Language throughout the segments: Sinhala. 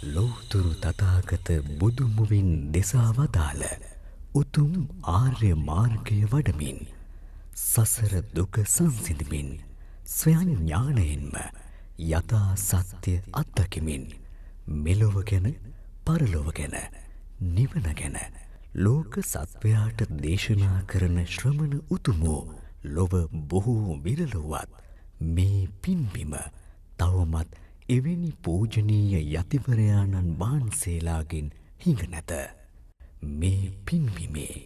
ලෝතුරු තතාගත බුදුමුවින් දෙසාවදාල උතුම් ආර්ය මාර්ගය වඩමින් සසර දුක සංසිඳමින් ස්වයංඥානයෙන්ම යථා සත්‍යය අත්දකිමින් මෙලොව ගැන පරලොව ගැන නිවන ගැන ලෝක සත්වයාට දේශනා කරන ශ්‍රමණ උතුමෝ ලොව බොහෝ විරලොවත් මේ පින්බිම තවමත් එවැනි පූජනීය යතිවරයාණන් වහන්සේලාගෙන් හිඟ නැත. මේ පින්බිමේ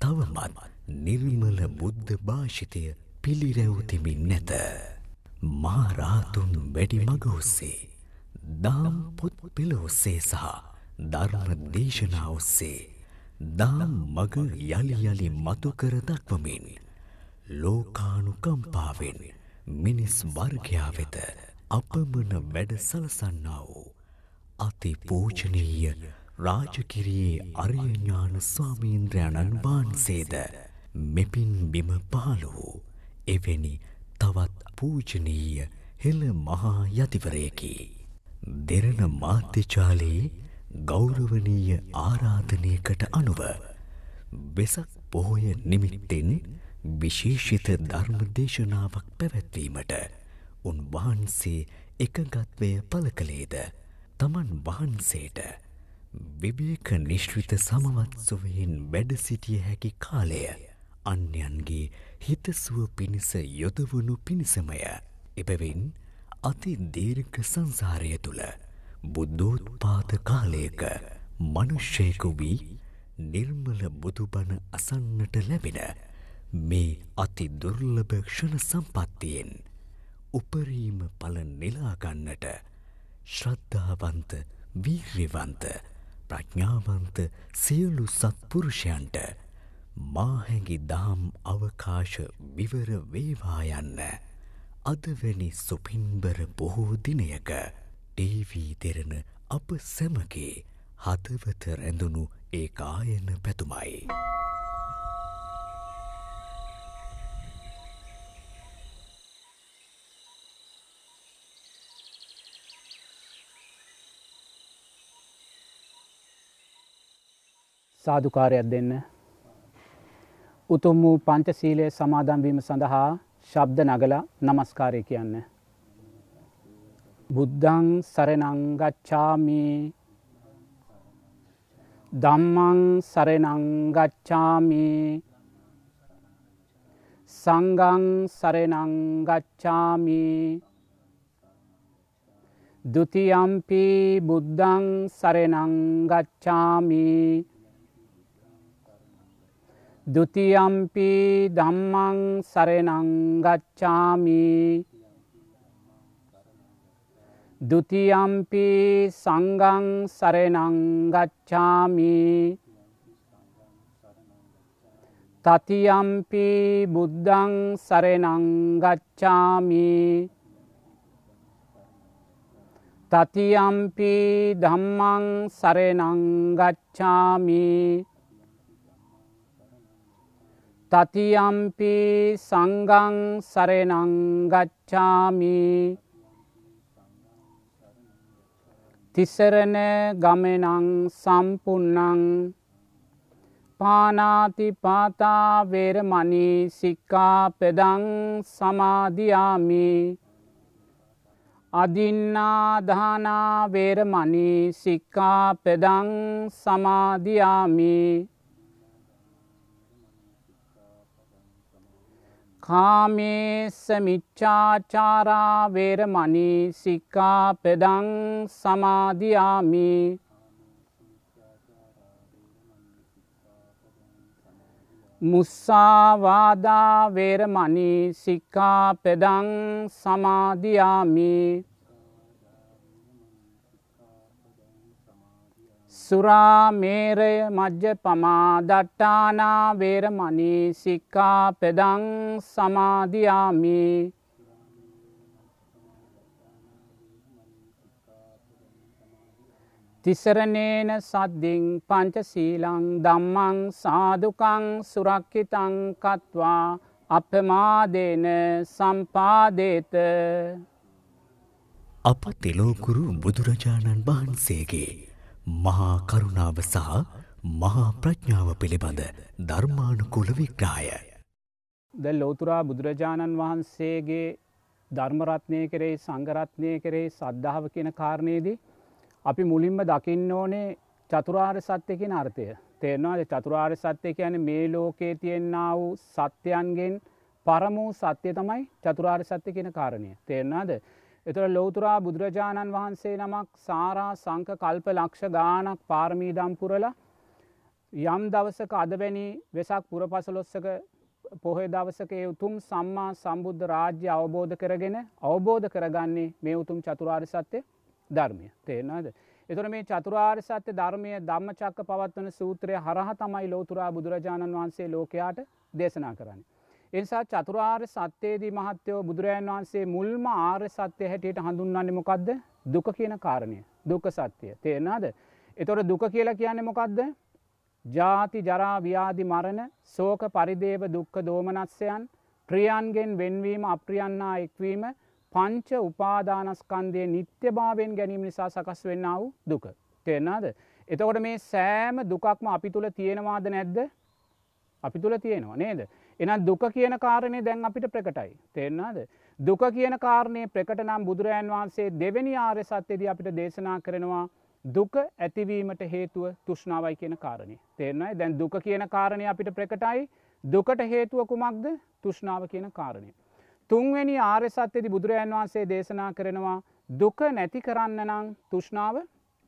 තවමත් නිර්මල බුද්ධ භාෂිතය පිළිරැවතිමින් නැත. මාරාතුන් වැඩි මග ඔස්සේ දාම් පොත් පෙළ ඔස්සේ සහ ධර්ම දේශනා ඔස්සේ දාම් මග යළි යළි මතුකර දක්වමින් ලෝකානුකම්පාවෙන් මිනිස් වර්ගයා වෙත අපමණ වැඩ සලසන්නා වූ අති පූජනීය රාජකිරයේ අරියඥාන ස්වාමීන්ද්‍රයණන් වහන්සේද මෙපින් බිම පාල වූ එවැනි තවත් පූජනීය හෙළ මහා යතිවරයකි. දෙරණ මාධ්‍යචාලයේ ගෞරවනීය ආරාධනයකට අනුව වෙසක් පොහොය නිමිත්තෙන් විශේෂිත ධර්ම දේශනාවක් පැවැත්වීමට උන්වහන්සේ එකගත්වය පල කළේද? තමන් වහන්සේට විවේක නිශ්විත සමවත් සුවයෙන් වැඩ සිටිය හැකි කාලය අන්‍යන්ගේ හිතසුව පිණිස යොදවනු පිණිසමය. එබැවින් අති දීර්ඝ සංසාරය තුළ බුද්ධෝත්පාත කාලයක මනුෂ්‍යයකු වී නිර්මල බුදුබණ අසන්නට ලැබෙන මේ අති දුර්ලභ ක්ෂණ සම්පත්තියෙන් උපරීම පල නිලාගන්නට ශ්‍රද්ධාවන්ත වීර්යවන්ත ප්‍රඥාවන්ත සියලු සත්පුරුෂයන්ට මාහැඟි දාම් අවකාශ විවර වේවායන්න අදවැනි සුපින්බර බොහෝ දිනයක ටීවී දෙරන අප සැමගේ හදවත රැඳුණු ඒ ආයන පැතුමයි. සාධකාරයක් දෙන්න. උතුම් වූ පංචසීලය සමාදන්වීම සඳහා ශබ්ද නගල නමස්කාරය කියන්න. බුද්ධං සරනංගච්ඡාමි දම්මං සරනංගච්ඡාමි සංගං සරනංගච්ඡාමි දුතියම්පි බුද්ධං සරනංගච්ඡාමි දුතියම්පි දම්මං සරනංගච්ඡාමි දුතියම්පි සංගං සරනංගච්ඡාමි තතියම්පි බුද්ධං සරනංගච්ඡාමි තතියම්පි ධම්මං සරනංගච්ඡාමි තතියම්පි සංගං සරනංගච්ඡාමි තිසරණ ගමනං සම්පුන්නං පානාති පාතාවේරමනී සික්කා පෙදං සමාධයාමි අදින්නාදානාවේරමනී සික්කා පෙදං සමාධයාමි කාමේස මිච්චාචාරාවේරමනී සික්කා පෙදං සමාධයාමි මුස්සාවාදාවේරමනී සික්කා පෙදං සමාධයාමි සුරාමේරය මජ්්‍ය පමාදට්ටානා වේරමනී සික්කා පෙදං සමාධයාමි තිසරණේන සද්ධින් පංචසීලං දම්මං සාධකං සුරක්කිතං කත්වා අපමාදේන සම්පාදේත. අප තෙලෝකුරු බුදුරජාණන් වහන්සේගේ මහා කරුණාව සහ මහා ප්‍රඥාව පිළිබඳ ධර්මානුකුල විග්‍රාය. ද ලෝතුරා බුදුරජාණන් වහන්සේගේ ධර්මරත්නය කරේ සංගරත්නය කරේ සද්ධාව කියන කාරණයේදී අපි මුලින්ම දකින්න ඕනේ චතුරාර් සත්‍යයකින අර්ථය. තේරවාද චතුරාර් සත්‍යය කියන මේ ලෝකයේ තියෙන්න්න වූ සත්‍යයන්ගෙන් පරමූ සත්‍යය තමයි චතුරාර් සත්‍ය කියන කාරණය. තේරනාද එතර ලෝතුරා බුදුරජාණන් වහන්සේ නමක් සාරා සංක කල්ප ලක්ෂ ගානක් පාරමීදම් පුරලා යම් දවසක අදවැනි වෙසක් පුරපසලොස්සක පොහේ දවසකේ උතුම් සම්මා සම්බුද්ධ රාජ්‍ය අවබෝධ කරගෙන අවබෝධ කරගන්නේ මේ උතුම් චතුරාර් සත්‍යය ධර්මය තේරනාද. එතුර මේ චතුරාර් සත්‍ය ධර්මය ධම්ම චක්ක පවත්වන සූත්‍රය හරහ තමයි ලෝතුරා බුදුරජාණන් වහන්සේ ලෝකයාට දේශනා කරන්න. එනිසා චතුරාර් සත්‍යයේදී මහත්තයෝ බුදුරජන් වහන්සේ මුල්ම ආර්ය සත්‍යය හැටියට හඳුන්වන්නේ මොකක්ද දුක කියන කාරණය දුක සත්‍යය තේරනාද. එතොට දුක කියලා කියන්නේ මොකක්ද ජාති ජරා ව්‍යාධි මරණ සෝක පරිදේව දුක්ක දෝමනස්යන් ප්‍රියන්ගෙන් වෙන්වීම අප්‍රියන්නා එක්වීම පංච උපාදානස්කන්දය නිත්‍ය භාවෙන් ගැනීම නිසා සකස් වෙන්න වූ දුක. තේරනාද. එතකොට මේ සෑම දුකක්ම අපි තුළ තියෙනවාද නැද්ද අපි තුළ තියෙනවා නේද. එන දුක කියන කාරණය දැන් අපිට ප්‍රකටයි. තේරනාද. දුක කියන කාරණය ප්‍රකට නම් බුදුරජන් වහන්සේ දෙවැනි ආර්ය සත්‍යයේදී අපිට දේශනා කරනවා දුක ඇතිවීමට හේතුව තුෂ්නාවයි කියන කාරණය. තේරනයි දැන් දුක කියන කාරණය අපිට ප්‍රකටයි දුකට හේතුව කුමක්ද තුෂ්නාව කියන කාරණය. තුන්වැනි ආර්ය සත්‍යදි බුදුරජන් වහන්සේ දේශනා කරනවා දුක නැති කරන්න නං තුෂ්නාව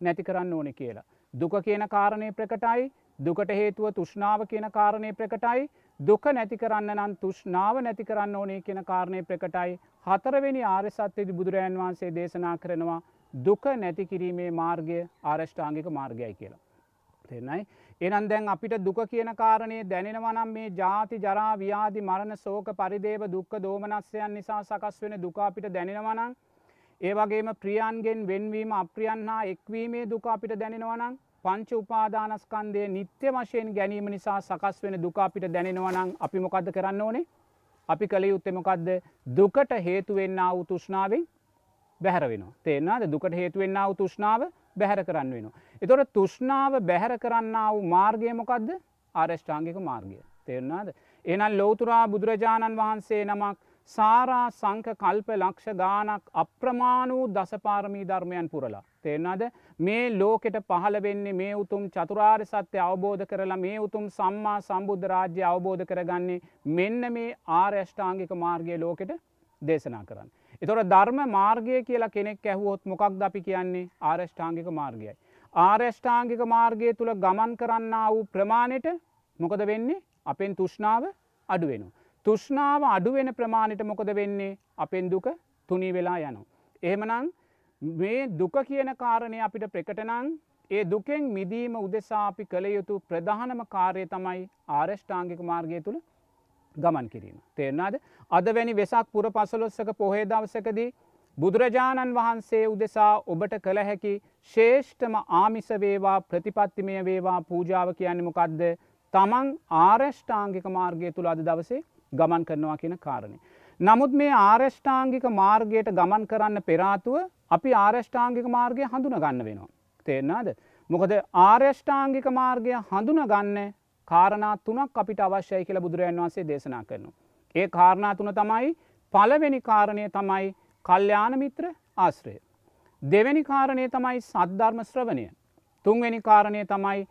නැති කරන්න ඕනෙ කියලා. දුක කියන කාරණය ප්‍රකටයි දුකට හේතුව තුෂ්නාව කියන කාරණය ප්‍රකටයි දුක නැති කරන්න නම් තුෂ්නාව නැති කරන්න ඕනේ කියන කාරණය ප්‍රකටයි හතරවෙනි ආර්යසත්්‍යදි බුදුරජන් වහන්සේ දේශනා කරනවා දුක නැති කිරීමේ මාර්ගය ආරෂ්ඨාංගික මාර්ගයයි කියලා. තෙන්නයි. එනන් දැන් අපිට දුක කියන කාරණය දැනෙනවනම් මේ ජාති ජරා ව්‍යාධි මරණ සෝක පරිදේව දුක්ක දෝමනස්යන් නිසා සකස් වෙන දුකා අපිට දැනෙනවනං ඒවගේම ප්‍රියන්ගෙන් වෙන්වීම අප්‍රියන් හා එක්වීමේ දුක අපිට දැනෙනවනං පංච උපාදානස්කන්දය නිත්‍ය වශයෙන් ගැනීම නිසා සකස් වෙන දුක අපිට දැනෙනවනං අපි මොකක්ද කරන්න ඕනේ? අපි කළ යුත්තෙමොකක්ද දුකට හේතුවෙන්න වූ තුෂ්නාවෙන් බැහැර වෙන තේෙන්නාද දුකට හේතුවෙන්න වූ තුෂ්නාව බැහැර කරන්න වෙන. එතොට තුෂ්නාව බැහැර කරන්න වූ මාර්ගයමොකක්ද ආරෂ්ඨාංගික මාර්ගය. තේරනාද. එනල් ලෝතුරා බුදුරජාණන් වහන්සේ නමක් සාරා සංක කල්ප ලක්ෂ ගානක් අප්‍රමාණූ දසපාරමී ධර්මයන් පුරලා. තේරනාද මේ ලෝකෙට පහළ වෙන්නේ මේ උතුම් චතුරාර් සත්‍ය අවබෝධ කරලා මේ උතුම් සම්මා සම්බුද්ධ රාජ්‍ය අවබෝධ කරගන්නේ මෙන්න මේ ආර්යෂ්ඨාංගික මාර්ගය ලෝකෙට දේශනා කරන්න. එතොට ධර්ම මාර්ගය කියලා කෙනෙක් ඇහුවොත් මොකක් ද අපි කියන්නේ ආර්යෂ්ඨාංගික මාර්ගයයි. ආර්යෂ්ඨාංගික මාර්ගය තුළ ගමන් කරන්න වූ ප්‍රමාණයට මොකද වෙන්නේ අපෙන් තුෂ්නාව අඩුවෙනවා. තුෂ්නාව අඩුවෙන ප්‍රමාණයට මොකද වෙන්නේ අපෙන් දුක තුනී වෙලා යනු. එහෙමනං මේ දුක කියන කාරණය අපිට ප්‍රකටනං ඒ දුකෙන් මිදීම උදෙසා අපි කළ යුතු ප්‍රධානම කාරය තමයි ආරෂ්ඨාංගික මාර්ගය තුළ ගමන් කිරීම. තේරනාද අද වැනි වෙසක් පුර පසලොස්සක පොහේ දවසකදී බුදුරජාණන් වහන්සේ උදෙසා ඔබට කළ හැකි ශේෂ්ඨම ආමිස වේවා ප්‍රතිපත්තිමය වේවා පූජාව කියන්නමොකක්ද තමන් ආරෂ්ඨාංගික මාර්ගය තුළ අද දවසේ ගමන් කරනවා කියන කාරණය. නමුත් මේ ආරෂ්ඨාංගික මාර්ගයට ගමන් කරන්න පෙරාතුව අපි ආරෂ්ඨාංගික මාර්ගය හඳුන ගන්න වෙනවා. තේරනාද. මොකද ආර්යෂ්ඨාංගික මාර්ගය හඳුන ගන්න කාරණා තුනක් අපිට අවශ්‍යයි කියලා බුදුරජන් වන්සේ දේශනා කරනවා. ඒ කාරණා තුන තමයි පලවෙනි කාරණය තමයි කල්්‍යාන මිත්‍ර ආශ්‍රය. දෙවැනි කාරණය තමයි සද්ධර්ම ශ්‍රවණය. තුන්වැනි කාරණය තමයි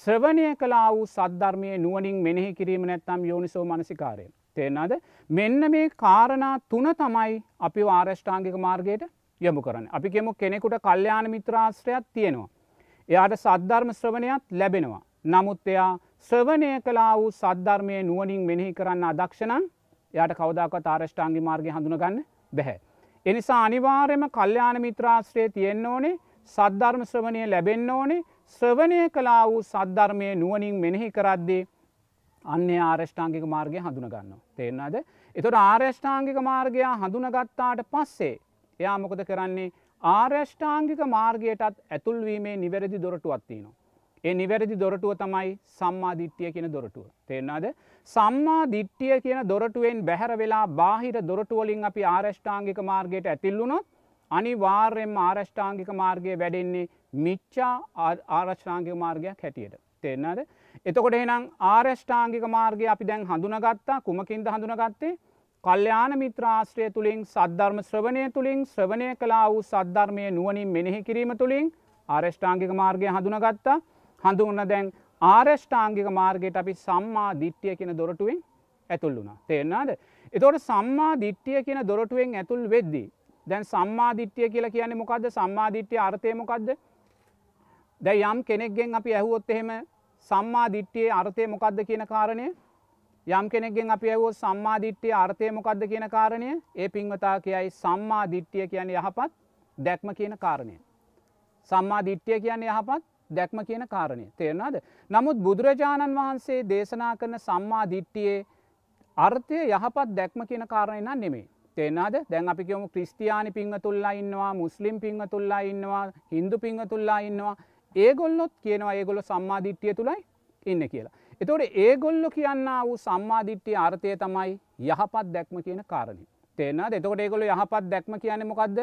ශ්‍රවණය කලා වූ සද්ධර්මය නුවනින් මෙනෙහි කිරීම නැත්තම් යෝනිසෝ මනසිකාරය. තේනද මෙන්න මේ කාරණා තුන තමයි අපි ආරෂ්ඨාංගික මාර්ගයට යොමු කරන්න. අපි කෙමු කෙනෙකුට කල්්‍යයාන මිත්‍රාශ්‍රයක් තියෙනවා. එයාට සද්ධර්ම ශ්‍රවණයක් ලැබෙනවා. නමුත් එයා ශ්‍රවණය කලා වූ සද්ධර්මය නුවනින් මෙනෙහි කරන්න අදක්ෂණන් යට කවදක්වත් ආරෂ්ඨාංගි මාර්ගය හඳුනගන්න බැහැ. එනිසා අනිවාර්යම කල්්‍යයාන මිත්‍රාශ්‍රය තියෙන්න්න ඕනේ සද්ධර්ම ශ්‍රවණය ලැබෙන්න්න ඕනේ ශ්‍රවණය කලා වූ සද්ධර්මය නුවනින් මෙනෙහි කරද්දේ අන්‍ය ආරෂ්ඨාංගික මාර්ගය හඳුනගන්න. තේරන්නද. එතොට ආර්යෂ්ඨාංගික මාර්ගයා හඳුනගත්තාට පස්සේ එයා මොකද කරන්නේ ආර්යෂ්ඨාංගික මාර්ගයටත් ඇතුල්වීමේ නිවැරදි දොරටුවත්තිනවා. ඒ නිවැරදි දොරටුව තමයි සම්මා දිට්ටිය කියන දොරටුව. තේරනාද සම්මා දිට්ටිය කියන දොරටුවෙන් බැහැර වෙලා බාහිර දොරටුවලින් අපි ආරෂ්ඨාංගික මාර්ගයට ඇතිල්ලුණොත් අනිවාර්යෙන්ම ආරෂ්ඨාංගික මාර්ගය වැඩෙන්නේ මිච්චා ආරශ්ඨාංගික මාර්ගයක් හැටියට තෙන්නද එතකොට එනම් ආරෂ්ඨාංගික මාර්ගය අපි දැන් හඳුනගත්තා කුමකින්ද හඳුනගත්තේ? කල්්‍යයාන මිත්‍රාශ්‍රය තුළින් සද්ධර්ම ශ්‍රවණය තුළින් ශ්‍රවණය කලා වූ සද්ධර්මය නුවනින් මෙනෙහි කිරීම තුළින් ආරෂ්ඨාංගික මාර්ගය හඳුනගත්තා. හඳුන්න දැන් ආරෂ්ඨාංගික මාර්ගයට අපි සම්මා දිට්ටිය කියෙන දොරටුවෙන් ඇතුල් වුණා. තේරනාද එතෝට සම්මා දිට්ටිය කියන දොරටුවෙන් ඇතුල් වෙද්දී දැන් සම්මාධිට්්‍යය කියලා කියන්නේ මොකක්ද සම්මාධිට්්‍යය අර්ථයමොකක්ද දැ යම් කෙනෙක්ගෙන් අපි ඇහුවොත් එහෙම සම්මාධිට්්‍යයේ අර්ථය මොකක්ද කියන කාරණය? යම් කෙනෙක්ගෙන් අපි ඇවෝ සම්මාධිට්්‍යය අර්ථය මොකක්ද කියන කාරණය? ඒ පින්වතා කියයි සම්මාධිට්්‍යය කියන යහපත් දැක්ම කියන කාරණය. සම්මාධිට්්‍යය කියන යහපත් දැක්ම කියන කාරණය. තේරනාද. නමුත් බුදුරජාණන් වහන්සේ දේශනා කරන සම්මාධිට්ටියේ අර්ථය යහපත් දැක්ම කියන කාරණය නම් නෙමේ තේනාද දැන් අපි කියමු ක්‍රිස්තියානි පිංහතුල්ලා ඉන්නවා මුස්ලිම් පිංහතුල්ලා ඉන්නවා හින්දු පිංහතුල්ලා ඉන්නවා. ඒගොල්ලොත් කියනවා ඒගොල්ල සම්මාධිට්්‍යය තුළයි ඉන්න කියලා. එතොට ඒගොල්ලො කියන්න වූ සම්මාධිට්්‍යය අර්ථය තමයි යහපත් දැක්ම කියන කාරණය. තේන එතකොට ඒගොල යහපත් දැක්ම කියන මොකක්ද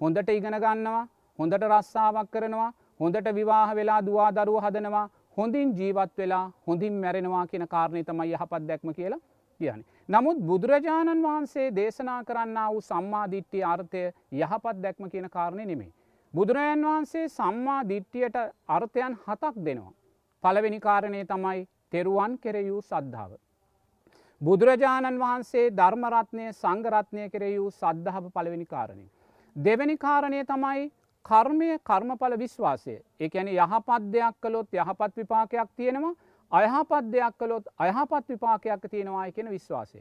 හොඳට ඉගෙන ගන්නවා හොඳට රස්සාාවක් කරනවා හොඳට විවාහ වෙලා දවා දරුව හදනවා හොඳින් ජීවත් වෙලා හොඳින් මැරෙනවා කියන කාරණය තමයි යහපත් දැක්ම කියලා කියන. නමුත් බුදුරජාණන් වහන්සේ දේශනා කරන්න වූ සම්මාධිට්්‍යය අර්ථය යහපත් දැක්ම කියන කාරණය නෙමේ. බුදුරජාන් වහන්සේ සම්මා දිට්ටියට අර්ථයන් හතක් දෙනවා. පළවෙනි කාරණය තමයි තෙරුවන් කෙරෙයූ සද්ධාව. බුදුරජාණන් වහන්සේ ධර්මරත්නය සංගරත්නය කෙරෙයූ සද්ධහප පළවෙනි කාරණය. දෙවැනි කාරණය තමයි කර්මය කර්මඵල විශ්වාසය එක ඇන යහපත් දෙයක් කළොත් යහපත් විපාකයක් තියෙනවා අයහපත් දෙයක් කළොත් අයහපත් විපාකයක් තියෙනවායි කියෙන විශ්වාසය.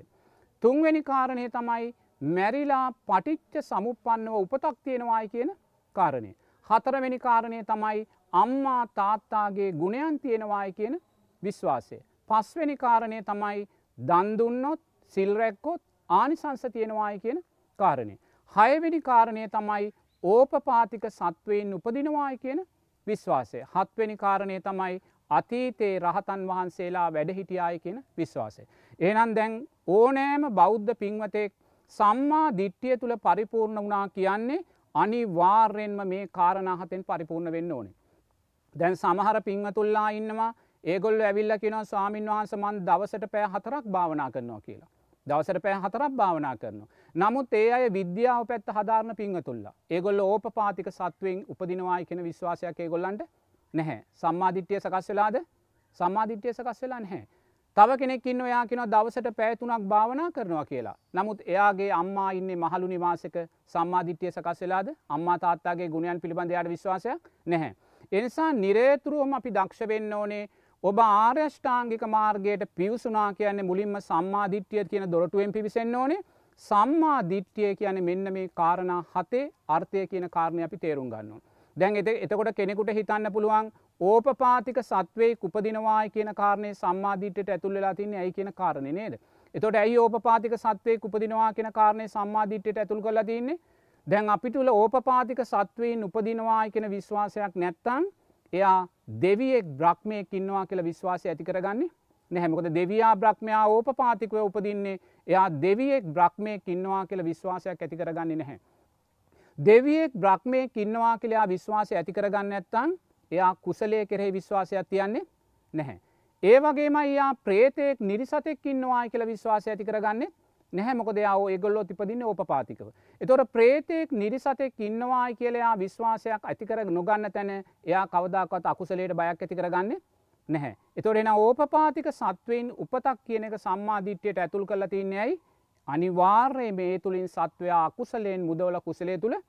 තුන්වැනි කාරණය තමයි මැරිලා පටිච්ච සමුපන්නව උපතක් තියෙනවායි කියන කාරණය. හතරවෙනි කාරණය තමයි අම්මා තාත්තාගේ ගුණයන් තියෙනවායි කියන විශ්වාසය. පස්වෙනි කාරණය තමයි දන්දුන්නොත් සිල්රැක්කොත් ආනිසංස තියෙනවායි කියන කාරණය. හයවෙනි කාරණය තමයි ඕපපාතික සත්වයෙන් උපදිනවායි කියන විශ්වාසය. හත්වෙනි කාරණය තමයි අතීතයේ රහතන් වහන්සේලා වැඩහිටියාය කියෙන විශ්වාසය. ඒනම් දැන් ඕනෑම බෞද්ධ පින්වතෙක් සම්මා දිට්ටිය තුළ පරිපූර්ණ වනා කියන්නේ අනිවාර්යෙන්ම මේ කාරණහතෙන් පරිපූර්ණ වෙන්න ඕනේ. දැන් සමහර පිංහතුල්ලා ඉන්නවා ඒගොල්ල ඇවිල්ල කියෙන ස්වාමීන් වහන්ස මන් දවසට පෑ හතරක් භාවනා කරනවා කියලා. දවසට පෑ හතරක් භාවනා කරනවා. නමුත් ඒ අය විද්‍යාව පැත්ත හදාරණ පිංහතුල්ලා ඒගොල්ල ඕපපාතික සත්වයෙන් උපදිනවායි කෙන විශ්වාසයක් ඒගොල්ලන්ට නැහැ සම්මාධිට්්‍යය සකස් වෙලාද සම්මාධිට්්‍යය සකස් වෙලා නැහැ. තව කෙනෙක්කින්න ඔයා කෙන දවසට පෑතුනක් භාවනා කරනවා කියලා. නමුත් එයාගේ අම්මා ඉන්න මහලු නිවාසක සම්මාධිට්්‍යය සකස් වෙලාද අම්මා තාත්තාගේ ගුණයන් පිළිබඳයාට විශ්වාසයක් නැහැ. එනිසා නිරේතුරුවම අපි දක්ෂ වෙන්න ඕනේ ඔබ ආර්යෂ්ඨාංගික මාර්ගයට පිවසුනා කියන්නේ මුලින්ම සම්මාධිට්්‍යය කියන දොරටුවෙන් පිවිසෙන්න්න ඕනේ සම්මා දිට්්‍යය කියන මෙන්න මේ කාරණ හතේ අර්ථය කියන කාරණය අපි තේරුම් ගන්නවා. දැන් එත එතකොට කෙනෙකුට හිතන්න පුළුවන් ඕපපාතික සත්වේ උපදිනවායි කියන කාරණය සම්මාධීටට ඇතුල් වෙලා තින්නේ ඇයි කියන කාරණය නේද. එතොට ඇයි ඕපපාතික සත්වේ උපදිනවා කියන කාරණය සම්මාධීටට ඇතුල් කළ තින්නේ දැන් අපි තුළ ඕපපාතික සත්වයෙන් උපදිනවායි කියෙන විශ්වාසයක් නැත්තන් එයා දෙවියෙක් බ්‍රහ්මයක් ඉන්නවා කියල විශ්වාසය ඇති කරගන්නේ නැහැමකොද දෙවයා බ්‍රහ්මයා ඕපපාතිකව උපදින්නේ එයා දෙවියෙක් බ්‍රහ්මයක් ඉන්නවා කියල විශ්වාසයක් ඇති කරගන්නේ නැහැ. දෙවියෙක් බ්‍රහ්මය ඉන්නවා කියලයා විශ්වාසය ඇති කරගන්න ඇත්තන් එයා කුසලය කෙරෙහි විශ්වාසයක් තියන්නේ නැහැ. ඒ වගේම යා ප්‍රේතෙක් නිරිසතෙක් ඉන්නවා කියල විශ්වාසය ඇති කරගන්නේ නැහැ මොකද යාව ඒගොල්ලෝ තිපදින්න ඕපපාතිකව. එතොට ප්‍රේතෙක් නිරිසතෙක් ඉන්නවායි කියලයා විශ්වාසයක් ඇතිකර නොගන්න තැන එයා කවදාකත් අකුසලයට බයක් ඇති කරගන්න නැහැ. එතොට එන ඕපපාතික සත්වයෙන් උපතක් කියන එක සම්මාධිට්‍යයට ඇතුල් කරලා තින්නේයි අනිවාර්ය මේ තුළින් සත්වයා අකුසලයෙන් මුදවල කුසලේ තුළ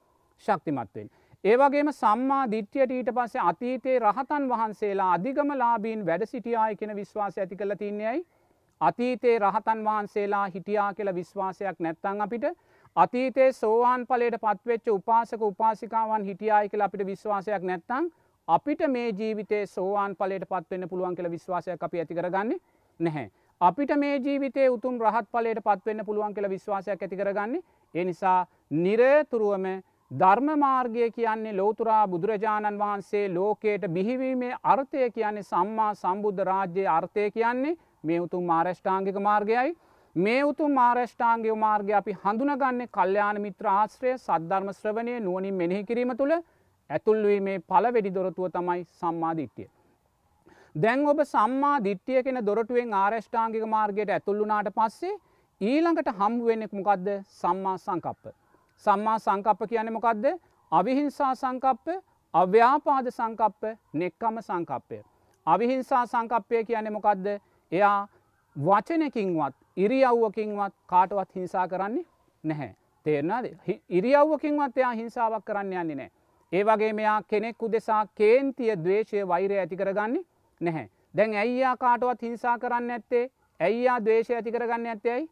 ශක්තිමත්වෙන්. ඒවගේම සම්මා දිට්්‍යයට ඊට පස්සේ අතීතයේ රහතන් වහන්සේලා අධිගම ලාබීන් වැඩ සිටියාය කෙන විශ්වාස ඇති කළ තින්නේයි. අතීතයේ රහතන් වහන්සේලා හිටියා කියල විශ්වාසයක් නැත්තං අපිට අතීතයේ සෝවාන් පලට පත්වෙච්ච උපාසක උපාසිකාවන් හිටියාය කියලා අපිට විශ්වාසයක් නැත්තං අපිට මේ ජීවිතේ සෝවාන් පලට පත්වන්න පුළුවන් කියල විශ්වාසයක් අපි ඇති කරගන්න නැහැ. අපිට මේ ජීවිතය උතුම් රහත් පලට පත්වන්න පුළුවන් කියලා විශ්වාසයක් ඇති කරගන්නේ ඒ නිසා නිරතුරුවම ධර්ම මාර්ගය කියන්නේ ලෝතුරා බුදුරජාණන් වහන්සේ ලෝකයට බිහිවීමේ අර්ථය කියන්නේ සම්මා සම්බුද්ධ රාජ්‍යයේ අර්ථය කියන්නේ මේ උතුම් මාර්ෂ්ඨාංගික මාර්ගයයි මේ උතු මාර්ෂ්ඨාන්ගේ මාර්ගය අපි හඳුනගන්න කල්්‍යයාන මිත්‍ර ආශ්‍රය සද්ධර්ම ශ්‍රවණය නුවනින් මෙනෙහි කිරීම තුළ ඇතුල්වීමේ පලවෙඩි දොරතුව තමයි සම්මාධිට්්‍යය. දැන් ඔබ සම්මා දිට්ටිය කෙන දොරටුවෙන් ආරෂ්ඨාංගික මාර්ගයට ඇතුල්ලුනාට පස්සේ ඊළඟට හම්බුවෙන්නෙක් මොකක්ද සම්මා සංකප්ප. සම්මා සංකප්ප කියන මොකක්ද අවිහිංසා සංකප්ප අව්‍යාපාද සංකප්ප නෙක්කම සංකප්පය. අවිහිංසා සංකප්පය කියන්නේ මොකක්ද එයා වචනකින්වත් ඉරියව්වකින්වත් කාටවත් හිංසා කරන්නේ නැහැ. තේරනාද ඉරියව්වකින්වත් එයා හිංසාවක් කරන්න යන්නේ නෑ. ඒ වගේ මෙයා කෙනෙක්කු දෙසා කේන්තිය දවේශය වෛරය ඇති කරගන්නේ නැහැ. දැන් ඇයියා කාටවත් හිංසා කරන්න ඇත්තේ ඇයියා දවේශය ඇති කරගන්න ඇත්තේයි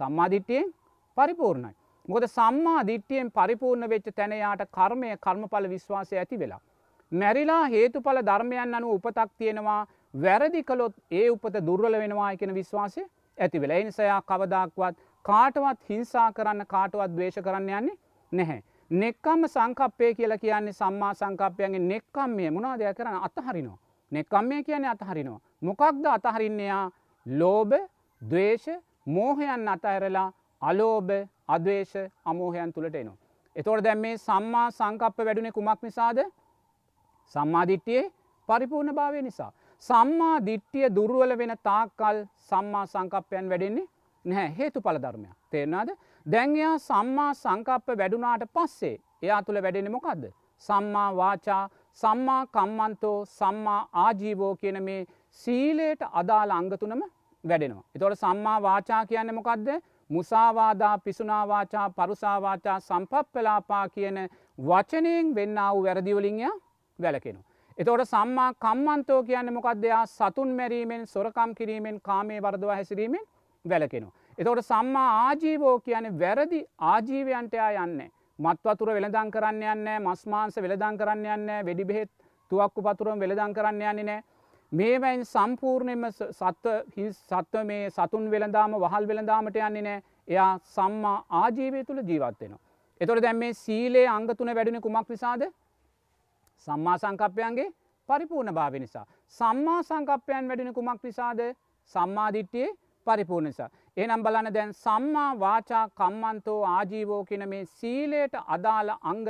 සම්මාධිට්ටියෙන් පරිපූර්ණයි. මොකද සම්මා දිට්ටියෙන් පරිපූර්ණ වෙච්ච තැනයාට කර්මය කර්මඵල විශ්වාසය ඇති වෙලා. මැරිලා හේතුඵල ධර්මයන් අනු උපතක් තියෙනවා වැරදි කළොත් ඒ උපත දුර්වල වෙනවා එකෙන විශ්වාසය ඇති වෙලා එනිසයා කවදක්වත් කාටවත් හිංසා කරන්න කාටවත් දවේශ කරන්න යන්නේ නැහැ. නෙක්කම්ම සංකප්පය කියලා කියන්නේ සම්මා සංකප්පයන්ගේ නෙක්කම්මය මුණා දෙයක් කරන අතහරිනවා. නෙක්කම්මය කියන්නේ අතහරිනවා. මොකක්ද අතහරින්නයා ලෝබ දවේශ මෝහයන් අතඇරලා අලෝභ අදවේශ අමෝහයන් තුළට එනවා. එතොට දැම් මේ සම්මා සංකප්ප වැඩුණේ කුමක් නිසාද සම්මාධිට්ටියේ පරිපූර්ණ භාවය නිසා. සම්මා දිට්ටිය දුර්ුවල වෙන තාක්කල් සම්මා සංකප්පයන් වැඩෙන්නේ නැහැ හේතු පල ධර්මයක් තේරනාද දැන්යා සම්මා සංකප්ප වැඩුනාට පස්සේ එයා තුළ වැඩෙන මොකක්ද. සම්මා වාචා සම්මා කම්මන්තෝ සම්මා ආජීවෝ කියන මේ සීලයට අදාළ අංගතුනම වැඩෙනවා. එතොට සම්මා වාචා කියන්න මොකක්ද මුසාවාදා පිසුනාවාචා පරුසාවාචා සම්පප්පලාපා කියන වචනයෙන් වෙන්න වූ වැරදිවලින්ය වැලකෙනවා. එතවට සම්මා කම්මන්තෝ කියන්න මොකක්දයා සතුන් මැරීමෙන් සොරකම් කිරීමෙන් කාමේ වර්දව හැසිරීමෙන් වැලකෙනවා. එතවට සම්මා ආජීවෝ කියන වැරදි ආජීවයන්ටයා යන්න. මත්වතුර වෙළදං කරන්න යන්න මස්මාන්ස වෙළදං කරන්න යන්න වෙඩිබෙහෙත් තුවක්කු පතුරුවම් වෙළදං කරන්න යන්නේ නෑ. මේවැයින් සම්පූර්ණයම සත්ව සත්ව මේ සතුන් වෙළදාම වහල් වෙළදාමට යන්නේ නෑ එයා සම්මා ආජීවය තුළ ජීවත්වෙනවා. එතොට දැම් මේ සීලේ අංගතුන වැඩෙන කුමක් නිසාද සම්මා සංකප්පයන්ගේ පරිපූර්ණ භාව නිසා. සම්මා සංකප්පයන් වැඩෙන කුමක් නිසාද සම්මාධිට්ටියේ පරිපූර්ණ නිසා. එනම් බලන දැන් සම්මා වාචා කම්මන්තෝ ආජීවෝ කියන මේ සීලයට අදාළ අංග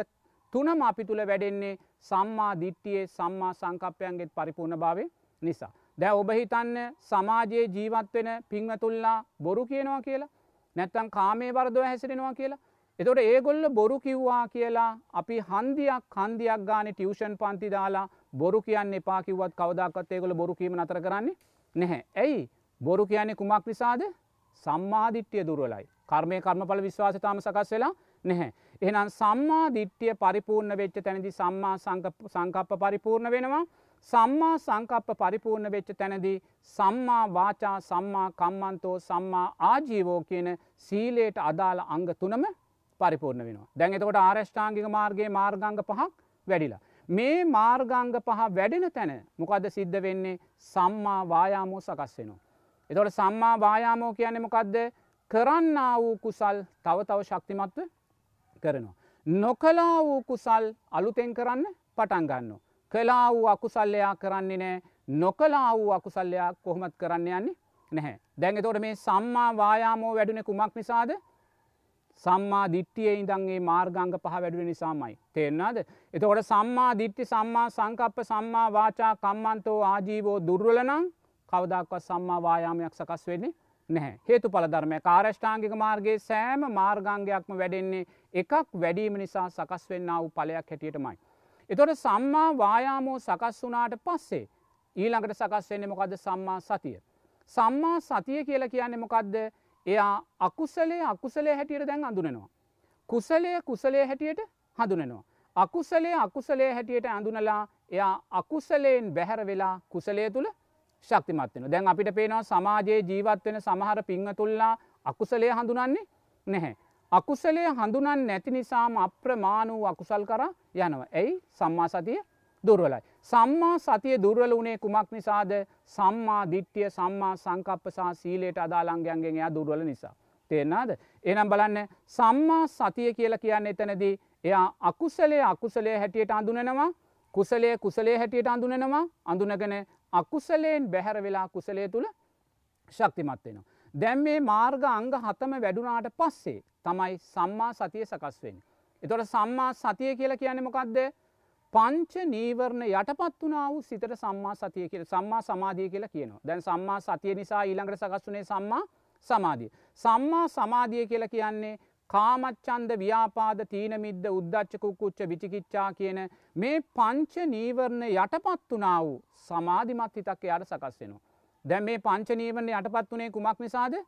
තුනම අපි තුළ වැඩෙන්නේ සම්මා දිට්ටියේ සම්මා සංකප්පයන්ගෙත් පරිපූර්ණ භාවය නිසා. දැ ඔබ හිතන්න සමාජයේ ජීවත්වෙන පිංවතුල්ලා බොරු කියනවා කියලා නැත්තන් කාමේ වරදව හැසිරෙනවා කියලා එතොට ඒගොල්ල බොරු කිව්වා කියලා අපි හන්දියක් කන්දියක් ගාන ටියවෂන් පන්ති දාලා බොරු කියන්න එපා කිවත් කවදක්ත් ඒගොල බොරු කීම නතර කරන්නේ නැහැ. ඇයි බොරු කියන්නේ කුමක් නිසාද සම්මාධිට්්‍යය දුරලයි. කර්මය කර්මඵල විශ්වාසතාම සකස් වෙලා නැහැ. එහෙනම් සම්මා දිට්්‍යය පරිපූර්ණ වෙච්ච තැනදි සම්මා සංකප්ප පරිපූර්ණ වෙනවා. සම්මා සංකප්ප පරිපූර්ණ වෙච්ච තැනදී සම්මා වාචා සම්මා කම්මන්තෝ සම්මා ආජීවෝ කියන සීලයට අදාළ අංග තුනම පරිපූර්ණ වෙනවා. දැන් එතකොට ආරෂ්ඨාංගික මාර්ගයේ මාර්ගංග පහක් වැඩිලා. මේ මාර්ගංග පහ වැඩෙන තැන මොකද සිද්ධ වෙන්නේ සම්මා වායාමෝ සකස් වෙනවා. එතොට සම්මා වායාමෝ කියන්නේ මොකක්ද කරන්න වූ කුසල් තව තව ශක්තිමත්ව කරනවා. නොකලා වූ කුසල් අලුතෙන් කරන්න පටන් ගන්න. කලා වූ අකුසල්ලයා කරන්නේ නෑ නොකලා වූ අකුසල්ලයා කොහොමත් කරන්න යන්නේ නැහැ. දැන් එතොට මේ සම්මා වායාමෝ වැඩුණ කුමක් නිසාද සම්මා දිට්ටිය ඉදන්ගේ මාර්ගංග පහ වැඩුව නිසාමයි. තේරනාද. එතකොට සම්මා දිට්ටි සම්මා සංකප්ප සම්මා වාචා කම්මන්තෝ ආජීවෝ දුර්වලනං කවදක්ව සම්මා වායාමයක් සකස් වෙන්නේ නැහැ. හේතු පලධර්මය කාරෂ්ඨාංගික මාර්ගගේ සෑම මාර්ගංගයක්ම වැඩෙන්නේ එකක් වැඩීම නිසා සකස් වෙන්න වූ පලයක් හැටියටමයි. එතොට සම්මා වායාමෝ සකස් වනාට පස්සේ ඊළඟට සකස් වෙන්නේ මොකද සම්මා සතිය. සම්මා සතිය කියලා කියන්නේ මොකක්ද එයා අකුසලේ අකුසලේ හැටියට දැන් අඳුනෙනවා. කුසලය කුසලේ හැටියට හඳුනෙනවා. අකුසලේ අකුසලේ හැටියට ඇඳුනලා එයා අකුසලයෙන් බැහැර වෙලා කුසලය තුළ ශක්තිමත්වෙන දැන් අපිට පේනවා සමාජයේ ජීවත්වෙන සමහර පිංහතුල්ලා අකුසලය හඳුනන්නේ නැහැ. අකුසලය හඳුනන් නැති නිසාම අප්‍රමාණ වූ අකුසල් කර යනවා. ඇයි සම්මා සතිය දුර්වලයි. සම්මා සතිය දුර්වල වනේ කුමක් නිසාද සම්මා දිට්ටිය සම්මා සංකප්ප සහ සීලයට අදාළංගයන්ගෙන් එයා දුර්වල නිසා. තේරනාද. එනම් බලන්න සම්මා සතිය කියලා කියන්න එතනදී එයා අකුසලේ අකුසලේ හැටියට අඳුනෙනවා කුසලේ කුසලේ හැටියට අඳුනෙනවා අඳුනගෙන අකුසලයෙන් බැහැර වෙලා කුසලේ තුළ ශක්තිමත් වෙනවා. දැම් මේ මාර්ග අංග හතම වැඩුනාට පස්සේ තමයි සම්මා සතිය සකස්වෙන්. එතොට සම්මා සතිය කියලා කියන මොකක්ද පංච නීවරණ යටපත් වනා වූ සිතට සම්මා සතිය කියල සම්මා සමාධිය කියලා කියනවා දැන් සම්මා සතිය නිසා ඊළඟට සකස්වනේ සම්මා සමාධිය. සම්මා සමාධිය කියලා කියන්නේ කාමච්චන්ද ව්‍යාපාද තීනමිද්ද උද්දච්චකුක්කුච්ච විචිකිච්චා කියන මේ පංච නීවරණ යටපත් වනා වූ සමාධිමත් හිතක් එයාට සකස් වෙනවා. දැන් මේ පංච නීවරණ යටපත් වනේ කුමක් නිසාද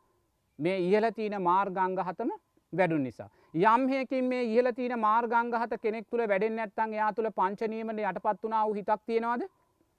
මේ ඉහල තියන මාර්ගංග හතම වැඩුන් නිසා. යම්හයකින් මේ ඉහල තියන මාර්ගංගහත කෙනෙක් තුළ වැඩෙන් ඇත්තන් එයා තුළ පංචනීමට යටපත් වනා වූ හිතක් තියෙනවාද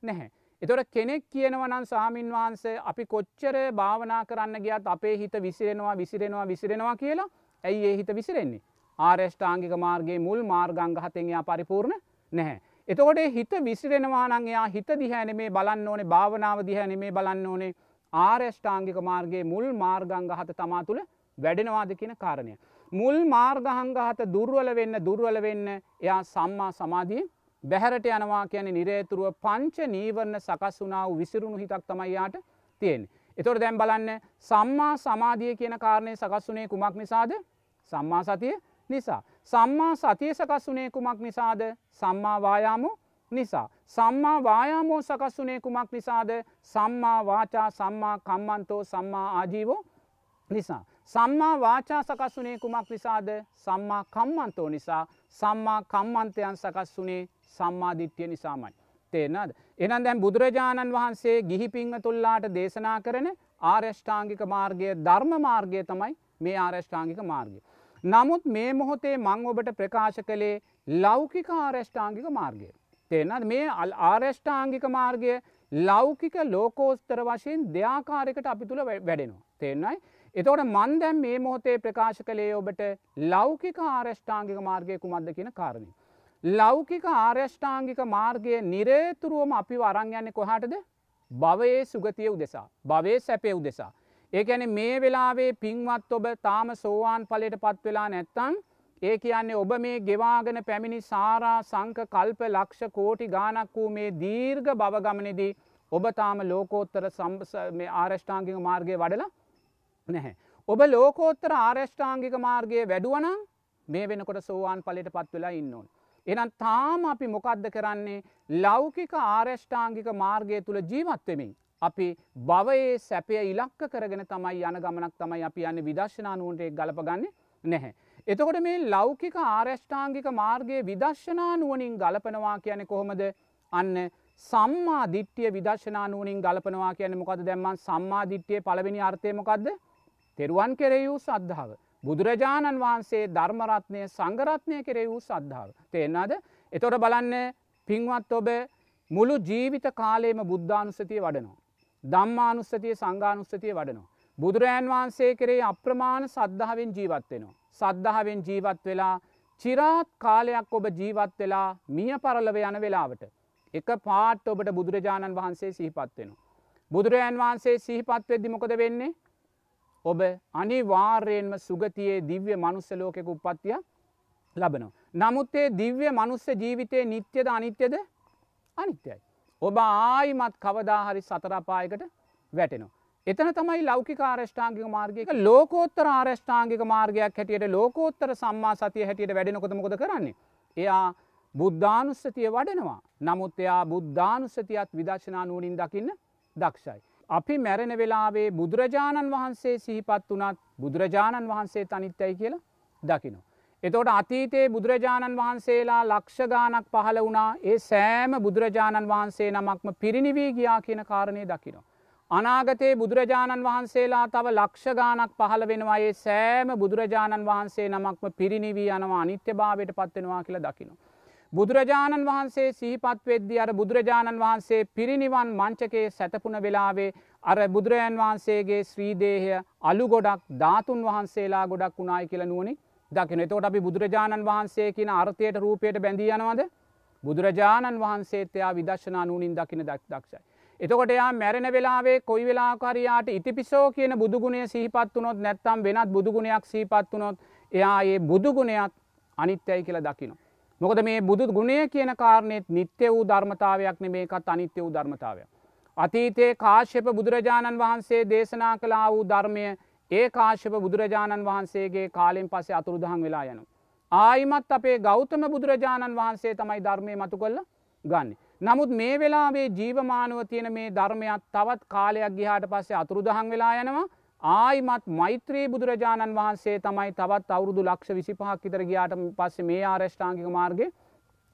නැහැ. එතොට කෙනෙක් කියනවනන් සාමීන් වහන්සේ අපි කොච්චර භාවනා කරන්න ගියත් අපේ හිත විසිරෙනවා විසිරෙනවා විසිරෙනවා කියලා ඇයි ඒ හිත විසිරෙන්නේ. ආර්ෂ්ඨාංගික මාර්ගගේ මුල් මාර්ගංග හතෙන් එයා පරිපූර්ණ නැහැ. එතකොට හිත විසිරෙනවා නං එයා හිත දිහැන මේ බලන්න ඕනේ භාවනාව දිහැන මේ බලන්න ඕනේ ආර්ෂ්ඨාංගික මාර්ගගේ මුල් මාර්ගංග හත තමා තුළ වැඩෙනවාද කියන කාරණය. මුල් මාර්ගහංගහත දුර්වල වෙන්න දුර්වල වෙන්න එයා සම්මා සමාධිය බැහැරට යනවා කියන නිරේතුරුව පංච නීවරණ සකස් වුනා වූ විසිරුණු හිතක් තමයියාට තියෙන්. එතොට දැම් බලන්න සම්මා සමාධිය කියන කාරණය සකස් වනේ කුමක් නිසාද සම්මා සතිය නිසා. සම්මා සතිය සකස් වනේ කුමක් නිසාද සම්මා වායාමෝ නිසා. සම්මා වායාමෝ සකස් වනේ කුමක් නිසාද සම්මා වාචා සම්මා කම්මන්තෝ සම්මා ආජීවෝ නිසා. සම්මා වාචා සකස් වනේ කුමක් නිසාද සම්මා කම්මන්තෝ නිසා සම්මා කම්මන්තයන් සකස් වනේ සම්මාධිට්්‍යය නිසාමයි. තේනද. එනම් දැන් බුදුරජාණන් වහන්සේ ගිහි පිංහතුල්ලාට දේශනා කරන ආර්යෂ්ඨාංගික මාර්ගය ධර්ම මාර්ගය තමයි මේ ආර්යෂ්ඨාංගික මාර්ගය. නමුත් මේ මොහොතේ මං ඔබට ප්‍රකාශ කළේ ලෞකික ආර්යෂ්ඨාංගික මාර්ගය. තේනද මේ අල් ආර්යෂ්ඨාංගික මාර්ගය ලෞකික ලෝකෝස්තර වශයෙන් දෙයාකාරකට අපි තුළ වැඩෙනවා. තේන්නයි. එතවට මන් දැම් මේ මොහොතේ ප්‍රකාශ කළේ ඔබට ලෞකික ආර්යෂ්ඨාංගික මාර්ගය කුමක්ද කියන කාරණය. ලෞකික ආර්යෂ්ඨාංගික මාර්ගය නිරේතුරුවම අපි වරං යන්න කොහටද භවයේ සුගතිය උදෙසා. භවේ සැපය උදෙසා. ඒඇන මේ වෙලාවේ පින්වත් ඔබ තාම සෝවාන් පලට පත් වෙලා නැත්තං ඒ කියන්නේ ඔබ මේ ගෙවාගෙන පැමිණි සාරා සංක කල්ප ලක්ෂ කෝටි ගානක් වූ මේ දීර්ඝ බවගමනෙදී ඔබ තාම ලෝකෝත්තර ආර්ෂ්ඨාංගික මාර්ගය වඩලා නැහැ. ඔබ ලෝකෝත්තර ආර්ෂ්ඨාංගික මාර්ගය වැඩුවනම් මේ වෙනකොට සෝවාන් පලට පත් වෙලා ඉන්නවන්. එනම් තාම අපි මොකක්ද කරන්නේ ලෞකික ආර්යෂ්ඨාංගික මාර්ගය තුළ ජීවත්වමින්. අපි භවයේ සැපය ඉලක්ක කරගෙන තමයි යන ගමනක් තමයි අපි යන්න විදර්ශනානුවන්ට ගලපගන්න නැහැ. එතකොට මේ ලෞකික ආර්යෂ්ඨාංගික මාර්ගයේ විදර්ශනානුවනින් ගලපනවා කියන කොහොමද අන්න සම්මා දිට්්‍යය විදර්ශනානුවනින් ගලපනවා කියන මොකද දැම්මන් සම්මා දිට්්‍යය පලවෙනි අර්ථයමොකක්ද තෙරුවන් කෙරෙයූ සද්ධාව. බුදුරජාණන් වහන්සේ ධර්මරත්නය සංගරත්නය කෙරේ වූ සද්ධාව. තේෙන්න්නද එතොට බලන්න පින්වත් ඔබ මුළු ජීවිත කාලයේම බුද්ධානුස්සතිය වඩනවා. දම්මානුස්සතිය සංගානුස්සතිය වඩනවා. බුදුරජාන් වහන්සේ කරේ අප්‍රමාණ සද්ධාවෙන් ජීවත් වෙනවා. සද්ධාවෙන් ජීවත් වෙලා චිරාත් කාලයක් ඔබ ජීවත් වෙලා මිය පරලව යන වෙලාවට. එක පාට ඔබට බුදුරජාණන් වහන්සේ සිහිපත් වෙනවා. බුදුරජාන් වහන්සේ සිහිපත් වෙද්දි මොකද වෙන්නේ ඔබ අනිවාර්යෙන්ම සුගතියේ දිව්‍ය මනුස්සලෝකෙක උපත්තිය ලබනවා. නමුත් ඒ දිව්‍ය මනුස්ස ජීවිතය නිත්‍යද අනිත්‍යද අනිත්‍යයි. ඔබ ආයිමත් කවදාහරි සතරපායකට වැටෙනවා. එතන තමයි ලෞකික ආරෂ්ඨාංගික මාර්ගයක ලෝකෝත්තර ආරෂ්ඨාංගික මාර්ගයක් හැටියට ලෝකෝත්තර සම්මා සතිය හැටියට වැඩෙනකොතමකොද කරන්නේ. එයා බුද්ධානුස්සතිය වඩනවා. නමුත් එයා බුද්ධානුස්සතියත් විදශනා නුවනින් දකින්න දක්ෂයි. අපි මැරෙන වෙලාවේ බුදුරජාණන් වහන්සේ සිහිපත් වනත් බුදුරජාණන් වහන්සේ තනිත්තයි කියලා දකිනවා. එතෝට අතීතයේ බුදුරජාණන් වහන්සේලා ලක්ෂගානක් පහළ වුණා ඒ සෑම බුදුරජාණන් වහන්සේ නමක්ම පිරිනිවී ගියා කියන කාරණය දකිනවා. අනාගතයේ බුදුරජාණන් වහන්සේලා තව ලක්ෂගානක් පහළ වෙනවා ඒ සෑම බුදුරජාණන් වහන්සේ නමක්ම පිරිනිවී යනවා අනිත්‍ය භාවයට පත්වෙනවා කියලා දකිනවා. බුදුරජාණන් වහන්සේ සිහිපත් වෙද්දි අර බුදුරජාණන් වහන්සේ පිරිනිවන් මංචකයේ සැතපුන වෙලාවේ අර බුදුරජාන් වහන්සේගේ ශ්‍රීදේහය අලු ගොඩක් ධාතුන් වහන්සේලා ගොඩක් වුණායි කියල නුවනි දකින තෝට අපි බුදුරජාණන් වහන්සේ කියන අර්ථයට රූපයට බැඳී යනවද බුදුරජාණන් වහන්සේතයා විදශනා නූනින් දකින දක් දක්ෂයි. එතකොට එයා මැරෙන වෙලාවේ කොයි වෙලාකාරයාට ඉතිපිසෝ කියන බුදුගුණය සිහිපත් වනොත් නැත්තම් වෙනත් බුදුගුණයක් සීපත් වනොත් එයා ඒ බුදුගුණයක් අනිත්‍යයි කියලා දකිනවා. මොකද මේ බුදු ගුණය කියන කාරණෙත් නිත්‍ය වූ ධර්මතාවයක් නෙමේකත් අනිත්‍ය වූ ධර්මතාවයක්. අතීතයේ කාශ්‍යප බුදුරජාණන් වහන්සේ දේශනා කලා වූ ධර්මය ඒ කාශ්‍යප බුදුරජාණන් වහන්සේගේ කාලෙන් පසේ අතුරුදහන් වෙලා යනු. ආයිමත් අපේ ගෞතම බුදුරජාණන් වහන්සේ තමයි ධර්මය මතු කොල්ල ගන්න. නමුත් මේ වෙලාවේ ජීවමානුව තියෙන මේ ධර්මයක් තවත් කාලයක් ගිහාට පස්සේ අතුරුදහන් වෙලා යනවා ආයිමත් මෛත්‍රී බුදුරජාණන් වහන්සේ තමයි තවත් අවුරුදු ලක්ෂ විසිපහක් ඉතර ගියාට පස්සේ මේ ආරෂ්ඨාංගික මාර්ගය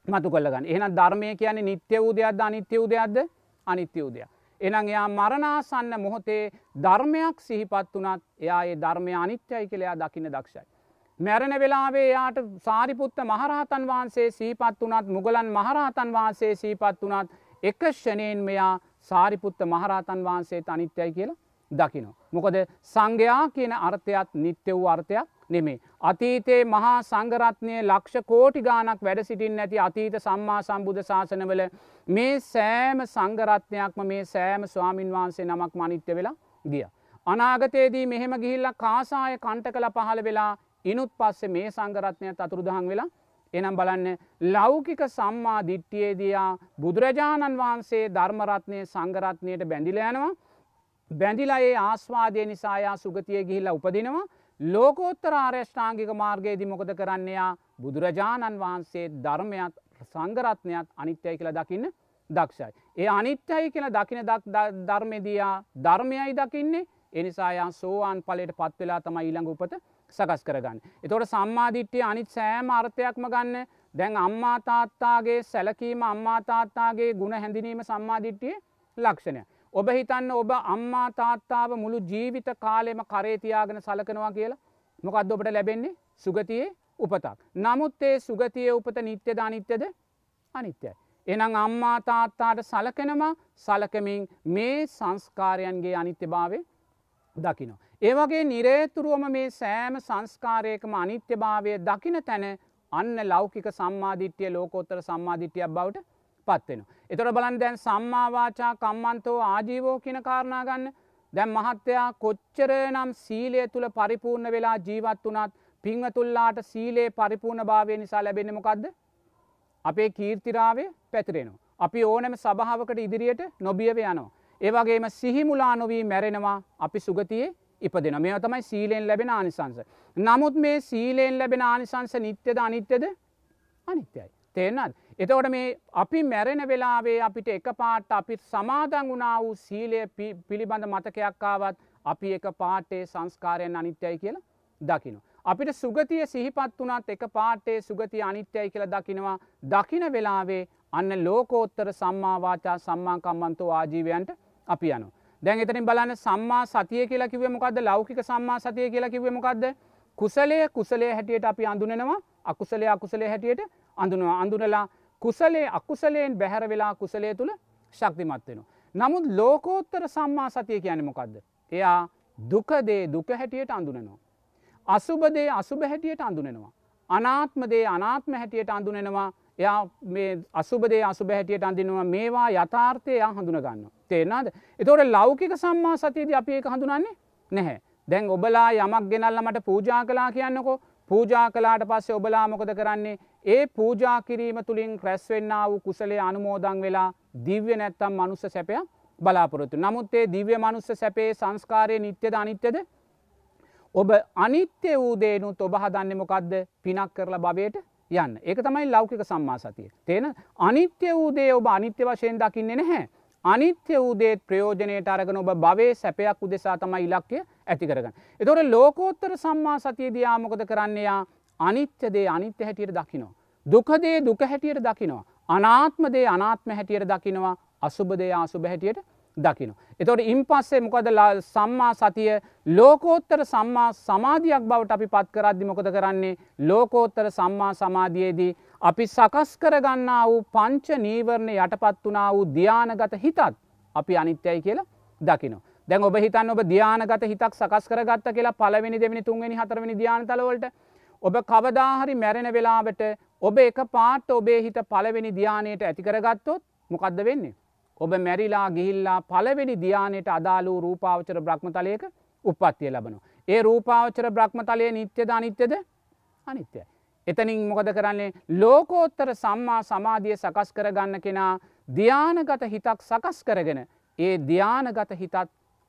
මතු කළගන්න එහන ධර්මය කියන්නේ නිත්‍ය වූ දෙයක්ද අනිත්‍ය වූ දෙයක්ද අනිත්‍ය වූ දෙයක්. එනම් එයා මරණාසන්න මොහොතේ ධර්මයක් සිහිපත් වනත් එයා ඒ ධර්මය අනිත්‍යයි කළයා දකින දක්ෂයි. මැරණ වෙලාවේ යාට සාරිපුත්ත මහරහතන් වහන්සේ සීපත් වනත් මුගලන් මහරහතන් වහන්සේ සීපත් වනත් එක ෂණයෙන් මෙයා සාරිපුත්ත මහරහතන් වහන්සේ අනිත්‍යයි කියලා දකිනෝ. මොකද සංඝයා කියන අර්ථයත් නිත්‍ය වූ අර්ථයක් නෙමේ. අතීතයේ මහා සංගරත්නය ලක්ෂ කෝටි ගානක් වැඩ සිටින් ඇති අතීත සම්මා සම්බුධ ශාසනවල මේ සෑම සංගරත්නයක්ම මේ සෑම ස්වාමින් වහන්සේ නමක් මනිත්‍ය වෙලා ගිය. අනාගතයේදී මෙහෙම ගිහිල්ල කාසාය කණ්ට කළ පහළ වෙලා ඉනුත් පස්සේ මේ සංගරත්නය අතුරුදහන් වෙලා එනම් බලන්න ලෞකික සම්මා දිට්ටියේදයා බුදුරජාණන් වහන්සේ ධර්මරත්නය සංගරත්නයට බැඳිල යනවා බැඳිලා ඒ ආස්වාදය නිසායා සුගතිය ගිහිල්ලා උපදිනවා ලෝකෝත්තර ආර්යෂ්ඨාංගික මාර්ගයේදී මොකද කරන්නේයා බුදුරජාණන් වහන්සේ ධර්මයක් සංගරත්නයක් අනිත්‍යයි කියලා දකින්න දක්ෂයි. ඒ අනිත්‍යයි කියලා දකින ධර්මදියා ධර්මයයි දකින්නේ එනිසායා සෝවාන් පලට පත් වෙලා තම ඊළඟ උපත සකස් කරගන්න. එතොට සම්මාධිට්්‍යය අනිත් සෑම අර්ථයක්ම ගන්න දැන් අම්මා තාත්තාගේ සැලකීම අම්මා තාත්තාගේ ගුණ හැඳිනීම සම්මාධිට්්‍යය ලක්ෂණය. ඔබ හිතන්න ඔබ අම්මා තාත්තාව මුළු ජීවිත කාලෙම කරේතියාගෙන සලකනවා කියලා මොකක්ද ඔබට ලැබෙන්නේ සුගතියේ උපතක්. නමුත් ඒ සුගතිය උපත නිත්‍යද අනිත්‍යද අනිත්‍යයි. එනම් අම්මා තාත්තාට සලකනම සලකමින් මේ සංස්කාරයන්ගේ අනිත්‍ය භාවය දකිනවා. ඒවගේ නිරේතුරුවම මේ සෑම සංස්කාරයකම අනිත්‍ය භාවය දකින තැන අන්න ලෞකික සම්මාධිට්්‍යය ලෝකෝත්තර සම්මාධිට්‍යයක් බවට පත්වෙන. එතොට බලන් දැන් සම්මාවාචා කම්මන්තෝ ආජීවෝ කියන කාරණා ගන්න දැන් මහත්තයා කොච්චර නම් සීලය තුළ පරිපූර්ණ වෙලා ජීවත් වනත් පිංහතුල්ලාට සීලේ පරිපූර්ණ භාවය නිසා ලැබෙන මොකක්ද අපේ කීර්තිරාවේ පැතිරෙනවා. අපි ඕනෑම සභාවකට ඉදිරියට නොබියව යනවා. ඒවගේම සිහිමුලා නොවී මැරෙනවා අපි සුගතියේ ඉපදෙන මේ තමයි සීලයෙන් ලැබෙන ආනිසංස. නමුත් මේ සීලයෙන් ලැබෙන ආනිසංස නිත්‍යද අනිත්‍යද අනිත්‍යයි. තේනත් එතවට මේ අපි මැරෙන වෙලාවේ අපිට එක පාට අපි සමාදන් වුණා වූ සීලය පිළිබඳ මතකයක්කාවත් අපි එක පාටේ සංස්කාරයෙන් අනිත්‍යයි කියලා දකිනු. අපිට සුගතිය සිහිපත් වනත් එක පාටේ සුගතිය අනිත්‍යයි කියලා දකිනවා. දකින වෙලාවේ අන්න ලෝකෝත්තර සම්මාවාචා සම්මාකම්මන්තෝ ආජීවයන්ට අපි යනු. දැන් එතනින් බලන්න සම්මා සතිය කියලා කිවේ මොකක්ද ලෞකික සම්මා සතිය කියලා කිවේ මොකක්ද කුසලය කුසලේ හැටියට අපි අඳුනෙනවා. අකුසලේ අකුසලේ හැටියට අඳුනවා අඳුනලා කුසලේ අකුසලයෙන් බැහැර වෙලා කුසලේ තුළ ශක්තිමත් වෙන. නමුත් ලෝකෝත්තර සම්මා සතිය කියන මොකක්ද. එයා දුකදේ දුක හැටියට අඳුනනවා. අසුබදේ අසුභ හැටියට අඳුනෙනවා. අනාත්මදේ අනාත්ම හැටියට අඳුනෙනවා එයා මේ අසුබදේ අසුබ හැටියට අඳිනවා මේවා යථාර්ථය හඳුන ගන්න. තේෙනද. එතෝට ලෞකික සම්මා සතියද අපි ඒක හඳුනන්නේ නැහැ. දැන් ඔබලා යමක් ගෙනල්ල මට පූජා කලා කියන්නකෝ පූජා කලාට පස්සේ ඔබලා මොකද කරන්නේ ඒ පූජා කිරීම තුළින් ක්‍රැස්වෙන්න වූ කුසලේ අනුමෝදං වෙලා දිව්‍ය නැත්තම් මනුස්ස සැපය බලාපොරොත්තු. නමුත් ඒ දිව්‍ය මනුස්ස සැපේ සංස්කාරය නිත්‍යද අනිත්‍යද. ඔබ අනිත්‍ය වූ දේනුත් ඔබ හදන්න මොකක්ද පිනක් කරලා භවයට යන්න ඒක තමයි ලෞකික සම්මා සතිය. තේන අනිත්‍ය වූ දේ ඔබ අනිත්‍ය වශයෙන් දකින්නේ නැහැ. අනිත්‍ය වූදේත් ප්‍රයෝජනයට අරගෙන ඔබ භවේ සැපයක් උදෙසා තමයි ඉලක්කය ඇති කරගන්න. එතොට ලෝකෝත්තර සම්මා සතිය දයාමොකද කරන්නේයා අනිත්‍යදේ අනිත්‍ය හැටියට දකිනවා. දුකදේ දුක හැටියට දකිනවා. අනාත්මදේ අනාත්ම හැටියට දකිනවා අසුභදේ ආසුභ හැටියට දකින. එතොට ඉන් පස්සේ මොකද සම්මා සතිය ලෝකෝත්තර සම්මා සමාධයක් බවට අපි පත් කරද්දි මොකද කරන්නේ ලෝකෝත්තර සම්මා සමාධයේදී අපි සකස් කරගන්නා වූ පංච නීවරණ යටපත් වනා වූ ධ්‍යානගත හිතත් අපි අනිත්‍යයි කියලා දකිනවා. දැන් ඔබ හිතන්න ඔබ ධ්‍යානගත හිතක් සකස් කරගත්ත කියලා පලවෙනි දෙවනි තුන්වෙනි හතරවෙනි ධ්‍යානතලවලට ඔබ කවදාහරි මැරෙන වෙලාවට ඔබ එක පාට ඔබේ හිත පලවෙනි ධ්‍යානයට ඇතිකරගත්තොත් මොකක්ද වෙන්නේ. ඔබ මැරිලා ගිහිල්ලා පලවෙනි ධ්‍යානයට අදාලූ රූපාවචර බ්‍රහ්මතලයක උපත්තිය ලබනවා. ඒ රූපාවචර බ්‍රහ්මතලය නිත්‍යද අනිත්‍යද අනිත්‍යයි. එතනින් මොකද කරන්නේ ලෝකෝත්තර සම්මා සමාධිය සකස් කරගන්න කෙනා ධ්‍යානගත හිතක් සකස් කරගෙන ඒ ධ්‍යානගත හිතත්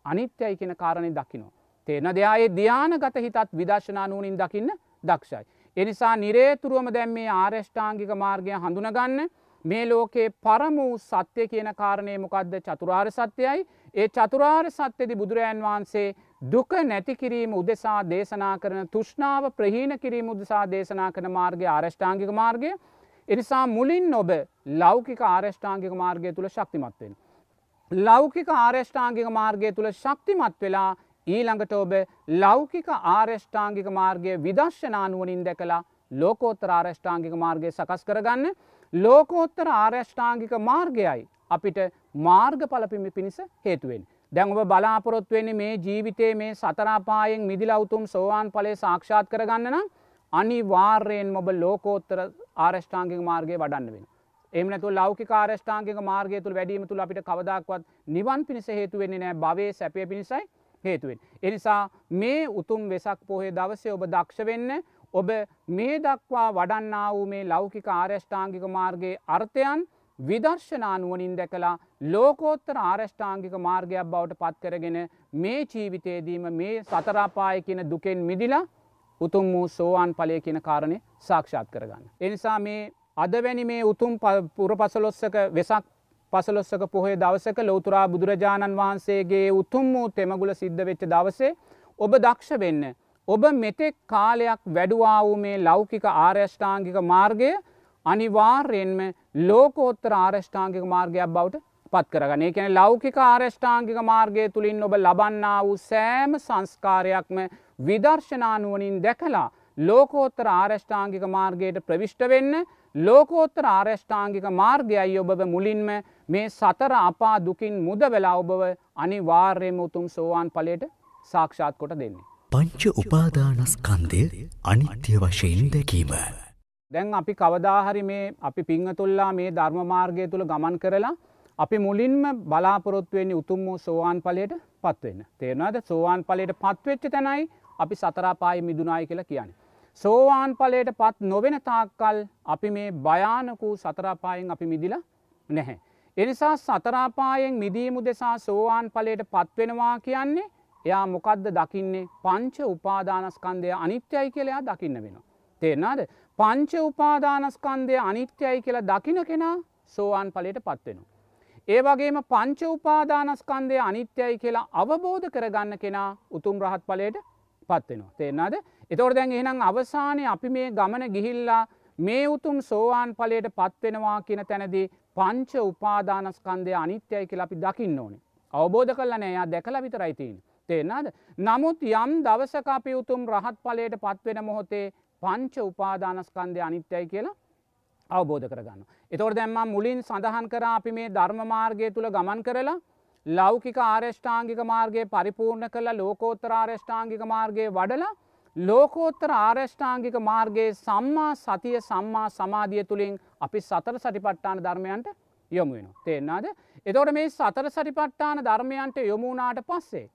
අනිත්‍යයි කියෙන කාරණය දකිනෝ. තේන දෙයායේ ධ්‍යානගත හිතත් විදර්ශනා නූනින් දකින්න දක්ෂයි. එනිසා නිරේතුරුවම දැම් මේ ආර්ෂ්ඨාංගික මාර්ගය හඳුනගන්න මේ ලෝකයේ පරම වූ සත්‍යය කියන කාරණය මොකක්ද චතුරාර් සත්‍යයයි ඒ චතුරාර් සත්‍යදි බුදුරජන් වහන්සේ දුක නැති කිරීම උදෙසා දේශනා කරන තුෂ්නාව ප්‍රහීන කිරීම උදෙසා දේශනා කන මාර්ගය ආරෂ්ඨාංගික මාර්ගය එනිසා මුලින් ඔබ ලෞකික ආරෂ්ඨාංගික මාර්ගය තුළ ශක්තිමත්වෙන්. ලෞකික ආරෂ්ඨාංගික මාර්ගය තුළ ශක්තිමත් වෙලා ඊළඟට ඔබ ලෞකික ආර්ෂ්ඨාංගික මාර්ගය විදර්ශනානුවනින් දැකලා ලෝකෝත්තර ආරෂ්ඨාංගික මාර්ගය සකස් කරගන්න ලෝකෝත්තර ආර්යෂ්ඨාංගික මාර්ගයයි අපිට මාර්ග පලපිමි පිණිස හේතුවෙන්. දැන් ඔබ බලාපොරොත්වෙන්නේ මේ ජීවිතේ මේ සතරාපායෙන් මිදිලවුතුම් සෝවාන් පලේ සාක්ෂාත් කරගන්න නම් අනිවාර්යෙන් මොබ ලෝකෝත්තර ආරෂ්ඨාංගික මාර්ගය වඩන්න වෙන. එමනතු ලෞකික ආරෂ්ඨාංගික මාර්ගය තුළ වැඩීම තුළ අපිට කවදක්වත් නිවන් පිණිස හේතුවෙන්නේ නෑ භවය සැපය පිණිසයි හේතුවෙන්. එනිසා මේ උතුම් වෙසක් පොහේ දවසේ ඔබ දක්ෂ වෙන්න ඔබ මේ දක්වා වඩන්නා වූ මේ ලෞකික ආරෂ්ඨාංගික මාර්ගයේ අර්ථයන් විදර්ශනානුවනින් දැකලා ලෝකෝත්තර ආරෂ්ඨාංගික මාර්ගයක් බවට පත්කරගෙන මේ ජීවිතයේදීම මේ සතරාපාය කියන දුකෙන් මිදිලා උතුම් වූ සෝවාන් පලය කියන කාරණය සාක්ෂාත් කරගන්න. එනිසා මේ අදවැනි මේ උතුම් පුර පසලොස්සක වෙසක් පසලොස්සක පොහේ දවසක ලෝතුරා බුදුරජාණන් වහන්සේගේ උතුම් වූ තෙමගුල සිද්ධ වෙච්ච දවසේ ඔබ දක්ෂ වෙන්න. ඔබ මෙතෙක් කාලයක් වැඩුවා වූ මේ ලෞකික ආර්යෂ්ඨාංගික මාර්ගය අනිවාර්යෙන්ම ලෝකෝත්තර ආර්යෂ්ඨාංගික මාර්ගයක් බවට පත් කරගන එකැන ලෞකික ආර්යෂ්ඨාංගික මාර්ගය තුළින් ඔබ ලබන්නා වූ සෑම සංස්කාරයක්ම විදර්ශනානුවනින් දැකලා ලෝකෝත්තර ආර්යෂ්ඨාංගික මාර්ගයට ප්‍රවිෂ්ට වෙන්න ලෝකෝත්තර ආර්යෂ්ඨාංගික මාර්ගයයි ඔබව මුලින්ම මේ සතර අපා දුකින් මුද වෙලා ඔබව අනිවාර්යම උතුම් සෝවාන් පලට සාක්ෂාත් කොට දෙන්නේ. පංච උපාදානස්කන්දය අනිත්‍ය වශයෙන් දැකීම. දැන් අපි කවදාහරි මේ අපි පිංහතුල්ලා මේ ධර්ම මාර්ගය තුළ ගමන් කරලා අපි මුලින්ම බලාපොරොත්තුවෙන්නේ උතුම් වූ සෝවාන් පලයට පත්වෙන්න. තේරවාද සෝවාන් පලයට පත්වෙච්ච තැනයි අපි සතරාපායි මිදුනායි කියලා කියන්නේ. සෝවාන් පලයට පත් නොවෙන තාක්කල් අපි මේ භයානකූ සතරාපායෙන් අපි මිදිලා නැහැ. එනිසා සතරාපායෙන් මිදීමු දෙසා සෝවාන් පලයට පත්වෙනවා කියන්නේ එයා මොකක්ද දකින්නේ පංච උපාදානස්කන්දය අනිත්‍යයි කියලයා දකින්න වෙන. තේරනාද පංච උපාදානස්කන්දය අනිත්‍යයි කියලා දකින කෙනා සෝවාන් පලට පත්වෙනවා. ඒ වගේම පංච උපාදානස්කන්දය අනිත්‍යයි කියලා අවබෝධ කරගන්න කෙනා උතුම් රහත් පලට පත්වෙනවා. තේරනාද එතොර දැන් එහෙනම් අවසානය අපි මේ ගමන ගිහිල්ලා මේ උතුම් සෝවාන් පලයට පත්වෙනවා කියන තැනදී පංච උපාදානස්කන්දය අනිත්‍යයි කියලා අපි දකින්න ඕනේ. අවබෝධ කල්ලන එයා දැකල විතරයිතින්. තේෙනද. නමුත් යම් දවසක අපි උතුම් රහත් පලයට පත්වෙන මොහොතේ පංච උපාදානස්කන්දය අනිත්‍යයි කියලා අවබෝධ කරගන්න. එතොර දැම්ම මුලින් සඳහන් කර අපි මේ ධර්මමාර්ගය තුළ ගමන් කරලා ලෞකික ආර්ෂ්ඨාංගික මාර්ගය පරිපූර්ණ කළ ලෝකෝත්තර ආර්ෂ්ඨාංගික මාර්ගය වඩලා ලෝකෝත්තර ආර්ෂ්ඨාංගික මාර්ගයේ සම්මා සතිය සම්මා සමාධිය තුළින් අපි සතර සටිපට්ටාන ධර්මයන්ට යොමු වෙන. තේෙන්නාද. එතොට මේ සතර සටිපට්ටාන ධර්මයන්ට යොමුණනාට පස්සේ.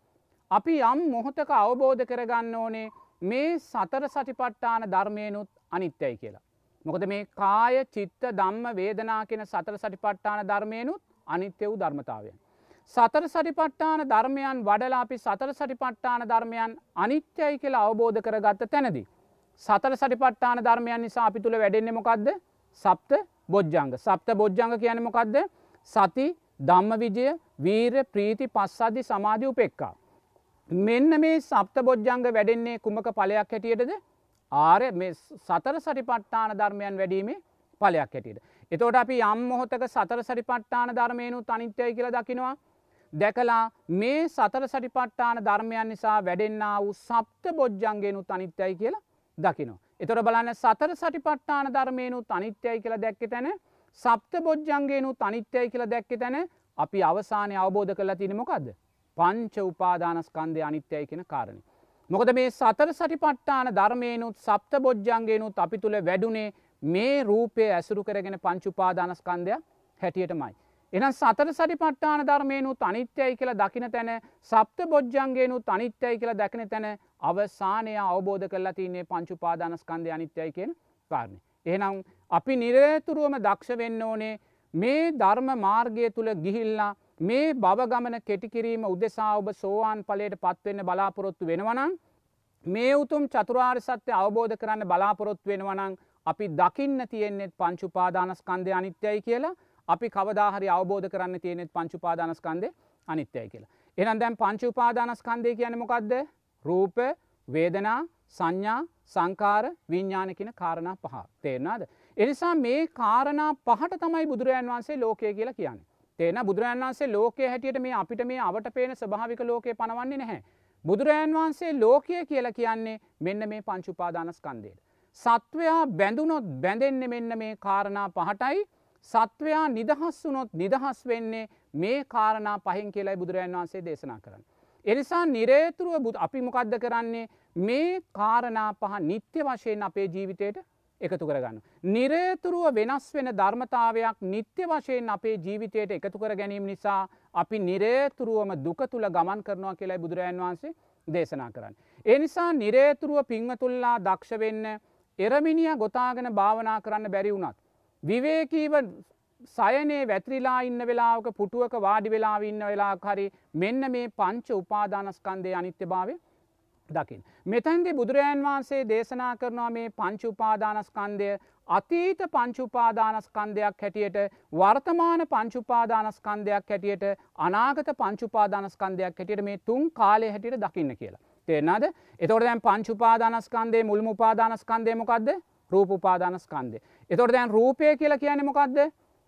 අපි යම් මොහොතක අවබෝධ කරගන්න ඕනේ මේ සතර සටිපට්ටාන ධර්මයනුත් අනිත්‍යයි කියලා. මොකද මේ කාය චිත්ත දම්ම වේදනා කියෙන සතර සටිපට්ටාන ධර්මයනුත් අනිත්‍ය වූ ධර්මතාවයන්. සතර සටිපට්ටාන ධර්මයන් වඩලා අපි සතර සටිපට්ටාන ධර්මයන් අනිත්‍යයි කියලා අවබෝධ කරගත්ත තැනදී. සතර සටිපට්ටාන ධර්මයන් නිසා අපි තුළ වැඩෙන්නේ මොකක්ද සප්ත බොජ්ජංග සප්ත බොජ්ජංග කියන මොකක්ද සති ධම්ම විජය වීර ප්‍රීති පස්සද්ධි සමාධී උපෙක්කා. මෙන්න මේ සප්ත බොජ්ජංග වැඩෙන්නේ කුමක පලයක් හැටියටද ආරය සතර සටිපට්ටාන ධර්මයන් වැඩීමේ පලයක් හැටියට. එතෝට අපි යම් මොහොතක සතර සටිපට්ටාන ධර්මයනු තනිත්‍යය කියලා දකිනවා දැකලා මේ සතර සටිපට්ටාන ධර්මයන් නිසා වැඩෙන්න්න වූ සප්ත බොජ්ජන්ගේනු තනිත්‍යයි කියලා දකිනවා. එතොට බලන්න සතර සටිපට්ටාන ධර්මයනු තනිත්‍යයි කියලා දැක්ක තැන සප්ත බොජ්ජන්ගේනු තනිත්‍යයි කියලා දැක්ක තැන අපි අවසානය අවබෝධ කරලා තිනමොකක්ද. පංච උපාදානස්කන්දය අනිත්‍යයි කියෙන කාරණය. මොකද මේ සතර සටිපට්ටාන ධර්මයනුත් සප්ත බොජ්ජන්ගේනුත් අපි තුළ වැඩුනේ මේ රූපය ඇසුරු කරගෙන පංචුපාදානස්කන්දයක් හැටියටමයි. එන සතර සටිපට්ටාන ධර්මයනුත් අනිත්‍යයි කියලා දකින තැන සප්ත බොජ්ජන්ගේනුත් අනිත්‍යයි කියලා දැකන තැන අවසානය අවබෝධ කරලා තින්නේ පංචුපාදානස්කන්දය අනිත්‍යයි කියෙන කාරණය. එහෙනම් අපි නිරේතුරුවම දක්ෂ වෙන්න ඕනේ මේ ධර්ම මාර්ගය තුළ ගිහිල්ලා මේ බවගමන කෙටිකිරීම උදෙසා ඔබ සෝවාන් පලයට පත්වෙන්න බලාපොරොත්තු වෙනවනං මේ උතුම් චතුරාර් සත්‍ය අවබෝධ කරන්න බලාපොරොත්තු වෙනවනං අපි දකින්න තියෙන්නෙත් පංචුපාදානස්කන්දය අනිත්‍යයි කියලා අපි කවදාහරි අවබෝධ කරන්න තියෙනෙත් පංචුපාදානස්කන්දය අනිත්‍යයි කියලා. එනම් දැන් පංචුපාදානස්කන්දය කියන මොකක්ද රූප වේදනා සංඥා සංකාර විඤ්ඥානකින කාරණා පහ තේරනාද. එනිසා මේ කාරණා පහට තමයි බුදුරජන් වන්සේ ලෝකය කියලා කියන්නේ. තේන බුදුරජන් වන්සේ ලෝකය හැටියට මේ අපිට මේ අවට පේන ස්භාවික ලෝකය පනවන්නේ නැහැ. බුදුරජන් වහන්සේ ලෝකය කියලා කියන්නේ මෙන්න මේ පංචුපාදානස්කන්දයට. සත්වයා බැඳුනොත් බැඳෙන්න මෙන්න මේ කාරණා පහටයි සත්වයා නිදහස් වුනොත් නිදහස් වෙන්නේ මේ කාරණා පහින් කියලයි බුදුරජන් වහන්සේ දේශනා කරන්න. එනිසා නිරේතුරුව බුදු අපි මොකක්ද කරන්නේ මේ කාරණා පහ නිත්‍ය වශයෙන් අපේ ජීවිතයට එකතු කරගන්න. නිරේතුරුව වෙනස් වෙන ධර්මතාවයක් නිත්‍ය වශයෙන් අපේ ජීවිතයට එකතු කර ගැනීම නිසා අපි නිරේතුරුවම දුක තුළ ගමන් කරනවා කියලායි බුදුරජන් වහන්සේ දේශනා කරන්න. ඒ නිසා නිරේතුරුව පිංහතුල්ලා දක්ෂ වෙන්න එරමිනිිය ගොතාගෙන භාවනා කරන්න බැරි වුණත්. විවේකීව සයනේ වැත්‍රිලා ඉන්න වෙලාවක පුටුවක වාඩි වෙලා ඉන්න වෙලා හරි මෙන්න මේ පංච උපාදානස්කන්දය අනිත්‍ය භාවය දකිින්. මෙතැන්දි බුදුරජාන් වහන්සේ දේශනා කරනවා මේ පංච උපාදානස්කන්දය අතීත පංචුපාදානස්කන්දයක් හැටියට වර්තමාන පංචුපාදානස්කන්දයක් හැටියට අනාගත පංචුපාදානස්කන්දයක් හැටියට මේ තුන් කාලය හැටියට දකින්න කියලා. තේෙනද එතොට දැන් පංචුපාදානස්කන්දේ මුල්ම උපාදානස්කන්දය මොකක්ද රූපපාදානස්කන්දය. එතොට දැන් රූපය කියලා කියන මොකක්ද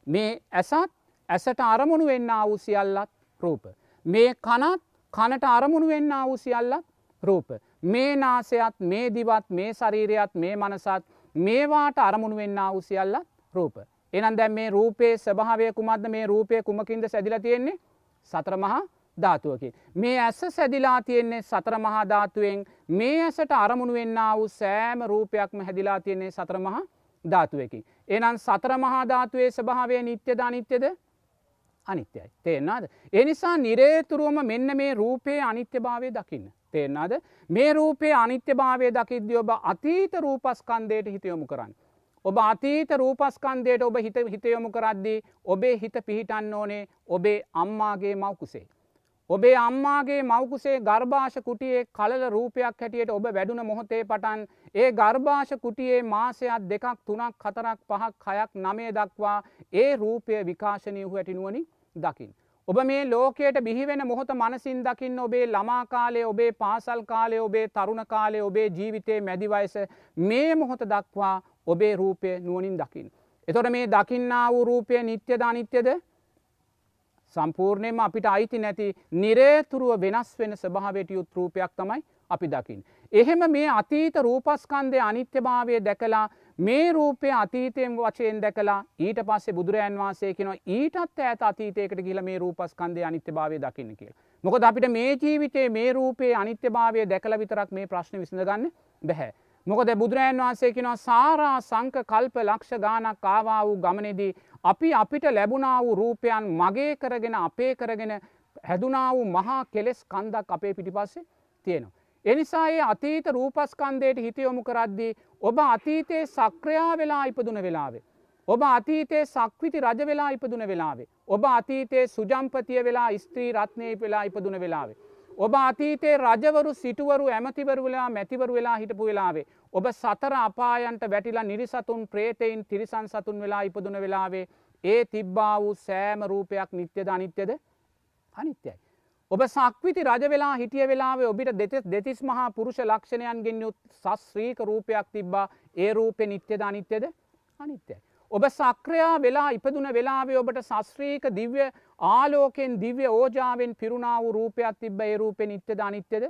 මේ ඇසත් ඇසට අරමුණු වෙන්න වූ සියල්ලත් රූප. මේ කනත් කනට අරමුණු වෙන්න වූ සියල්ලත් රූප. මේ නාසයත් මේ දිවත් මේ ශරීරයත් මේ මනසත් මේවාට අරමුණු වෙන්න වූ සියල්ලත් රූප. එනම් දැන් මේ රූපේ ස්භාවය කුමක්ද මේ රූපය කුමකින්ද සැදිල තියෙන්නේ සතර මහා ධාතුවකි. මේ ඇස සැදිලා තියෙන්නේ සතර මහා ධාතුවෙන් මේ ඇසට අරමුණු වෙන්න වූ සෑම රූපයක්ම හැදිලා තියෙන්නේ සතර මහා ධාතුවකි. එනම් සතර මහාධාතුවේ ස්භාවය නිත්‍යද අනිත්‍යද අනිත්‍යයි. තේෙන්නාද. එනිසා නිරේතුරුවම මෙන්න මේ රූපයේ අනිත්‍ය භාවය දකින්න. තේෙන්නාද මේ රූපයේ අනිත්‍ය භාවය දකිද්‍ය ඔබ අතීත රූපස්කන්දයට හිතයොමු කරන්න. ඔබ අතීත රූපස්කන්දයට ඔබ හිත හිතයොමු කරද්දී ඔබේ හිත පිහිටන්න ඕනේ ඔබේ අම්මාගේ මවකුසේ. ඔබේ අම්මාගේ මවකුසේ ගර්භාෂ කුටියේ කලල රූපයක් හැටියට ඔබ වැඩුණ මොහොතේ පටන් ඒ ගර්භාෂ කුටියේ මාසයක් දෙකක් තුනක් කතරක් පහක් හයක් නමය දක්වා ඒ රූපය විකාශනයහු ඇටිනුවනි දකිින්. ඔබ මේ ලෝකයට බිහිවෙන මොහොත මනසින් දකින්න ඔබේ ළමා කාලේ ඔබේ පාසල් කාලේ ඔබේ තරුණ කාලේ ඔබේ ජීවිතයේ මැදිවයස මේ මොහොත දක්වා ඔබේ රූපය නුවනින් දකිින්. එතොට මේ දකින්නා වූ රූපය නිත්‍යද අනිත්‍යද සම්පූර්ණයම අපිට අයිති නැති නිරේතුරුව වෙනස් වෙන ස්භාවයට යුත් රූපයක් තමයි අපි දකිින්. එහෙම මේ අතීත රූපස්කන්දය අනිත්‍යභාවය දැකලා මේ රූපය අතීතයෙන් වචයෙන් දැකලා ඊට පස්සේ බුදුරජන් වන්සේ කෙනවා ඊටත් ඇත අතීතයකට කියල මේ රූපස්කන්දය අනිත්‍ය භාවය දකින්න කිය. මොකද අපිට මේ ජීවිතේ මේ රූපයේ අනිත්‍ය භාවය දැකල විතරක් මේ ප්‍රශ්න විසඳගන්න බැහැ. මොකද බුදුරජන් වහන්සේ කෙනවා සාරා සංක කල්ප ලක්ෂ ගානක් ආවා වූ ගමනෙදී අපි අපිට ලැබුණා වූ රූපයන් මගේ කරගෙන අපේ කරගෙන හැදුනා වූ මහා කෙලෙස් කන්දක් අපේ පිටිපස්සේ තියෙනවා. එනිසා ඒ අතීත රූපස්කන්දයට හිතයොමු කරද්දී ඔබ අතීතයේ සක්‍රයා වෙලා ඉපදුන වෙලාවේ. ඔබ අතීතයේ සක්විති රජ වෙලා ඉපදුන වෙලාවේ. ඔබ අතීතයේ සුජම්පතිය වෙලා ස්ත්‍රී රත්නය වෙලා ඉපදුන වෙලාවේ. ඔබ අතීතයේ රජවරු සිටුවරු ඇමතිවරු වෙලා මැතිවරු වෙලා හිටපු වෙලාවේ. ඔබ සතර අපායන්ට වැටිලා නිරිසතුන් ප්‍රේතයින් තිරිසන් සතුන් වෙලා ඉපදුන වෙලාවේ ඒ තිබ්බා වූ සෑම රූපයක් නිත්‍යද අනිත්‍යද අනිත්‍යයි. ඔබ සක්විති රජ වෙලා හිටිය වෙලාවේ ඔබිට දෙතෙස් දෙතිස් මහා පුරුෂ ලක්ෂණයන්ගෙන් යුත් සස්්‍රීක රූපයක් තිබ්බා. ඒ රූපය නිත්‍යද අනිත්‍යද අනිත්‍යයි. ඔබ සක්‍රයා වෙලා ඉපදුන වෙලාවේ ඔබට සස්්‍රීක දිව්‍ය ආලෝකෙන් දිව්‍ය ඕජාවෙන් පිරුණා වූ රූපයක් තිබ්බ ඒ රූපය නිත්‍යද අනිත්‍යද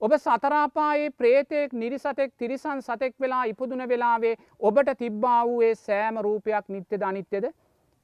ඔබ සතරාපායේ ප්‍රේතෙක් නිරිසතෙක් තිරිසන් සතෙක් වෙලා ඉපදුන වෙලාවේ ඔබට තිබ්බා වූයේ සෑම රූපයක් නිත්‍යද අනිත්‍යද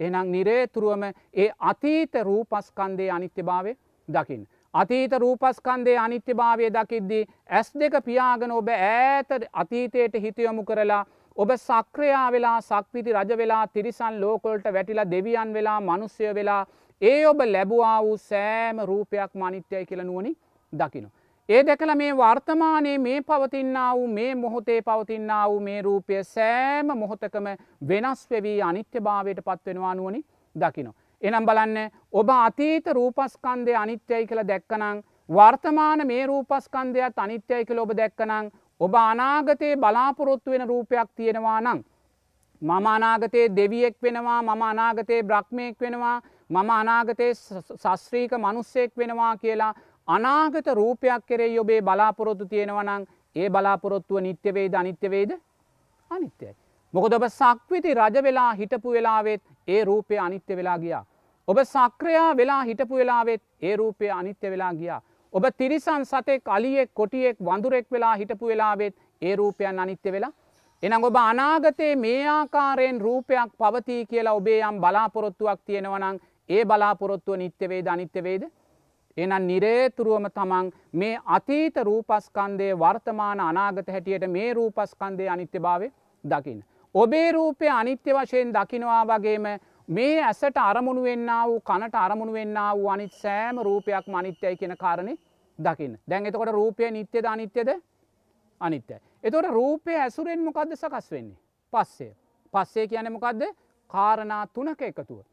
එනම් නිරේතුරුවම ඒ අතීත රූපස්කන්දේ අනිත්‍ය භාවය දකිින්. අතීත රූපස්කන්දේ අනිත්‍ය භාවය දකිද්දී ඇස් දෙක පියාගෙන ඔබ ඈත අතීතයට හිතයොමු කරලා ඔබ සක්‍රයා වෙලා සක්විති රජ වෙලා තිරිසන් ලෝකොල්ට වැටිලා දෙවියන් වෙලා මනුස්්‍යය වෙලා ඒ ඔබ ලැබවා වූ සෑම රූපයක් මනිත්‍යයි කියලනුවනි දකිනවා. ඒ දැකල මේ වර්තමානයේ මේ පවතින්න වූ මේ මොහොතේ පවතින්න වූ මේ රූපය සෑම මොහොතකම වෙනස් වෙවී අනිත්‍ය භාවයට පත්වෙනවා නුවනි දකිනවා. එනම් බලන්න ඔබ අතීත රූපස්කන්දය අනිත්‍යයි කළ දැක්කනං වර්තමාන මේ රූපස්කන්දයක් අනිත්‍යයි කළ ඔබ දැක්කනං ඔබ අනාගතයේ බලාපොරොත්තු වෙන රූපයක් තියෙනවා නං. මම අනාගතයේ දෙවියෙක් වෙනවා මම අනාගතයේ බ්‍රහ්මයෙක් වෙනවා මම අනාගතයේ සස්ත්‍රීක මනුස්සෙක් වෙනවා කියලා අනාගත රූපයක් කෙරෙයි ඔබේ බලාපොරොත්තු තියෙනවනං ඒ බලාපොරොත්තුව නිත්‍යවේද අනිත්‍යවේද අනිත්‍යයි. මොකද ඔබ සක්විති රජ වෙලා හිටපු වෙලාවෙත් ඒ රූපය අනිත්‍ය වෙලා ගියා. ඔබ සක්‍රයා වෙලා හිටපු වෙලාවෙත් ඒ රූපය අනිත්‍ය වෙලා ගියා. ඔබ තිරිසන් සතෙක් අලියෙක් කොටියෙක් වඳුරෙක් වෙලා හිටපු වෙලාවෙත් ඒ රූපයන් අනිත්‍ය වෙලා. එනම් ඔබ අනාගතයේ මේ ආකාරයෙන් රූපයක් පවතිී කියලා ඔබේ යම් බලාපොරොත්තුවක් තියෙනවනං ඒ බලාපොරොත්තුව නිත්‍යවේද අනිත්‍යවේද. එනම් නිරේතුරුවම තමන් මේ අතීත රූපස්කන්දය වර්තමාන අනාගත හැටියට මේ රූපස්කන්දය අනිත්‍ය භාවය දකින්න. ඔබේ රූපය අනිත්‍ය වශයෙන් දකිනවා වගේම මේ ඇසට අරමුණු වෙන්න වූ කනට අරමුණු වෙන්න වූ අනිත් සෑම රූපයක් මනිත්‍යයි කියෙන කාරණය දකින්න. දැන් එතකොට රූපය නිත්‍යද අනිත්‍යද අනිත්‍යයි. එතොට රූපය ඇසුරෙන් මොකක්ද සකස් වෙන්නේ. පස්සේ. පස්සේ කියන මොකක්ද කාරණා තුනක එකතුව.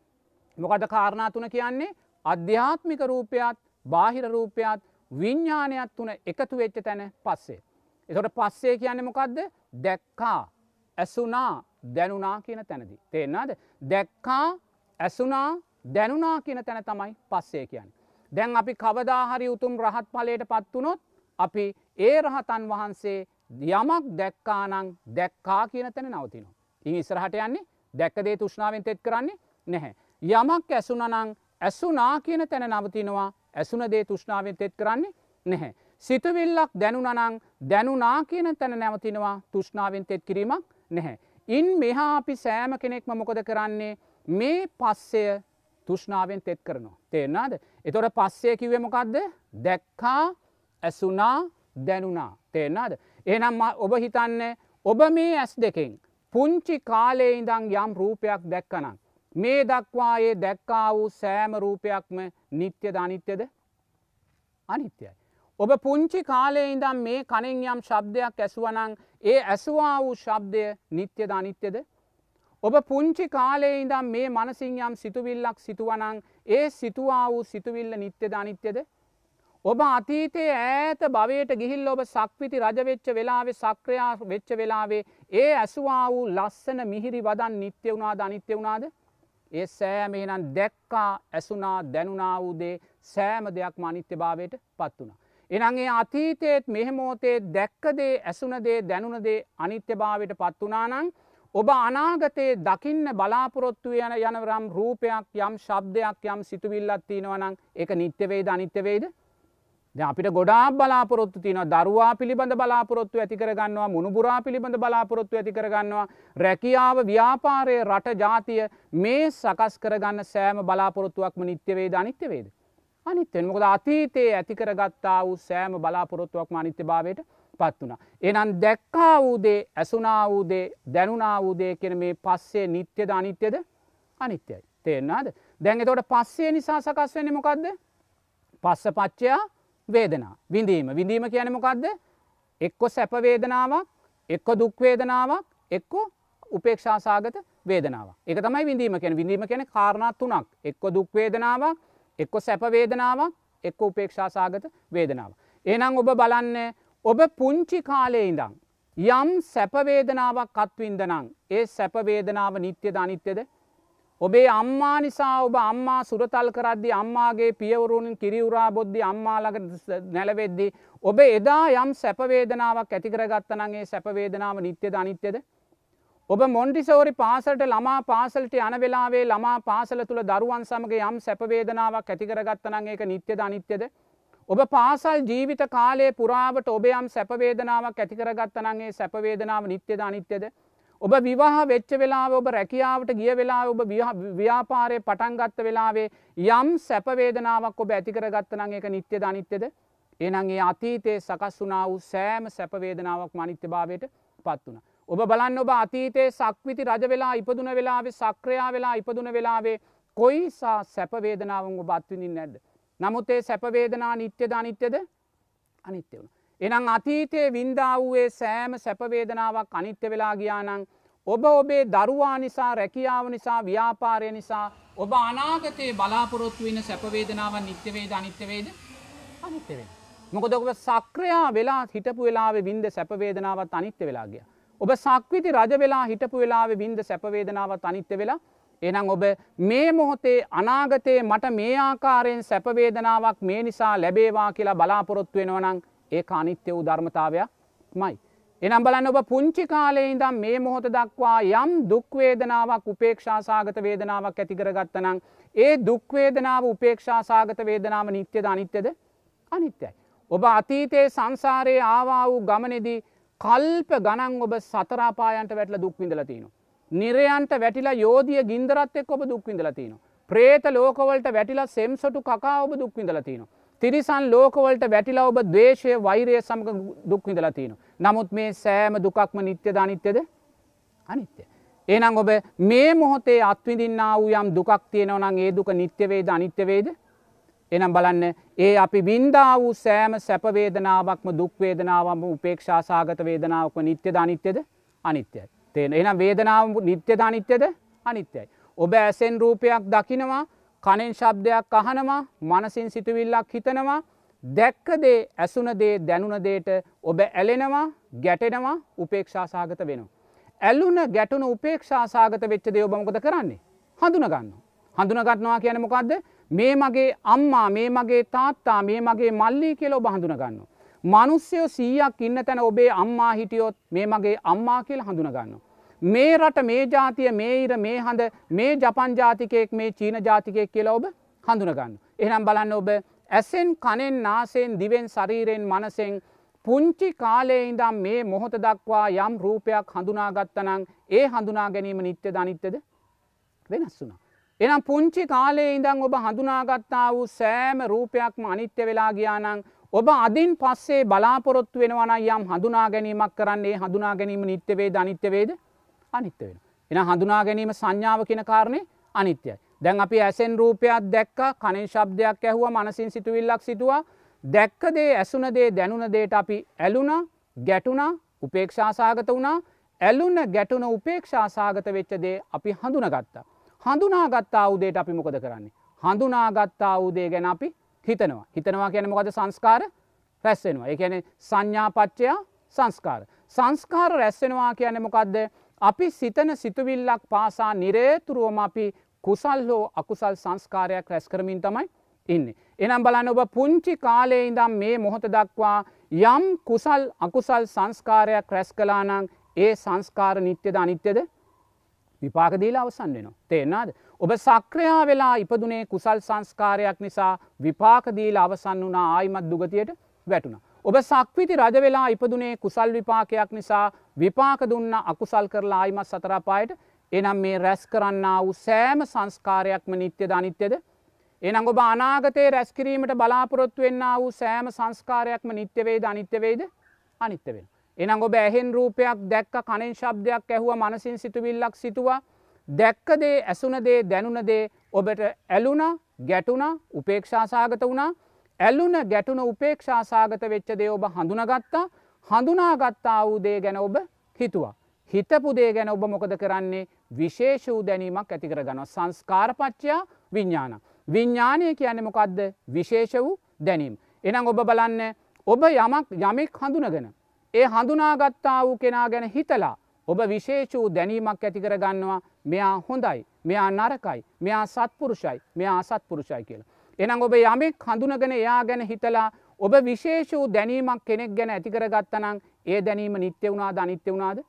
මොකද කාරණා තුන කියන්නේ අධ්‍යාත්මික රූපයත් බාහිර රූපයත් විඤ්ඥානයක් තුන එකතු වෙච්ච තැන පස්සේ. එතොට පස්සේ කියන්නේ මොකක්ද දැක්කා ඇසුනා දැනුනා කියන තැනදි. තේෙන්න්නද දැක්කා ඇසුනා දැනුනා කියන තැන තමයි පස්සේ කියන්න. දැන් අපි කවදාහරි උතුම් රහත් පලයට පත්වනොත් අපි ඒ රහතන් වහන්සේ යමක් දැක්කානං දැක්කා කියන තැන නවතිනවා. ඉ ඉස්රහට යන්නේ දැක්කදේ තුෂ්නාවෙන් තෙත් කරන්නේ නැහැ. යමක් ඇසුනනං ඇසුනා කියන තැන නවතිනවා ඇසුන දේ තුෂ්නාවෙන් තෙත් කරන්නේ නැහැ. සිතුවිල්ලක් දැනුනනං දැනුනා කියන තැන නැවතිනවා තුෂ්නාවෙන් තෙත් කිරීමක් නැහැ. ඉන් මෙහා අපි සෑම කෙනෙක්ම මොකොද කරන්නේ මේ පස්සය තුෂ්නාවෙන් තෙත් කරනවා. තේරනාද. එතොට පස්සේ කිවේ මොකක්ද දැක්කා ඇසුනා දැනුනා. තේරනාද. එනම් ඔබ හිතන්න ඔබ මේ ඇස් දෙකෙන් පුංචි කාලේ ඉඳං යම් රූපයක් දැක්කනම්. මේ දක්වායේ දැක්කා වූ සෑම රූපයක්ම නිත්‍ය ධනිත්‍යද අනිත්‍යයි. ඔබ පුංචි කාලේ ඉඳම් මේ කනෙන් යම් ශබ්දයක් ඇසුවනං ඒ ඇසුවා වූ ශබ්දය නිත්‍ය ධනිත්‍යද. ඔබ පුංචි කාලේ ඉඳම් මේ මනසින් යම් සිතුවිල්ලක් සිතුවනං ඒ සිතුවා වූ සිතුවිල්ල නිත්‍ය ධනිත්‍යද. ඔබ අතීතයේ ඈත භවයට ගිහිල් ඔබ සක්විති රජවෙච්ච වෙලාවේ සක්‍රයා වෙච්ච වෙලාවේ ඒ ඇසුවා වූ ලස්සන මිහිරි වදන් නිත්‍ය වුණා ධනිත්‍ය වුණාද ඒ සෑම එනම් දැක්කා ඇසුනා දැනුනා වූදේ සෑම දෙයක් මනිත්‍ය භාවයට පත් වුණ. එනගේ අතීතයේත් මෙහෙමෝතේ දැක්කදේ ඇසුනදේ දැනුනදේ අනිත්‍ය භාවයට පත් වනානං ඔබ අනාගතයේ දකින්න බලාපොරොත්තු යන යනවරම් රූපයක් යම් ශබ්දයක් යම් සිතුවිල්ලත් තියෙනවනං එක නිත්‍යවේද අනිත්‍යවේද අපිට ගොඩා බලාපොරොත්තු තින දරුවා පිළිබඳ බලාපොරොත්තු ඇතිකරගන්නවා මුණුබුරා පිළිබඳ බලාපොරොත්තු ඇතිකරගන්නවා රැකියාව ව්‍යාපාරය රට ජාතිය මේ සකස් කරගන්න සෑම බලාපොරොත්තුවක්ම නිත්‍යවේද අනිත්‍යවේද. අනිත්‍යෙන් මොකද අතීතයේ ඇතිකරගත්තා වූ සෑම බලාපොරොත්තුවක්ම අනිත්‍ය භාවයට පත් වුණ. එනම් දැක්කා වූදේ ඇසුනා වූදේ දැනුනා වූදේ කෙන මේ පස්සේ නිත්‍යද අනිත්‍යද අනිත්‍යයි. තේරනාද දැන් එතොට පස්සේ නිසා සකස් වෙන මොකක්ද පස්ස පච්චයා වේදනා. විඳීම. විඳීම කියන මොකක්ද එක්කො සැපවේදනාවක් එක්ක දුක්වේදනාවක් එක්කෝ උපේක්ෂාසාගත වේදනාව එක තමයි විඳීම කියෙන විඳීම කියෙන කාරණත් තුනක්. එක්ක දුක්වේදනාවක් එක්කො සැපවේදනාවක් එක්ක උපේක්ෂාසාගත වේදනාව. එනම් ඔබ බලන්න ඔබ පුංචි කාලේ ඉඳං. යම් සැපවේදනාවක් කත්වින්දනං ඒ සැපවේදනාව නිත්‍ය ධනිත්‍යද ඔබේ අම්මා නිසා ඔබ අම්මා සුරතල් කරද්දි අම්මාගේ පියවරුණින් කිරිවුරා බොද්ධි අම්මාලක නැලවෙද්දි. ඔබ එදා යම් සැපවේදනාවක් ඇතිකරගත්තනගේ සැපවේදනාව නිත්‍යද අනිත්‍යද. ඔබ මොන්ඩිසෝරි පාසලට ළමා පාසලට යන වෙලාවේ ළමා පාසල තුළ දරුවන් සමග යම් සැපවේදනාවක් ඇතිකරගත්තනං ඒක නිත්‍යද අනිත්‍යද. ඔබ පාසල් ජීවිත කාලේ පුරාවට ඔබ යම් සැපවේදනාවක් ඇතිකරගත්තනගේ සැපවේදනාව නිත්‍යද අනිත්‍යද. ඔබ විවාහ වෙච්ච වෙලාව ඔබ රැකියාවට ගිය වෙලා ඔබ ව්‍යාපාරය පටන්ගත්ත වෙලාවේ යම් සැපවේදනාවක් ඔබ ඇතිකරගත්තනං එක නිත්‍ය ධනිත්‍යද එනගේ අතීතයේ සකස් වුනා වූ සෑම සැපවේදනාවක් මනිත්‍ය භාවයට පත් වුණ. ඔබ බලන්න ඔබ අතීතයේ සක්විති රජ වෙලා ඉපදුන වෙලාවේ සක්‍රයා වෙලා ඉපදුන වෙලාවේ කොයිසා සැපවේදනාවන් ඔබ අත්විඳින් නැද්ද. නමුත් ඒ සැපවේදනා නිත්‍යද අනිත්‍යද අනිත්‍ය වුණ. එනම් අතීතයේ වින්දා වූයේ සෑම සැපවේදනාවක් අනිත්‍ය වෙලා ගියානං ඔබ ඔබේ දරුවා නිසා රැකියාව නිසා ව්‍යාපාරය නිසා ඔබ අනාගතයේ බලාපොරොත්තු වෙන සැපවේදනාවන් නිත්‍යවේද අනිත්‍යවේද අනිත්‍යවේ. මොකද ඔබ සක්‍රයා වෙලා හිටපු වෙලාවේ වින්ද සැපවේදනාවත් අනිත්‍ය වෙලාගිය. ඔබ සක්විති රජ වෙලා හිටපු වෙලාවේ වින්ද සැපවේදනාවත් අනිත්‍ය වෙලා එනම් ඔබ මේ මොහොතේ අනාගතයේ මට මේ ආකාරයෙන් සැපවේදනාවක් මේ නිසා ලැබේවා කියලා බලාපොරොත්තු වෙනවනං ඒ අනිත්‍ය වූ ධර්මතාවයක් මයි. එනම් බලන්න ඔබ පුංචි කාලේ ඉඳම් මේ මොහොත දක්වා යම් දුක්වේදනාවක් උපේක්ෂාසාගත වේදනාවක් ඇතිකරගත්තනං ඒ දුක්වේදනාව උපේක්ෂාසාගත වේදනාව නිත්‍යද අනිත්‍යද අනිත්‍යයි. ඔබ අතීතයේ සංසාරයේ ආවා වූ ගමනෙදී කල්ප ගණන් ඔබ සතරාපායන්ට වැටල දුක්විඳල තියනවා. නිරයන්ට වැටිලා යෝධිය ගින්දරත් එක් ඔබ දුක්විඳල තියනවා. ප්‍රේත ලෝකවලට වැටිලා සෙම්සොටු කකා ඔබ දුක්විඳල තියනවා. තිරිසන් ලෝකවලට වැටිලා ඔබ දේශය වෛරය සමඟ දුක්විඳලා තියෙන. නමුත් මේ සෑම දුකක්ම නිත්‍ය ධනිත්‍යද අනිත්‍ය. ඒනම් ඔබ මේ මොහොතේ අත්විඳින්න වූ යම් දුකක් තියෙනවනං ඒ දුක නිත්‍යවේද අනිත්‍යවේද. එනම් බලන්න ඒ අපි බින්දා වූ සෑම සැපවේදනාවක්ම දුක්වේදනාවම උපේක්ෂාසාගත වේදනාවක්ම නිත්‍ය ධනිත්‍යද අනිත්‍යයි. තියෙන එනම් වේදනාව නිත්‍ය ධනිත්‍යද අනිත්‍යයි. ඔබ ඇසෙන් රූපයක් දකිනවා කනෙන් ශබ්දයක් අහනවා මනසින් සිතුවිල්ලක් හිතනවා දැක්කදේ ඇසුනදේ දැනුනදේට ඔබ ඇලෙනවා ගැටෙනවා උපේක්ෂාසාගත වෙනවා. ඇල්ලුන ගැටුණු උපේක්ෂාසාගත වෙච්චදේ ඔබමකොද කරන්නේ. හඳුනගන්න. හඳුනගන්නවා කියන මොකක්ද මේ මගේ අම්මා මේ මගේ තාත්තා මේ මගේ මල්ලි කියල ඔබ හඳුනගන්න. මනුස්්‍යයෝ සීයක් ඉන්න තැන ඔබේ අම්මා හිටියොත් මේ මගේ අම්මා කියල හඳුනගන්න. මේ රට මේ ජාතිය මේ ඉර මේ හඳ මේ ජපන් ජාතිකයෙක් මේ චීන ජාතිකයෙක් කියලා ඔබ හඳුනගන්න. එහනම් බලන්න ඔබ ඇසෙන් කනෙන් නාසයෙන් දිවෙන් ශරීරයෙන් මනසෙන් පුංචි කාලේ ඉඳම් මේ මොහොත දක්වා යම් රූපයක් හඳුනාගත්තනං ඒ හඳුනා ගැනීම නිත්‍ය ධනිත්‍යද වෙනස් වුනා. එනම් පුංචි කාලේ ඉඳං ඔබ හඳුනාගත්තා වූ සෑම රූපයක්ම අනිත්‍ය වෙලා ගියානං ඔබ අදින් පස්සේ බලාපොරොත්තු වෙනවන යම් හඳුනා ගැනීමක් කරන්නේ හඳුනා ගැනීම නිත්‍යවේ ධනිත්‍යවේද අනිත්‍ය වෙන. එන හඳුනා ගැනීම සංඥාව කියන කාරණය අනිත්‍යයි. දැන් අපි ඇසෙන් රූපයක් දැක්ක කනෙන් ශබ්දයක් ඇහුව මනසින් සිතුවිල්ලක් සිතුවා දැක්කදේ ඇසුනදේ දැනුනදේට අපි ඇලුනා ගැටුණා උපේක්ෂාසාගත වුණා ඇලුන්න ගැටුන උපේක්ෂාසාගත වෙච්චදේ අපි හඳුනගත්තා. හඳුනාගත්තා උදේට අපි මොකද කරන්නේ. හඳුනාගත්තා උදේ ගැන අපි හිතනවා. හිතනවා කියන මොකද සංස්කාර රැස්සෙනවා. එකන සංඥාපච්චයා සංස්කාර. සංස්කාර රැස්සෙනවා කියන මොකක්ද අපි සිතන සිතුවිල්ලක් පාසා නිරේතුරුවම අපි කුසල් හෝ අකුසල් සංස්කාරයක් රැස් කරමින් තමයි ඉන්න. එනම් බලන්න ඔබ පුංචි කාලේ ඉඳම් මේ මොහොත දක්වා යම් කුසල් අකුසල් සංස්කාරයක් රැස් කලානං ඒ සංස්කාර නිත්‍යද අනිත්‍යද විපාකදීල අවසන් වෙනවා. තේෙන්නාද. ඔබ සක්‍රයා වෙලා ඉපදුනේ කුසල් සංස්කාරයක් නිසා විපාකදීල අවසන් වනා ආයිමත් දුගතියට වැටුණ. ඔබ සක්විති රජ වෙලා ඉපදුනේ කුසල් විපාකයක් නිසා විපාක දුන්න අකුසල් කරලා ආයිමත් සතරපායට එනම් මේ රැස් කරන්න වූ සෑම සංස්කාරයක්ම නිත්‍යද අනිත්‍යද. එනම් ඔබ අනාගතයේ රැස්කිරීමට බලාපොරොත්තු වෙන්න වූ සෑම සංස්කාරයක්ම නිත්‍යවේද අනිත්‍යවේද අනිත්‍යවෙන. එනම් ඔබ ඇහෙන් රූපයක් දැක්ක කණෙන් ශබ්දයක් ඇහුව මනසින් සිතුවිල්ලක් සිතුවා දැක්කදේ ඇසුනදේ දැනුනදේ ඔබට ඇලුන ගැටුණ උපේක්ෂාසාගත වුණා ඇල්ලුන ගැටුන උපේක්ෂාසාගත වෙච්ච දේ ඔබ හඳුනගත්තා හඳුනාගත්තා වූ දේ ගැන ඔබ හිතුවා. හිතපු දේ ගැන ඔබ මොකද කරන්නේ විශේෂ වූ දැනීමක් ඇතිකර ගන සංස්කාරපච්චයා විඤ්ඥාන. විඤ්ඥානය කියන්නේ මොකක්ද විශේෂ වූ දැනීම්. එනම් ඔබ බලන්න ඔබ යමක් යමෙක් හඳුනගෙන. ඒ හඳුනාගත්තා වූ කෙනා ගැන හිතලා ඔබ විශේෂ වූ දැනීමක් ඇතිකර ගන්නවා මෙයා හොඳයි මෙයා නරකයි මෙයා සත්පුරුෂයි මෙයා අසත්පුරුෂයි කියලා. එනම් ඔබ යමෙක් හඳුනගෙන එයා ගැන හිතලා ඔබ විශේෂ වූ දැනීමක් කෙනෙක් ගැන ඇතිකර ගත්තනං ඒ දැනීම නිත්‍ය වුණාද අනිත්‍ය වුණාද.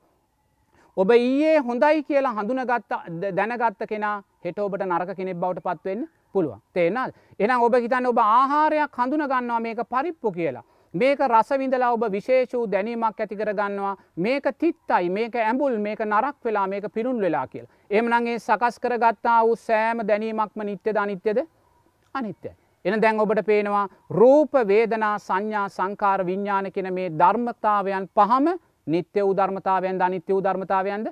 ඔබ ඊයේ හොඳයි කියලා හඳුනගත්ත දැනගත්ත කෙනා හෙට ඔබට නරක කෙනෙක් බවට පත්වෙන්න පුළුවන් තේනල් එනම් ඔබ හිතන්න ඔබ ආහාරයක් හඳුන ගන්නවා මේක පරිප්පු කියලා. මේක රසවිඳලා ඔබ විශේෂ වූ දැනීමක් ඇතිකර ගන්නවා මේක තිත්තයි මේක ඇඹුල් මේක නරක් වෙලා මේක පිරුන් වෙලා කියල. එමනගේ සකස් කරගත්තා වූ සෑම දැනීමක්ම නිත්‍යද අනිත්‍යද අනිත්‍යයි. එන දැන් ඔබට පේනවා රූප වේදනා සංඥා සංකාර විඤ්ඥාන කෙන මේ ධර්මතාවයන් පහම නිත්‍ය වූ ධර්මතාවයන් අනිත්‍ය වූ ධර්මතාවයන්ද.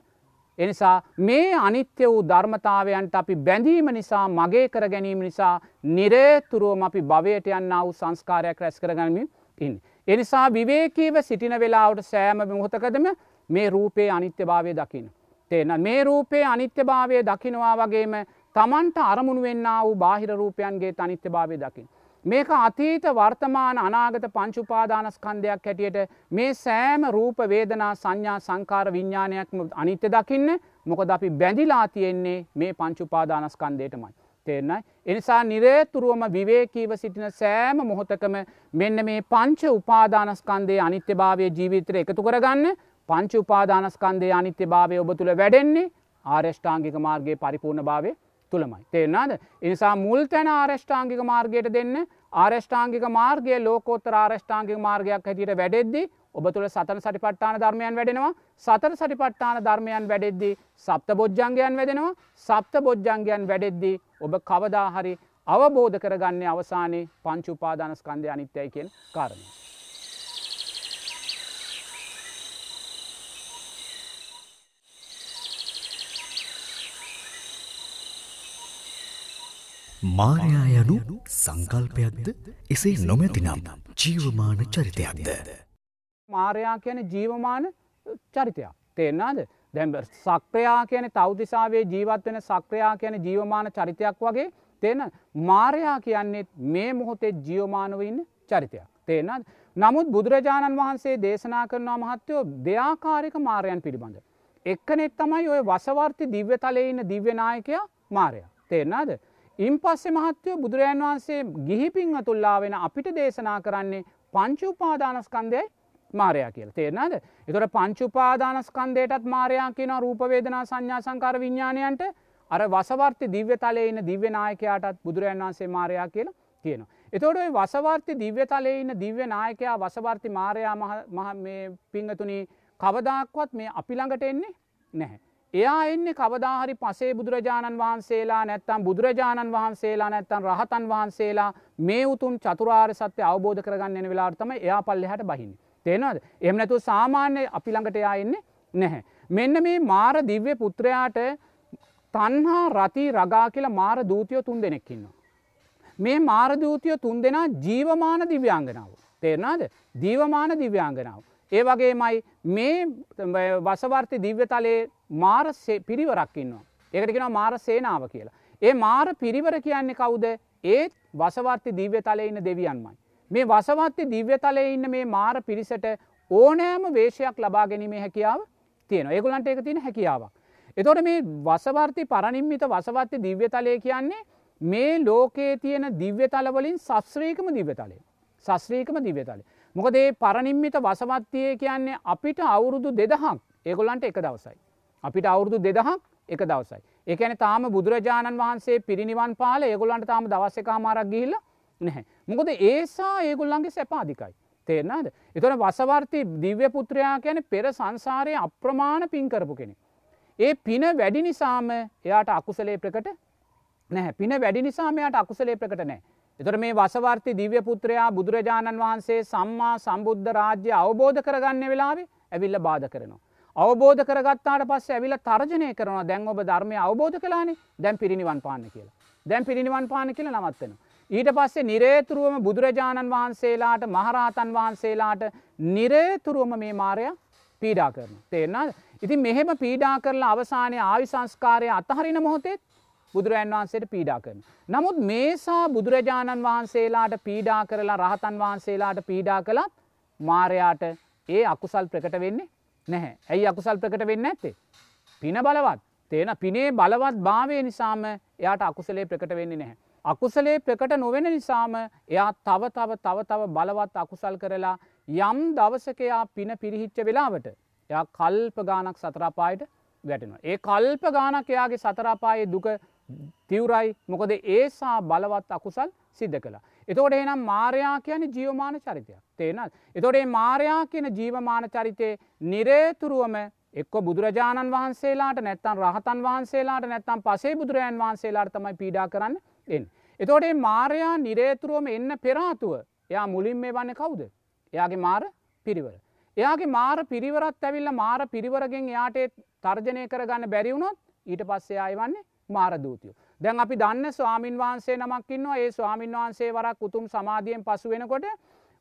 එනිසා මේ අනිත්‍ය වූ ධර්මතාවයන්ට අපි බැඳීම නිසා මගේ කර ගැනීම නිසා නිරේතුරුවම අපි භවයට යන්න වූ සංස්කාරයක් රැස් කරගනමින් ඉන්න. එනිසා විවේකීව සිටින වෙලාවට සෑම මොහොතකදම මේ රූපයේ අනිත්‍ය භාවය දකින. තේන මේ රූපයේ අනිත්‍ය භාවය දකිනවා වගේම තමන්ට අරමුණු වෙන්න වූ බාහිර රූපයන්ගේ අනිත්‍ය භාවය දකිින්. මේක අතීත වර්තමාන අනාගත පංචුපාදානස්කන්ධයක් හැටියට මේ සෑම රූප වේදනා සංඥා සංකාර විඤ්ඥානයක්ම අනිත්‍ය දකින්න මොකද අපි බැඳිලා තියෙන්නේ මේ පංචුපාදානස්කන්දයටමයි. තේරනයි. එනිසා නිරේතුරුවම විවේකීව සිටින සෑම මොහොතකම මෙන්න මේ පංච උපාදානස්කන්දේ අනිත්‍ය භාවය ජීවිතර එකතු කරගන්න පංච උපාදානස්කන්දේ අනිත්‍ය භාවය ඔබ තුළ වැඩෙන්නේ ආර්ෂ්ඨාංගික මාර්ගගේ පරිපූර්ණ භාවය තුළමයි. තේරනාද. එනිසා මුල් තැන ආරෂ්ඨාංගික මාර්ගයට දෙන්න ආරෂ්ඨාංගික මාර්ගය ලෝකෝත්තර ආරෂ්ඨාංගික මාර්ගයක් හැටියට වැඩෙද්දි ඔබ තුළ සතර සටිපට්ඨාන ධර්මයන් වැඩෙනවා සතර සටිපට්ඨාන ධර්මයන් වැඩෙද්දී සප්ත බොජ්ජංගයන් වැඩෙනවා සප්ත බොජ්ජංගයන් වැඩෙද්දී ඔබ කවදාහරි අවබෝධ කරගන්න අවසානයේ පංචුපාදානස්කන්දය අනිත්‍යයි කියෙන් කාරණය. මාරයා යනු සංකල්පයක්ද එසේ නොමැතිනම් ජීවමාන චරිතයක්ද. මාරයා කියන ජීවමාන චරිතයක් තේෙන්න්නාද දැම් සක්‍රයා කියන තෞතිසාාවේ ජීවත් වෙන සක්‍රයා කියන ජීවමාන චරිතයක් වගේ. තියෙන මාරයා කියන්නෙත් මේ මොහොතේ ජියෝමානව ඉන්න චරිතයක්. තේනත් නමුත් බුදුරජාණන් වහන්සේ දේශනා කරනවා මහත්තයෝ දෙයාකාරික මාරයන් පිළිබඳ. එක්කනෙත් තමයි ඔය වසවර්ති දිව්‍ය තලේ ඉන්න දිව්‍යනායකයා මාරය. තේරනාද ඉන් පස්සේ මහත්තයෝ බුදුරජන් වහන්සේ ගිහිපින් අතුල්ලා වෙන අපිට දේශනා කරන්නේ පංචුපාදානස්කන්දයයි මාරයා කියල තේරනාද එතොට පංචුපාදානස්කන්දයටත් මාරයා කියන රූපවේදනා සංඥා සංකාර විඤ්ඥාණයන්ට අර වසවර්ති දිව්‍ය තලයඉන්න දිව්‍යනායකයාටත් බුදුරජන් වන්සේ මාරයා කියලා තියෙනවා. එතොට වසවර්ති දිව්‍ය තලයඉන්න දිව්‍ය නායකයා වසවර්ති මාරයා පිංහතුනි කවදක්වත් මේ අපිළඟට එන්නේ නැහැ. එයා එන්නේ කවදාහරි පසේ බුදුරජාණන් වහන්සේලා නැත්තම් බුදුරජාණන් වහන්සේලා නැත්තන් රහතන් වහන්සේලා මේ උතුම් චතුරාර් සත්‍ය අවබෝධ කරගන්න එන වෙලාර්තම එයා පල්ලෙහට බහින්න. තේනවද එම නැතු සාමාන්‍ය අපි ළඟට එයා එන්නේ නැහැ. මෙන්න මේ මාර දිව්‍ය පුත්‍රයාට තන්හා රති රගා කියලා මාර දූතියෝ තුන් දෙනෙක්කින්නවා. මේ මාරදූතියෝ තුන් දෙනා ජීවමාන දිව්‍යංගනාව. තේරනාද දීවමාන දිව්‍යංගනාව. ඒ වගේමයි මේ වසවර්ති දිව්‍යතලයේ මාර පිරිවරක් ඉන්නවා. ඒකටගෙන මාර සේනාව කියලා. ඒ මාර පිරිවර කියන්නේ කවුද ඒත් වසවර්ති දිව්‍ය තලය ඉන්න දෙවියන්මයි. මේ වසවත්ති දිව්‍ය තලය ඉන්න මේ මාර පිරිසට ඕනෑම වේශයක් ලබා ගැනීමේ හැකියාව තියෙන ඒගුලන්ට එක තියෙන හැකියාවක්. එතොට මේ වසවර්ති පරනිම්මිත වසවත්ති දිව්‍ය තලය කියන්නේ මේ ලෝකයේ තියෙන දිව්‍ය තලවලින් සස්්‍රීකම දිව්‍ය තලය. සස්්‍රීකම දිව්‍ය තලය. මොකදේ පරනිම්මිත වසවත්තිය කියන්නේ අපිට අවුරුදු දෙදහක් ඒගොල්ලන්ට එක දවසයි. අපිට අවුරුදු දෙදහක් එක දවසයි. එකන තාම බුදුරජාණන් වහන්සේ පිරිනිවන් පාල ඒගොල්ලන්ට තාම දවස්ස කාමාරක් ගිල්ල නැහැ. මොකද ඒසා ඒගොල්ලන්ගේ සැපාධිකයි. තේරනාද. එතොන වසවර්ති දිව්‍ය පුත්‍රයා කියන පෙර සංසාරය අප්‍රමාණ පින් කරපු කෙනෙ. ඒ පින වැඩි නිසාම එයාට අකුසලේ ප්‍රකට නැහැ පින වැඩි නිසාමයට අකුසලේ ප්‍රකට නෑ. එතොට මේ වසවර්ති දිව්‍ය පුත්‍රයා බුදුරජාණන් වහන්සේ සම්මා සම්බුද්ධ රාජ්‍ය අවබෝධ කරගන්න වෙලාවේ ඇවිල්ල බාධ කරනවා. අවබෝධ කරගත්තාට පස්ස ඇවිල තර්ජනය කරන දැන් ඔබ ධර්මය අවබෝධ කලානේ දැන් පිරිනිවන් පාන්න කියලා. දැන් පිරිනිවන් පාන කියල නවත්වෙන. ඊට පස්සේ නිරේතුරුවම බුදුරජාණන් වහන්සේලාට මහරහතන් වහන්සේලාට නිරේතුරුවම මේ මාරය පීඩා කරන. තේරනාද. ඉතින් මෙහෙම පීඩා කරලා අවසානය ආයු සංස්කාරය අතහරින මොහොතෙත් බුදුරජන් වහන්සේට පීඩා කරන. නමුත් මේසා බුදුරජාණන් වහන්සේලාට පීඩා කරලා රහතන් වහන්සේලාට පීඩා කළත් මාරයාට ඒ අකුසල් ප්‍රකට වෙන්නේ නැහැ ඇයි අකුසල් ප්‍රකට වෙන්න ඇත්තේ. පින බලවත් තේන පිනේ බලවත් භාවය නිසාම එයාට අකුසලේ ප්‍රකට වෙන්නේ නැහැ. අකුසලේ ප්‍රකට නොවෙන නිසාම එයා තව තව තව තව බලවත් අකුසල් කරලා යම් දවසකයා පින පිරිහිච්ච වෙලාවට එයා කල්ප ගානක් සතරාපායට වැටෙනවා. ඒ කල්ප ගානක් එයාගේ සතරාපායේ දුක තිවරයි මොකද ඒසා බලවත් අකුසල් සිද්ධ කලා. එතෝට එනම් මාරයා කියන ජීවමාන චරිතයක් තේනත්. එතොටේ මාරයා කියන ජීවමාන චරිතය නිරේතුරුවම එක්ක බුදුරජාණන් වහන්සේලාට නැත්තන් රහතන් වහන්සේලාට නැත්තම් පසේ බුදුරජන් වහන්සේලාට තමයි පීඩා කරන්න එන්. එතෝටේ මාරයා නිරේතුරුවම එන්න පෙරාතුව එයා මුලින් මේ වන්න කවුද. එයාගේ මාර පිරිවර. එයාගේ මාර පිරිවරත් ඇවිල්ල මාර පිරිවරගෙන් එයාට තර්ජනය කරගන්න බැරිවුණොත් ඊට පස්සේ අය වන්නේ මාරදූතියෝ. දැන් අපි දන්න ස්වාමින් වහන්සේ නමක්කින්නවා ඒ ස්වාමින් වහන්සේ වරක් උතුම් සමාධියෙන් පසු වෙනකොට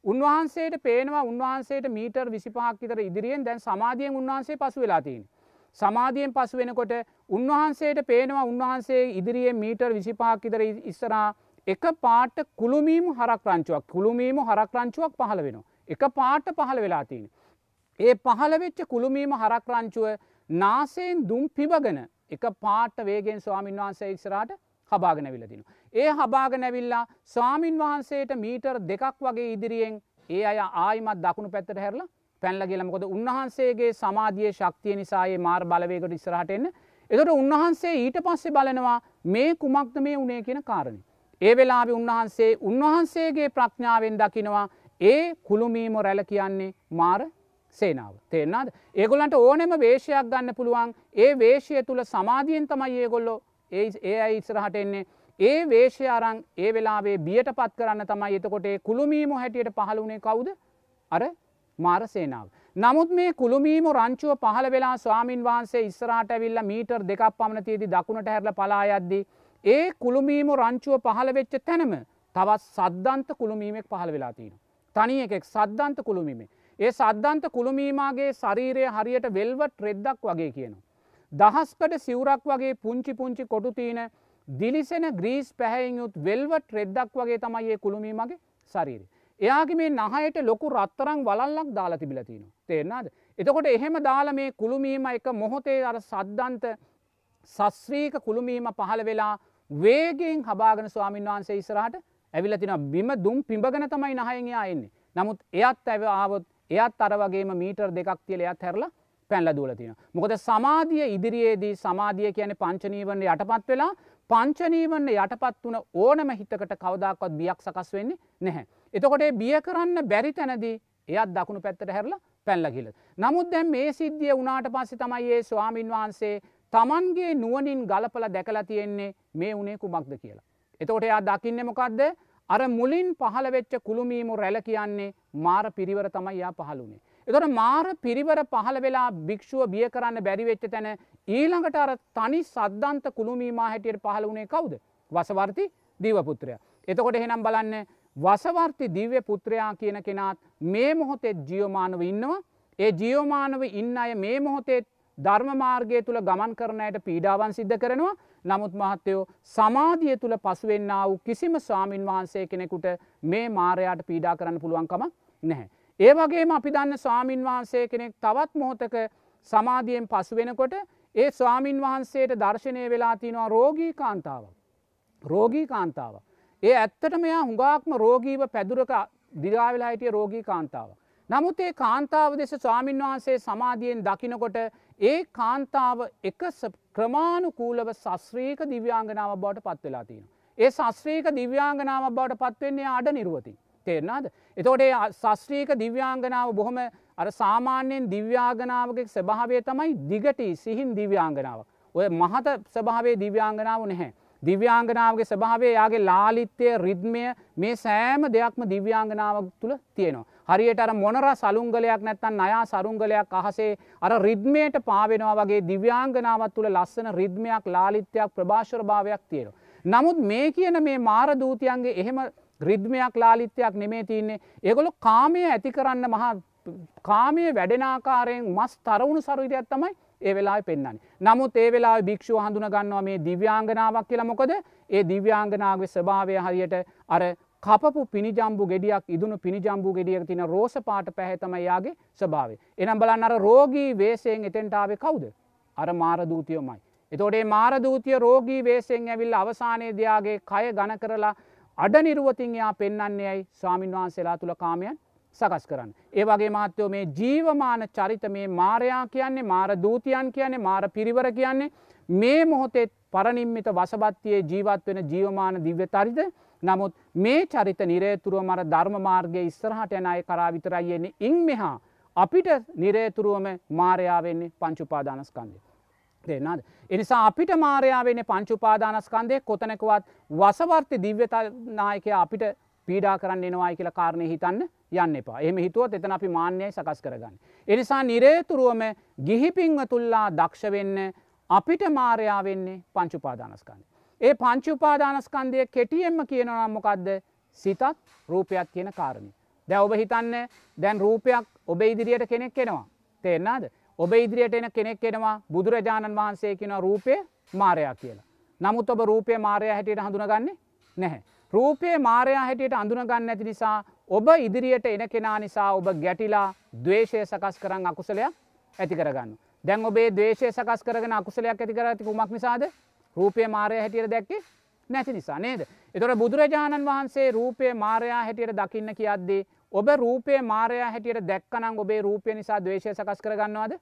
උන්වහන්සේට පේනවා උන්වහන්සේට මීටර් විසිපහක් විතර ඉදිරියෙන් දැන් සමාධියෙන් උන්වහන්සේ පසු වෙලා තියෙන. සමාධියෙන් පසු වෙනකොට උන්වහන්සේට පේනවා උන්වහන්සේ ඉදිරියේ මීටර් විසිපාක් ඉදර ඉස්සරා එක පාට කුළුමීම හරක්රංචුවක් කුළුමීම හරක්රංචුවක් පහළ වෙනවා. එක පාට පහළ වෙලා තියෙන. ඒ පහළ වෙච්ච කුළුමීම හරක්රංචුව නාසයෙන් දුම් පිබගෙන එක පාට වේගෙන් ස්වාමින් වහන්සේ ඉස්සරාට හබාගෙන විලදින. ඒ හබාගෙන ඇවිල්ලා ස්වාමින් වහන්සේට මීටර් දෙකක් වගේ ඉදිරියෙන් ඒ අය ආයිමත් දකුණු පැත්තට හැරලා පැල්ල කියලමකොද උන්වහන්සේගේ සමාධිය ශක්තිය නිසායේ මාර් බලවයකට ඉස්රහට එන්න. එතට උන්වහන්සේ ඊට පස්සේ බලනවා මේ කුමක්ද මේ උනේ කියන කාරණය. ඒ වෙලාබි උන්වහන්සේ උන්වහන්සේගේ ප්‍රඥාවෙන් දකිනවා ඒ කුළුමීම රැල කියන්නේ මාර සේනාව. තේෙන්න්නද ඒගොලන්ට ඕනෙම වේශයක් ගන්න පුළුවන්. ඒ වේශය තුළ සමාධියෙන් තමයි ඒගොල්ලො ඒ ඒ අයි ඉස්රහට එන්නේ. ඒ වේශය අරං ඒ වෙලාවේ බියට පත් කරන්න තමයි එතකොට කුළුමීම හැටියට පහළුණේ කවුද? අර මාර සේනාව. නමුත් මේ කුළුමීම රංචුව පහළ වෙලා ස්වාමින් වහන්සේ ඉස්සරහට ඇවිල්ල මීටර් දෙකක් පමණ තියදි දකුණට හැරල පලායද්දී ඒ කුළුමීම රංචුව පහළ වෙච්ච තැනම තවත් සද්ධන්ත කුළුමීමෙක් පහළ වෙලා තියෙන. තනි එකෙක් සද්ධන්ත කුළුමීමේ. ඒ සද්ධන්ත කුළුමීමගේ ශරීරය හරියට වෙල්වට රෙද්දක් වගේ කියනවා. දහස්කට සිවුරක් වගේ පුංචි පුංචි කොටු තියන දිලිසෙන ග්‍රීස් පැහැයෙන් යුත් වෙල්වට රෙද්දක් වගේ තමයි ඒ කුළුමීමගේ ශරීරය. එයාගේ මේ නහයට ලොකු රත්තරං වලල්ලක් දාලා තිබිලතින. තේරනාද. එතකොට එහෙම දාල මේ කුළුමීම එක මොහොතේ අර සද්ධන්ත සස්්‍රීක කුළුමීම පහළ වෙලා වේගෙන් හබාගෙන ස්වාමීන් වහන්සේ ඉස්රහට ඇවිලතින බිම දුම් පිඹගෙන තමයි නහයයා එන්නේ. නමුත් එයත් ඇව ආවොත් එයත් අර වගේම මීටර් දෙකක් තියල එයත් හැරලා පැල්ල දූලතින. මොකද සමාධිය ඉදිරියේදී සමාධිය කියන පංචනීවන්න යටපත් වෙලා පංචනීවන්න යටපත් වන ඕනම හිතකට කවදක්වත් බියක් සකස් වෙන්නේ නැහැ. එතකොට බිය කරන්න බැරි තැනදී එයත් දකුණු පැත්තට හැරලා පැල්ලකිල. නමුත් දැම් මේ සිද්ධිය වනාට පස්සෙ තමයි ඒ ස්වාමීන් වහන්සේ තමන්ගේ නුවනින් ගලපල දැකලා තියෙන්නේ මේ උනේ කුමක්ද කියලා. එතකොට එයා දකින්න මොකක්ද අර මුලින් පහළ වෙච්ච කුළුමීමු රැල කියන්නේ මාර පිරිවර තමයි යා පහළුනේ. එතොට මාර පිරිවර පහළ වෙලා භික්ෂුව බිය කරන්න බැරිවෙච්ච තැන ඊළඟට අර තනි සද්ධන්ත කුළුමීමා හැටියට පහළ වනේ කවුද වසවර්ති දීවපුත්‍රය. එතකොට එහෙනම් බලන්න වසවර්ති දිව්‍ය පුත්‍රයා කියන කෙනාත් මේ මොහොතෙත් ජියෝමානව ඉන්නවා ඒ ජියෝමානව ඉන්න අය මේ මොහොතේ ධර්ම මාර්ගය තුළ ගමන් කරනයට පීඩාවන් සිද්ධ කරනවා නමුත් මහත්තයෝ සමාධිය තුළ පසුවෙන්න වූ කිසිම ස්වාමීන් වහන්සේ කෙනෙකුට මේ මාරයාට පීඩා කරන්න පුළුවන්කම නැහැ. ඒ වගේම අපි දන්න ස්වාමීන් වහන්සේ කෙනෙක් තවත් මොහොතක සමාධියෙන් පසු වෙනකොට ඒ ස්වාමීන් වහන්සේට දර්ශනය වෙලා තිනවා රෝගී කාන්තාව. රෝගී කාන්තාව. ඒ ඇත්තට මෙයා හුඟාක්ම රෝගීව පැදුරක දිගාවෙලා හිටිය රෝගී කාන්තාව. නමුත් ඒ කාන්තාව දෙස ස්වාමීන් වහන්සේ සමාධියෙන් දකිනකොට ඒ කාන්තාව එක ක්‍රමාණුකූලව සස්්‍රීක දිව්‍යාංගනාව බවට පත්වෙලා තියෙන. ඒ සස්්‍රීක දිව්‍යාංගනාව බවට පත්වෙන්නේ අඩ නිරුවති. තේරනාද. එතෝට සස්්‍රීක දිව්‍යාංගනාව බොහොම අර සාමාන්‍යයෙන් දිව්‍යාගනාවගේ ස්භාවය තමයි දිගටි සිහින් දිව්‍යාංගනාව. ඔය මහත ස්භාවේ දිව්‍යාංගනාව නැහැ. දිව්‍යාංගනාවගේ ස්භාවේ යාගේ ලාලිත්‍යය රිද්මය මේ සෑම දෙයක්ම දිව්‍යාංගනාවක් තුළ තියෙනවා. හරියට අර මොනර සලුංගලයක් නැත්තන් අයා සරුංගලයක් අහසේ අර රිද්මයට පාවෙනවා වගේ දිව්‍යාංගනාවත් තුළ ලස්සන රිද්මයක් ලාලිත්‍යයක් ප්‍රභාශර භාවයක් තියෙනවා. නමුත් මේ කියන මේ මාරදූතියන්ගේ එහෙම රිද්මයක් ලාලිත්‍යයක් නෙමේ තියන්නේ ඒගොලො කාමය ඇති කරන්න මහා කාමය වැඩෙනාකාරයෙන් මස් තරවුණු සරුවිරයක් තමයි ඒ වෙලා පෙන්න්නන්නේ. නමුත් ඒ වෙලා භික්ෂුව හඳුන ගන්නවා මේ දිව්‍යාංගනාවක් කියලා මොකද ඒ දිව්‍යාංගනාවේ ස්භාවය හරියට අර කපපු පිනිජම්බු ගෙඩියක් ඉදුණු පිනිජම්බු ගෙඩියක තින රෝස පාට පැහැතම යාගේ ස්භාවේ. එනම් බලන්න අර රෝගී වේසයෙන් එතෙන්ටාවේ කවුද. අර මාරදූතියෝමයි. එතෝටේ මාරදූතිය රෝගී වේසයෙන් ඇවිල් අවසානයේ දයාගේ කය ගණ කරලා අඩ නිරුවතින් එයා පෙන්න්නන්නේ ඇයි ස්වාමින් වහන්සේලා තුළ කාමයන් සකස් කරන්න. ඒ වගේ මාත්‍යයෝ මේ ජීවමාන චරිත මේ මාරයා කියන්නේ මාර දූතියන් කියන්නේ මාර පිරිවර කියන්නේ මේ මොහොතෙත් පරනිම්මිත වසබත්තියේ ජීවත් වෙන ජීවමාන දිව්‍ය තරිත නමුත් මේ චරිත නිරේතුරුව මර ධර්ම මාර්ගය ඉස්සරහට යන අය කරා විතරයියෙන්නේ ඉං මෙහා අපිට නිරේතුරුවම මාරයාවෙන්නේ පංචුපාදානස්කන්දය. දෙන්නද. එනිසා අපිට මාරයාවෙන පංචුපාදානස්කන්දය කොතනකවත් වසවර්ති දිව්‍යතනායකය අපිට පීඩා කරන්න එනවායි කියලා කාරණය හිතන්න යන්න එපා එම හිතුවත් එතන අපි මාන්‍යයි සකස් කරගන්න. එනිසා නිරේතුරුවම ගිහිපින්ව තුල්ලා දක්ෂ වෙන්න අපිට මාරයා වෙන්නේ පංචුපාදානස්කන්ද. ඒ පංචුපාදානස්කන්දය කෙටියෙන්ම කියනනම් මොකක්ද සිතත් රූපයක් කියන කාරණය. දැ ඔබ හිතන්න දැන් රූපයක් ඔබ ඉදිරියට කෙනෙක් එෙනවා. තේරනාද ඔබ ඉදිරියට එන කෙනෙක් එෙනවා බුදුරජාණන් වහන්සේ කෙන රූපය මාරයා කියලා. නමුත් ඔබ රූපය මාරය හැටියට හඳුනගන්නේ නැහැ. රූපය මාරයා හැටියට අඳුනගන්න ඇති නිසා ඔබ ඉදිරියට එන කෙනා නිසා ඔබ ගැටිලා දවේශය සකස් කරන්න අකුසලයක් ඇති කරගන්න. දැන් ඔබේ දේශය සකස් කරගෙන අකුසලයක් ඇති කරති කුමක් නිසාද රූපය මාරය හැටියට දැක්කේ නැති නිසා නේද. එතොට බුදුරජාණන් වහන්සේ රූපය මාරයා හැටියට දකින්න කියද්දී ඔබ රූපය මාරයා හැටියට දැක්කනම් ඔබේ රූපය නිසා දවේශය සකස් කරගන්නවාද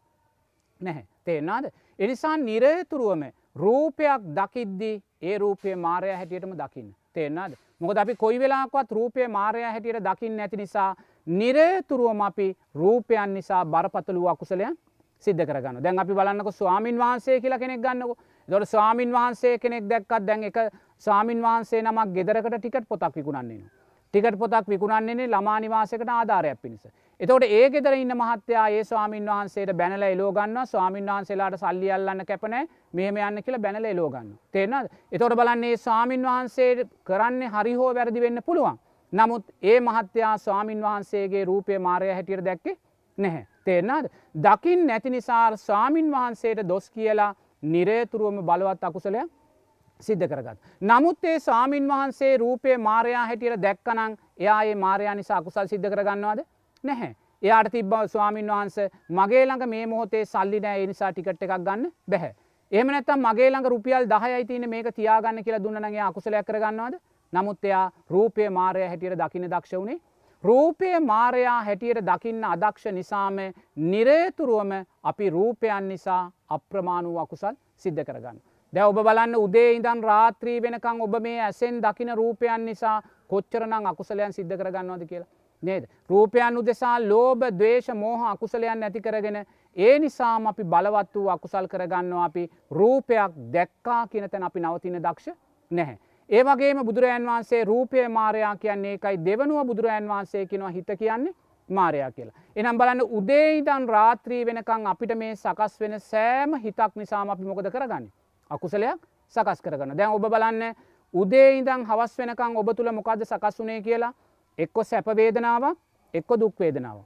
නැහැ තේෙන්නාද. එනිසා නිරේතුරුවම රූපයක් දකිද්දී ඒ රූපය මාරය හැටියටම දකින්න තේෙන්න්නද. මොකද අපි කොයි වෙලාක්වත් රූපය මාරය හැටියට දකින්න ඇති නිසා නිරේතුරුවම අපි රූපයන් නිසා බරපතලූ අකුසලයන් සිද්ධ කරගන්න දැන් අපි බලන්නක ස්වාමින් වහන්සේ කියලා කෙනෙක් ගන්නක දොට ස්වාමින් වහන්සේ කෙනෙක් දැක්කත් දැන් එක ස්වාමින් වහන්සේ නමක් ගෙදරකට ටිකට පොතක් විකුණන්නේ. ටිකට පොතක් විකුණන්නේ ළමානිවාසකට ආධාරයක් පිණිස. එතවට ඒ ගෙදර ඉන්න මහත්තයා ඒ ස්වාමින් වහන්සේට බැනල එලෝගන්න ස්වාමින් වහන්සේලාට සල්ලි අල්ලන්න කැපනෑ මෙහම යන්න කියලා බැනල එලෝගන්න. තේරනද. එතොට බලන්නේ ස්වාමින් වහන්සේ කරන්නේ හරිහෝ වැරදි වෙන්න පුළුවන්. නමුත් ඒ මහත්තයා ස්වාමින් වහන්සේගේ රූපය මාරය හැටියට දැක්කේ නැහැ. තේරනාද. දකිින් නැති නිසා ස්වාමින් වහන්සේට දොස් කියලා නිරේතුරුවම බලවත් අකුසලයක් සිද්ධ කරගත්. නමුත් ඒ ස්වාමින් වහන්සේ රූපය මාරයා හැටියට දැක්කනං එයා ඒ මාරයා නිසා අකුසල් සිද්ධ කරගන්නවාද නැහැ. එයාට තිබ්බ ස්වාමින් වහන්ස මගේ ළඟ මේ මොහොතේ සල්ලි නෑ නිසා ටිකට් එකක් ගන්න බැහැ. එහම නැත්තම් මගේ ළඟ රුපියල් දහයයි තියන මේක තියාගන්න කියලා දුන්නනගේ අකුසලයක් කරගන්නවාද නමුත් එයා රූපය මාරය හැටියට දකින දක්ෂ වුණේ රූපය මාරයා හැටියට දකින්න අදක්ෂ නිසාම නිරේතුරුවම අපි රූපයන් නිසා අප්‍රමාණූ අකුසල් සිද්ධ කරගන්න. දැ ඔබ බලන්න උදේ ඉදන් රාත්‍රී වෙනකං ඔබ මේ ඇසෙන් දකින රූපයන් නිසා කොච්චරනං අකුසලයන් සිද්ධ කරගන්නවද කියලා. නේද. රූපයන් උදෙසා ලෝබ දවේශ මෝහ අකුසලයන් ඇති කරගෙන ඒ නිසාම අපි බලවත් වූ අකුසල් කරගන්නවා අපි රූපයක් දැක්කා කියනතැන අපි නවතින දක්ෂ නැහැ. ඒ වගේම බුදුරජන් වහන්සේ රූපය මාරයා කියන්නේ එකයි දෙවනුව බුදුරජන් වහන්සේ කෙනවා හිත කියන්නේ මාරයා කියලා. එනම් බලන්න උදේයිදන් රාත්‍රී වෙනකං අපිට මේ සකස් වෙන සෑම හිතක් නිසාම අපි මොකද කරගන්න. අකුසලයක් සකස් කරගන්න දැන් ඔබ බලන්න උදේඉදං හවස් වෙනකං ඔබ තුළ මොකද සකස්වනේ කියලා එක්කො සැපවේදනාවක් එක්ක දුක්වේදනාව.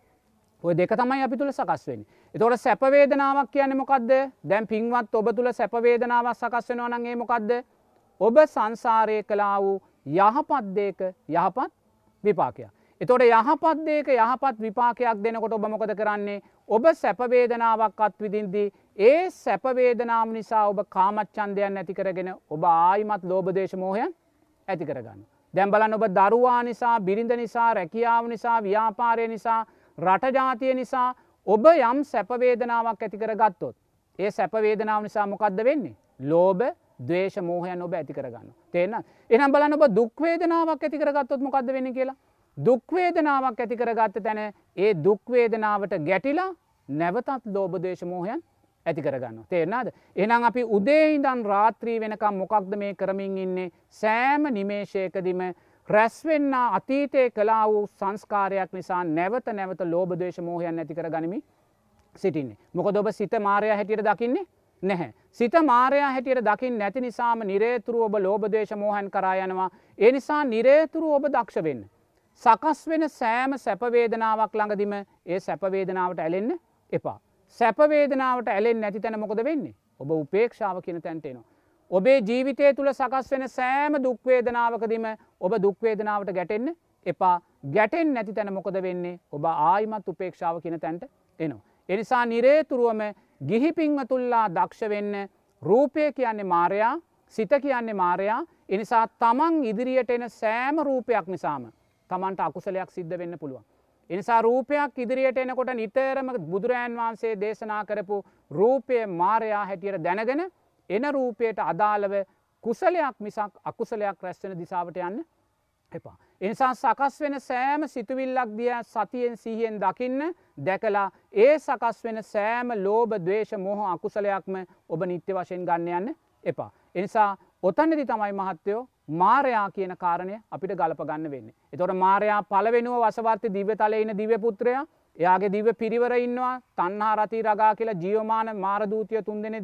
ඔය දෙක තමයි අපි තුළ සකස් වෙන. එතොට සැපවේදනාවක් කියන මොකක්ද දැන් පින්වත් ඔබ තුළ සැපවේදනාවක් සකස් වෙනවා නගේ මොකක්ද ඔබ සංසාරය කලා වූ යහපත්දේක යහපත් විපාකයක්. එතොට යහපත්දේක යහපත් විපාකයක් දෙනකොට ඔබ මොකද කරන්නේ ඔබ සැපවේදනාවක් අත් විදින්දී ඒ සැපවේදනාව නිසා ඔබ කාමච්චන්දයන් ඇති කරගෙන ඔබ ආයිමත් ලෝබදේශමෝහයන් ඇති කරගන්න. දැම් බලන්න ඔබ දරුවා නිසා බිරිඳ නිසා රැකියාව නිසා ව්‍යාපාරය නිසා රටජාතිය නිසා ඔබ යම් සැපවේදනාවක් ඇති කර ගත්තොත්. ඒ සැපවේදනාව නිසා මොකක්ද වෙන්නේ. ලෝබ දවේශ මෝහයන් ඔබ ඇති කරගන්න. තේන එනම් බලන්න ඔබ දුක්වේදනාවක් ඇති කරගත්තොත් මොකක්ද වෙන කියලා. දුක්වේදනාවක් ඇති කරගත්ත තැන ඒ දුක්වේදනාවට ගැටිලා නැවතත් ලෝබදේශ මෝහයන් ඇති කරගන්න. තේරනාද. එනම් අපි උදේඉදන් රාත්‍රී වෙනකම් මොකක්ද මේ කරමින් ඉන්නේ සෑම නිමේශයකදිම රැස්වෙන්න අතීතය කලා වූ සංස්කාරයක් නිසා නැවත නැවත ලෝබදේශ මෝහයන් ඇති කර ගනිමි සිටින්නේ. මොක ඔබ සිත මාරය හැටියට දකින්නේ නැහැ. සිත මාරයා හැටියට දකිින් නැති නිසාම නිරේතුරු ඔබ ලෝබදේශ මෝහන් කරා යනවා. ඒ නිසා නිරේතුරු ඔබ දක්ෂ වෙන්න. සකස් වෙන සෑම සැපවේදනාවක් ළඟදිම ඒ සැපවේදනාවට ඇලෙන්න එපා. සැපවේදනාවට ඇලෙන් නැති තැන මොකද වෙන්නේ ඔබ උපේක්ෂාව කියන තැන්ටේනවා. ඔබේ ජීවිතය තුළ සකස් වෙන සෑම දුක්වේදනාවකදීම ඔබ දුක්වේදනාවට ගැටෙන්න එපා ගැටෙන් නැති තැන මොකද වෙන්නේ ඔබ ආයිමත් උපේක්ෂාව කියන තැන්ට එනවා. එනිසා නිරේතුරුවම ගිහිපිංවතුල්ලා දක්ෂ වෙන්න රූපය කියන්නේ මාරයා සිත කියන්නේ මාරයා එනිසා තමන් ඉදිරියට එන සෑම රූපයක් නිසාම තමන්ට අකුසලයක් සිද්ධ වෙන්න පුළුවන්. එනිසා රූපයක් ඉදිරියට එනකොට නිතරම බුදුරජන් වහන්සේ දේශනා කරපු රූපය මාරයා හැටියට දැනගෙන එන රූපයට අදාළව කුසලයක් මිසක් අකුසලයක් රැස්වෙන දිසාවට යන්න එපා. එනිසා සකස් වෙන සෑම සිතුවිල්ලක් දිය සතියෙන් සිහියෙන් දකින්න දැකලා ඒ සකස් වෙන සෑම ලෝබ දවේශ මොහ අකුසලයක්ම ඔබ නිත්‍ය වශයෙන් ගන්න යන්න එපා. එනිසා ඔතන්නදි තමයි මහත්තයෝ මාරයා කියන කාරණය අපිට ගලප ගන්න වෙන්න. එතොට මාරයා පලවෙනුව වසවර්ති දිව තලයින දිවපුත්‍රය එයාගේ දිව පිරිවර ඉන්නවා තන්හා රති රගා කියලා ජියෝමාන මාරදූතිය තුන් දෙනෙ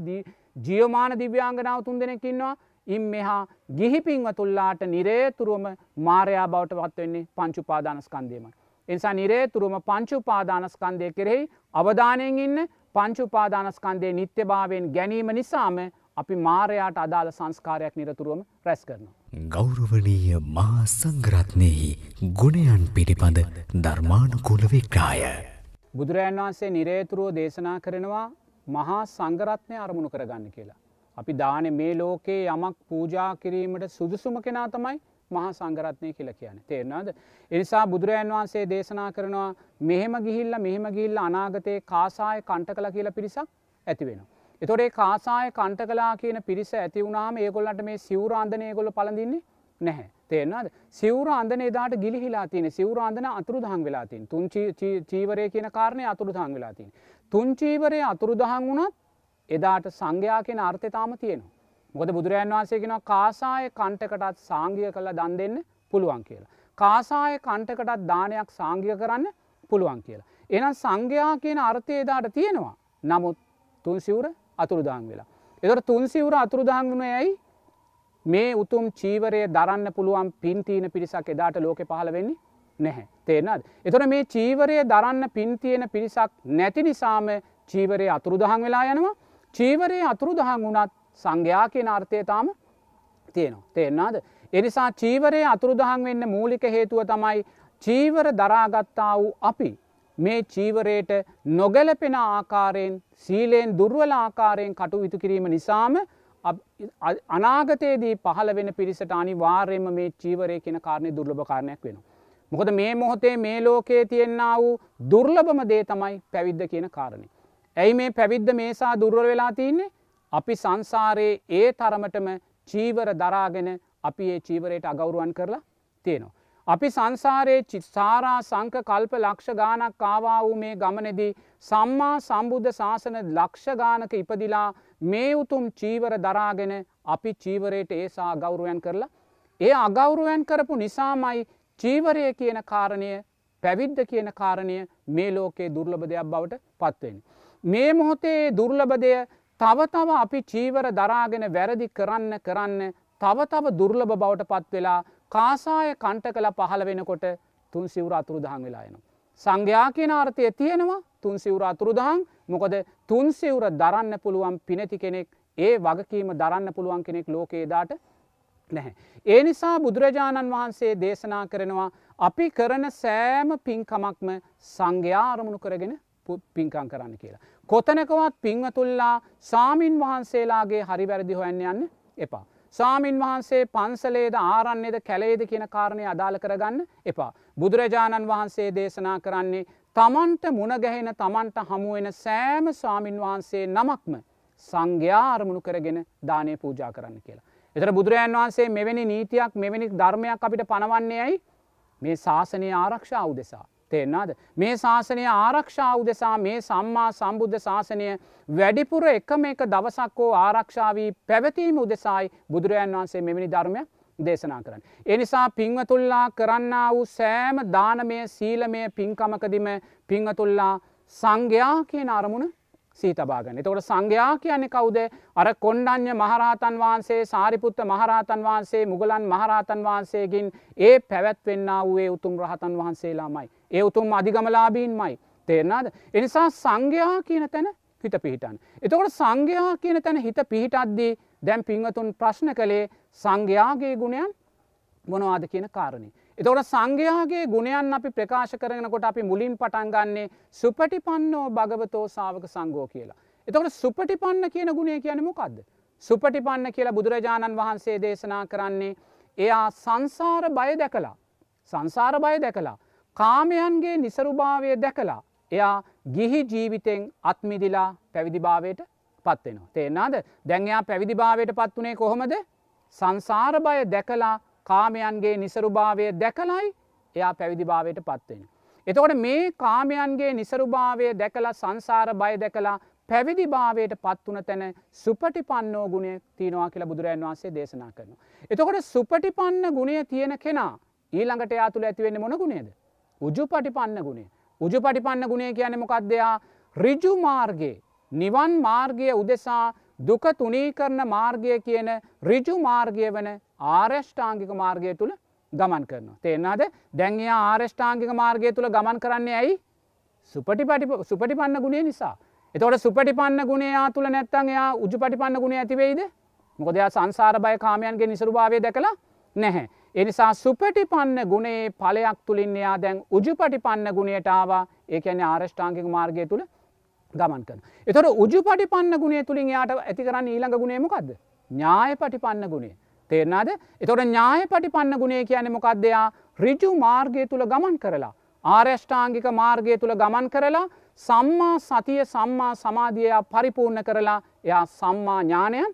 ජියෝමාන දිව්‍යාංගනාව තුන් දෙනෙකින්නවා ඉන් මෙහා ගිහිපින්ව තුල්ලාට නිරේතුරුවම මාරයා බවට පත්වෙන්නේ පංචුපාදානස්කන්දේම. එනිසා නිරේතුරුම පංචුපාදානස්කන්දය කෙරෙහි අවධානයෙන් ඉන්න පංචුපාදානස්කන්දේ නිත්‍ය භාවයෙන් ගැනීම නිසාම අපි මාරයාට අදාළ සංස්කාරයක් නිරතුරුවම රැස් කරනවා. ගෞරවනීය මහා සංගරත්නයෙහි ගුණයන් පිළිබඳ ධර්මානුකූල විග්‍රාය. බුදුරජන් වහන්සේ නිරේතුරුව දේශනා කරනවා මහා සංගරත්නය අරමුණු කරගන්න කියලා. අපි දාන මේ ලෝකයේ යමක් පූජා කිරීමට සුදුසුම කෙනා තමයි මහා සංගරත්නය කියල කියන තේරනාද. එනිසා බුදුරජන් වහන්සේ දේශනා කරනවා මෙහෙම ගිහිල්ල මෙහෙම ගිල්ල අනාගතයේ කාසාය කණ්ට කළ කියලා පිරිසක් ඇති වෙන. එතොරේ කාසාය කණ්ට කලා කියන පිරිස ඇති වුණාම ඒගොල්ලට මේ සිවරාන්ධනය ගොල පලඳන්නේ නැහැ. තේරනාද සිවර අන්දන එදාට ගිලිහිලා තියෙන සිවර අන්දන අතුරු දහන් වෙලාතින් තුන් චීවරය කියන කාරණය අතුරු දහන් වෙලාතින්. තුන් චීවරය අතුරු දහන් වුණත් එදාට සංඝයා කියෙන අර්ථතාම තියෙනවා. මොකද බුදුරජන් වහන්සේගෙන කාසාය කණ්ටකටත් සාංගිය කළ දන් දෙන්න පුළුවන් කියලා. කාසාය කණ්ටකටත් දානයක් සාංගිය කරන්න පුළුවන් කියලා. එනම් සංඝයා කියන අර්ථය දාට තියෙනවා. නමුත් තුන් සිවුර අතුරුදාං වෙලා. එදට තුන් සිවුර අතුරුදාං වුණ ඇයි මේ උතුම් චීවරය දරන්න පුළුවන් පින්තියන පිරිසක් එදාට ලෝක පහළ වෙන්නේ නැහැ. තේනද. එතොට මේ චීවරය දරන්න පින්තියන පිරිසක් නැති නිසාම චීවරය අතුරුදහන් වෙලා යනවා චීවරයේ අතුරුදහන් වුණත් සංඝයා කියන අර්ථය තාම තියෙනවා. තේරනාද. එනිසා චීවරයේ අතුරුදහන් වෙන්න මූලික හේතුව තමයි චීවර දරාගත්තා වූ අපි මේ චීවරයට නොගැලපෙන ආකාරයෙන් සීලයෙන් දුර්වල ආකාරයෙන් කටු විතු කිරීම නිසාම අනාගතයේදී පහළ වෙන පිරිසට අනි වාර්යම මේ චීවරය කියන කාරණය දුර්ලභ කාරණයක් වෙන. මොකද මේ මොහොතේ මේ ලෝකයේ තියෙන්න්න වූ දුර්ලභම දේ තමයි පැවිද්ධ කියන කාරණය. ඇයි මේ පැවිද්ධ මේසා දුර්වල වෙලා තියන්නේ අපි සංසාරයේ ඒ තරමටම චීවර දරාගෙන අපි ඒ චීවරයට අගෞරුවන් කරලා තියෙනවා. අපි සංසාරයේ චිත්සාරා සංක කල්ප ලක්ෂ ගානක් කාවා වූ මේ ගමනෙදී සම්මා සම්බුද්ධ ශාසන ලක්ෂ ගානක ඉපදිලා මේ උතුම් චීවර දරාගෙන අපි චීවරයට ඒසා අගෞරුවයන් කරලා ඒ අගෞරුවයන් කරපු නිසාමයි චීවරය කියන කාරණය පැවිද්ධ කියන කාරණය මේ ලෝකයේ දුර්ලභ දෙයක් බවට පත්වෙන්. මේ මොහොතේ දුර්ලභදය තව තව අපි චීවර දරාගෙන වැරදි කරන්න කරන්න තව තව දුර්ලභ බවට පත් වෙලා කාසාය කණ්ට කළ පහළ වෙනකොට තුන් සිවර අතුරුදහන් වෙලායනවා. සංඝයා කියන අර්ථය තියෙනවා තුන් සිවර අතුරුදහන් මොකද තුන් සිවර දරන්න පුළුවන් පිනැති කෙනෙක් ඒ වගකීම දරන්න පුළුවන් කෙනෙක් ලෝකේදාට නැහැ. ඒ නිසා බුදුරජාණන් වහන්සේ දේශනා කරනවා අපි කරන සෑම පින්කමක්ම සංඝ්‍යාරමුණු කරගෙන පින්කං කරන්න කියලා. කොතනකවත් පිංවතුල්ලා සාමීන් වහන්සේලාගේ හරි වැරදි හොයන්න යන්න එපා. සාමීන් වහන්සේ පන්සලේද ආරන්නේද කැලේද කියන කාරණය අදාළ කරගන්න එපා. බුදුරජාණන් වහන්සේ දේශනා කරන්නේ තමන්ට මුණගැහෙන තමන්ට හමුවෙන සෑම ස්වාමින් වහන්සේ නමක්ම සංඝ්‍යාරමුණු කරගෙන දානය පූජා කරන්න කියලා. එතර බුදුරජාන් වහන්සේ මෙවැනි නීතියක් මෙවැනි ධර්මයක් අපිට පනවන්නේ ඇයි මේ ශාසනය ආරක්ෂාව දෙසා. තේෙන්නාද. මේ ශාසනය ආරක්ෂාව දෙසා මේ සම්මා සම්බුද්ධ ශාසනය වැඩිපුර එකම එක දවසක්කෝ ආරක්ෂාවී පැවතීම උදෙසායි බුදුරජන් වහන්සේ මෙමනි ධර්මය දේශනා කරන්න. එනිසා පිංවතුල්ලා කරන්න වූ සෑම දානමය සීලමය පින්කමකදිම පිංහතුල්ලා සංඝයා කියන අරමුණ සීතබාගන්න. එතකොට සංඝයා කියන්නේ කවුද අර කොණ්ඩඥ මහරහතන් වහන්සේ සාරිපුත්ත මහරහතන් වහන්සේ මුගලන් මහරහතන් වහන්සේගින් ඒ පැවැත්වෙන්න වූේ උතුම් රහතන් වහන්සේලාමයි. ඒ උතුම් අධිගමලාබීන්මයි. තේරනාද. එනිසා සංඝයා කියන තැන හිත පිහිටන්. එතකොට සංඝයා කියන තැන හිත පිහිටද්දී දැම් පිංහතුන් ප්‍රශ්න කළේ සංඝයාගේ ගුණයන් මොනවාද කියන කාරණය. එතකොට සංඝයාගේ ගුණයන් අපි ප්‍රකාශ කරනකොට අපි මුලින් පටන් ගන්නේ සුපටිපන්නෝ භගවතෝ සාවක සංගෝ කියලා. එතකොට සුපටිපන්න කියන ගුණේ කියන මොකක්ද. සුපටිපන්න කියලා බුදුරජාණන් වහන්සේ දේශනා කරන්නේ එයා සංසාර බය දැකලා. සංසාර බය දැකලා. කාමයන්ගේ නිසරුභාවය දැකලා. එයා ගිහි ජීවිතෙන් අත්මිදිලා පැවිදිභාවයට පත්වෙනවා. තේෙන්නාද දැන්යා පැවිදිභාවයට පත්වනේ කොහොමද සංසාර බය දැකලා කාමයන්ගේ නිසරුභාවය දැකලයි එයා පැවිදිභාවයට පත්වෙන. එතකොට මේ කාමයන්ගේ නිසරුභාවය දැකලා සංසාර බය දැකලා පැවිදිභාවයට පත්වන තැන සුපටිපන්නෝ ගුණය තියෙනවා කියලා බුදුරජන් වහන්සේ දේශනා කරනවා. එතකොට සුපටිපන්න ගුණය තියෙන කෙනා ඊළඟට යා තුළ ඇතිවෙන්න මොන ගුණේද. උජු පටිපන්න ගුණේ. උජු පටිපන්න ගුණේ කියන මොකක්දයා රිජු මාර්ගයේ නිවන් මාර්ගය උදෙසා දුක තුනී කරන මාර්ගය කියන රිජු මාර්ගය වන ආර්යෂ්ඨාංගික මාර්ගය තුළ ගමන් කරනවා. තේෙන්නාද දැන්යා ආර්ෂ්ඨාංගික මාර්ගය තුළ ගමන් කරන්නේ ඇයි සුපටිපටි සුපටිපන්න ගුණේ නිසා. එතකොට සුපටිපන්න ගුණයා තුළ නැත්තන් එයා උජු පටිපන්න ගුණ ඇතිවෙයිද මොකදයා සංසාර බය කාමයන්ගේ නිසරු භාවය දැකලා නැහැ. එනිසා සුපටිපන්න ගුණේ පලයක් තුළින් එයා දැන් උජු පටිපන්න ගුණයට ආවා ඒකැන ආරෂ්ඨාංකික මාර්ගය තුළ ගමන් කන. එතොට උජු පටිපන්න ගුණේ තුළින් යාට ඇති කරන්න ඊළඟ ගුණේමකක්ද. ඥාය පටිපන්න ගුණේ. තේරනාද එතොට ඥාය පටිපන්න ගුණේ කියන මොකක්දයා රිජු මාර්ගය තුළ ගමන් කරලා. ආර්යෂ්ඨාංගික මාර්ගය තුළ ගමන් කරලා සම්මා සතිය සම්මා සමාධියයා පරිපූර්ණ කරලා එයා සම්මා ඥානයන්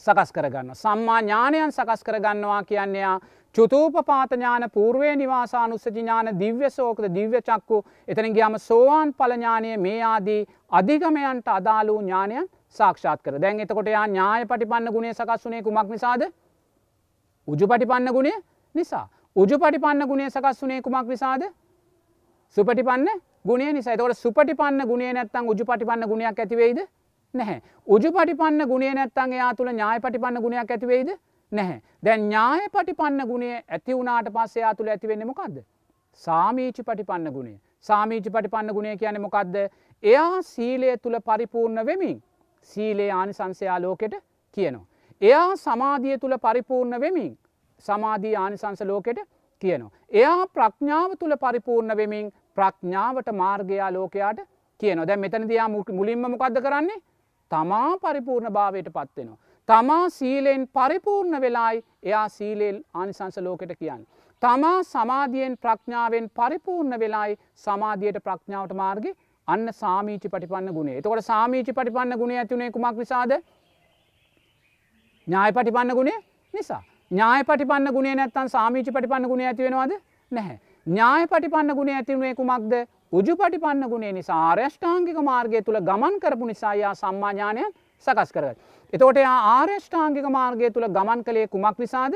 සකස් කරගන්න. සම්මා ඥානයන් සකස් කරගන්නවා කියන්නේයා චුතූපපාතඥාන පූර්වේ නිවාසානුස්සජඥාන දිව්‍ය සෝකද දිව්‍ය චක්කු එතන ගියාම සෝවාන් පලඥානය මේ ආදී අධිගමයන්ට අදාළූ ඥානයන් සාක්ෂාත් කර. දැන් එතකොට යා ඥාය පටිපන්න ගුණේ සකස් වනේ කුමක් නිසාද? උජු පටිපන්න ගුණේ නිසා. උජු පටිපන්න ගුණේ සකස් වනේ කුමක් නිසාද? සුපටිපන්න ගුණේ නිසා. තකොට සුපටිපන්න ගුණේ නැත්තං උජු පටිපන්න ගුණයක් ඇතිවෙයිද නැහැ. උජු පටිපන්න ගුණේ නැත්තන් එයා තුළ ඥාය පටිපන්න ගුණයක් ඇතිවෙයිද නැහැ. දැන් ඥාය පටිපන්න ගුණේ ඇති වුණට පස්සයා තුළ ඇතිවෙන්න මොකක්ද. සාමීචි පටිපන්න ගුණේ සාමීචි පටිපන්න ගුණේ කියන මොකක්ද එයා සීලය තුළ පරිපූර්ණ වෙමින් සීලේ ආනිසංසයා ලෝකෙට කියනවා. එයා සමාධිය තුළ පරිපූර්ණ වෙමින් සමාධී ආනිසංස ලෝකෙට කියනවා. එයා ප්‍රඥාව තුළ පරිපූර්ණ වෙමින් ප්‍රඥාවට මාර්ගයා ලෝකයාට කියන දැ මෙතන දයා මුලින්ම මොකක්ද කරන්නේ තමා පරිපූර්ණ භාවයට පත්වෙනවා. තමා සීලෙන් පරිපූර්ණ වෙලායි එයා සීලෙල් ආනිසංස ලෝකෙට කියන්න. තමා සමාධියෙන් ප්‍රඥාවෙන් පරිපූර්ණ වෙලායි සමාධියයට ප්‍රඥාවට මාර්ග අන්න සාමීචි පටිපන්න ගුණේ එතකොට සාමීචි පටිපන්න ගුණ ඇතිවුණේ කුමක් නිසාද? ඥාය පටිපන්න ගුණේ නිසා. ඥාය පටිපන්න ගුණේ නැත්තන් සාමීචි පටිපන්න ගුණ ඇතිවෙනවාද නැහැ. ඥාය පටිපන්න ගුණ ඇතිවුණේ කුමක්ද? උජු පටිපන්න ගුණේ නිසා ආර්යෂ්ඨාංගික මාර්ගය තුළ ගමන් කරපු නිසායා සම්මාඥානයන් සකස් කරගත්. එතකොට එයා ආර්යෂ්ඨාංගික මාර්ගය තුළ ගමන් කළේ කුමක් නිසාද?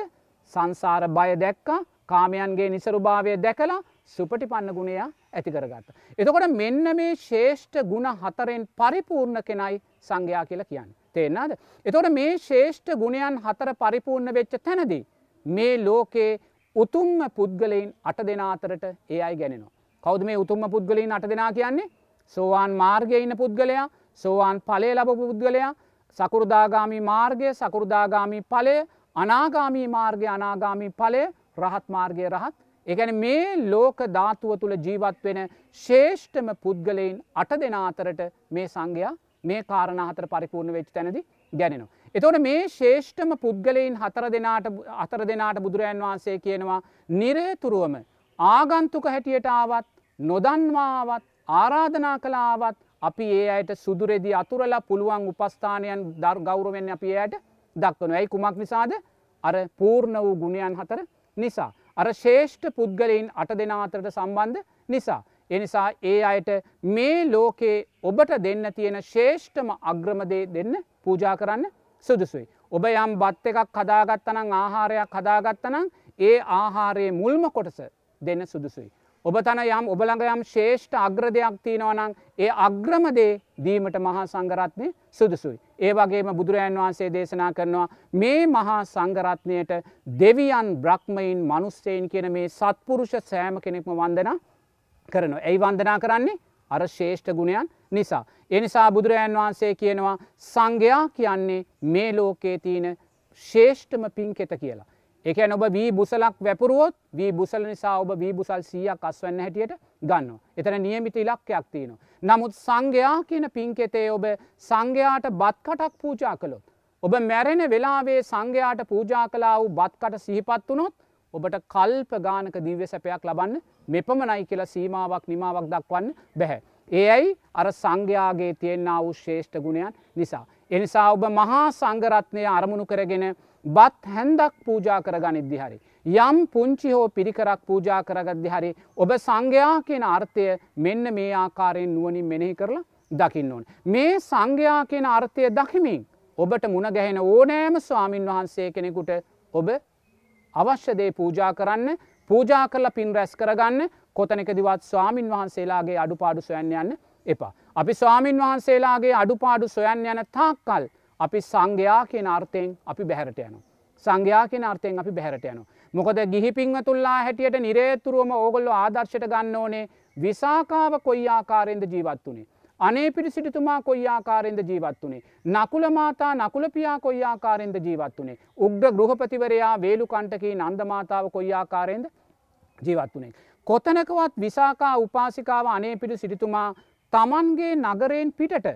සංසාර බය දැක්කා කාමයන්ගේ නිසරුභාවය දැකලා සුපටිපන්න ගුණයා ඇති කරගත්ත. එතකොට මෙන්න මේ ශේෂ්ඨ ගුණ හතරෙන් පරිපූර්ණ කෙනයි සංඝයා කියලා කියන්න. තේෙන්න්නද. එතොට මේ ශේෂ්ඨ ගුණයන් හතර පරිපූර්ණ වෙච්ච තැනදී. මේ ලෝකයේ උතුම්ම පුද්ගලයින් අට දෙනාතරට ඒ අයි ගැනෙනවා. කෞද මේ උතුම්ම පුද්ගලයින් අට දෙනා කියන්නේ සෝවාන් මාර්ගය ඉන්න පුද්ගලයා සෝවාන් පලේ ලබ පුද්ගලයා සකුරුදාගාමී මාර්ගය සකුරුදාගාමී පලය අනාගාමී මාර්ගය අනාගාමී පලය රහත් මාර්ගය රහත් එකන මේ ලෝක ධාතුව තුළ ජීවත් වෙන ශේෂ්ඨම පුද්ගලයින් අට දෙනාතරට මේ සංඝයා මේ කාරණහතර පරිපූර්ණ වෙච් තැනදි ගැනෙනවා. එතොට මේ ශේෂ්ඨම පුද්ගලයින් හතර දෙනාට අතර දෙනාට බුදුරජන් වහන්සේ කියනවා නිරේතුරුවම ආගන්තුක හැටියට ආවත් නොදන්වාවත් ආරාධනා කලාවත් අපි ඒ අයට සුදුරෙදි අතුරලා පුළුවන් උපස්ථානයන් දර් ගෞරවෙන් අපි එයට දක්වන ඇයි කුමක් නිසාද අර පූර්ණ වූ ගුණයන් හතර නිසා. අර ශේෂ්ඨ පුද්ගලයින් අට දෙනාතරට සම්බන්ධ නිසා. එනිසා ඒ අයට මේ ලෝකේ ඔබට දෙන්න තියෙන ශේෂ්ඨම අග්‍රමදේ දෙන්න පූජා කරන්න සුදුසුයි. ඔබ යම් බත් එකක් කදාගත්තනං ආහාරයක් කදාගත්තනං ඒ ආහාරයේ මුල්ම කොටස දෙන්න සුදුසුයි. ඔබ තන යම් ඔබළඟ යම් ශේෂ්ඨ අග්‍රදයක් තියෙනවනං ඒ අග්‍රමදේ දීමට මහා සංගරත්නය සුදුසුයි. ඒ වගේම බුදුරජන් වහන්සේ දේශනා කරනවා මේ මහා සංගරත්නයට දෙවියන් බ්‍රහ්මයින් මනුස්සයෙන් කියන මේ සත්පුරුෂ සෑම කෙනෙක්ම වන්දන කරනවා. ඇයි වන්දනා කරන්නේ අර ශේෂ්ඨ ගුණයන් නිසා. එනිසා බුදුරජන් වහන්සේ කියනවා සංඝයා කියන්නේ මේ ලෝකයේ තියෙන ශේෂ්ඨම පින්කෙත කියලා. එකන ඔබ වී බුසලක් වැපුරුවොත් වී බුසල නිසා ඔබ වී බුසල් සීයක් අස්වන්න හැටියට ගන්න. එතන නියමිත ඉලක්කයක් තියෙනවා. නමුත් සංඝයා කියන පින්කෙතේ ඔබ සංඝයාට බත්කටක් පූජා කළොත්. ඔබ මැරෙන වෙලාවේ සංඝයාට පූජා කලා වූ බත්කට සිහිපත් වනොත් ඔබට කල්ප ගානක දිව්‍ය සැපයක් ලබන්න මෙපමනයි කියලා සීමාවක් නිමාවක් දක්වන්න බැහැ. ඒ ඇයි අර සංඝයාගේ තියෙන්න්න වූ ශේෂ්ඨ ගුණයන් නිසා. එනිසා ඔබ මහා සංගරත්නය අරමුණු කරගෙන බත් හැන්දක් පූජා කරගනිද්දි හරි. යම් පුංචි හෝ පිරිකරක් පූජා කරගද්දි හරි ඔබ සංඝයා කියන අර්ථය මෙන්න මේ ආකාරයෙන් නුවනින් මෙනෙහි කරලා දකින්න ඕන. මේ සංඝයා කියන අර්ථය දකිමින් ඔබට මුණ ගැහෙන ඕනෑම ස්වාමින් වහන්සේ කෙනෙකුට ඔබ අවශ්‍යදේ පූජා කරන්න පූජා කරලා පින් රැස් කරගන්න කොතනකදිවත් ස්වාමින් වහන්සේලාගේ අඩුපාඩු සොයන්න යන්න එපා. අපි ස්වාමින් වහන්සේලාගේ අඩුපාඩු සොයන් යන තාක්කල් අපි සංඝයා කියන අර්ථයෙන් අපි බැහැරට යනු. සංඝයා කියන අර්ථයෙන් අපි බැහැරට යනු. මොකද ගිහි පින්වතුල්ලා හැටියට නිරේතුරුවම ඕගොල්ලො ආදර්ශයට ගන්න ඕනේ විසාකාව කොයි ආකාරයෙන්ද ජීවත් වනේ. අනේ පිරි සිටිතුමා කොයි ආකාරෙන්ද ජීවත් වනේ. නකුල මාතා නකුල පියා කොයි ආකාරෙන්ද ජීවත් වනේ. උග්‍ර ගෘහපතිවරයා වේලු කණ්ටකී නන්දමාතාව කොයි ආකාරයෙන්ද ජීවත් වනේ. කොතනකවත් විසාකා උපාසිකාව අනේ පිරි සිටිතුමා තමන්ගේ නගරයෙන් පිටට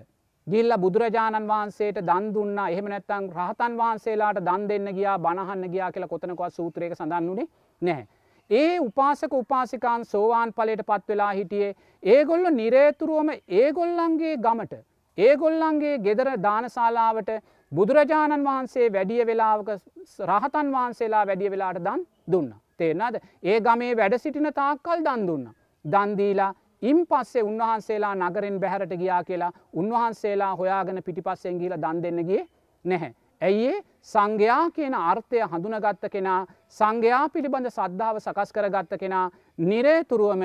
ගිල්ල බුදුරජාණන් වහන්සේට දන් දුන්න එහෙම නැත්තං රහතන් වහන්සේලාට දන් දෙන්න ගියා බණහන්න ගියා කියලා කොතනකවත් සූත්‍රයක සඳන් වුණේ නැහැ. ඒ උපාසක උපාසිකාන් සෝවාන් පලට පත් වෙලා හිටියේ ඒගොල්ල නිරේතුරුවම ඒගොල්ලන්ගේ ගමට ඒගොල්ලන්ගේ ගෙදර දානශාලාවට බුදුරජාණන් වහන්සේ වැඩිය වෙලාවක රහතන් වහන්සේලා වැඩිය වෙලාට දන් දුන්න. තේරනාද ඒ ගමේ වැඩ සිටින තාක්කල් දන් දුන්න. දන්දීලා ඉම් පස්සේ උන්වහන්සේලා නගරෙන් බැහරට ගියා කියලා උන්වහන්සේලා හොයාගෙන පිටිපස්සෙන් ගිල දන් දෙන්නගේ නැහැ. ඇයිඒ සංඝයා කියන අර්ථය හඳුනගත්ත කෙනා සංඝයා පිළිබඳ සද්ධාව සකස් කරගත්ත කෙනා නිරේතුරුවම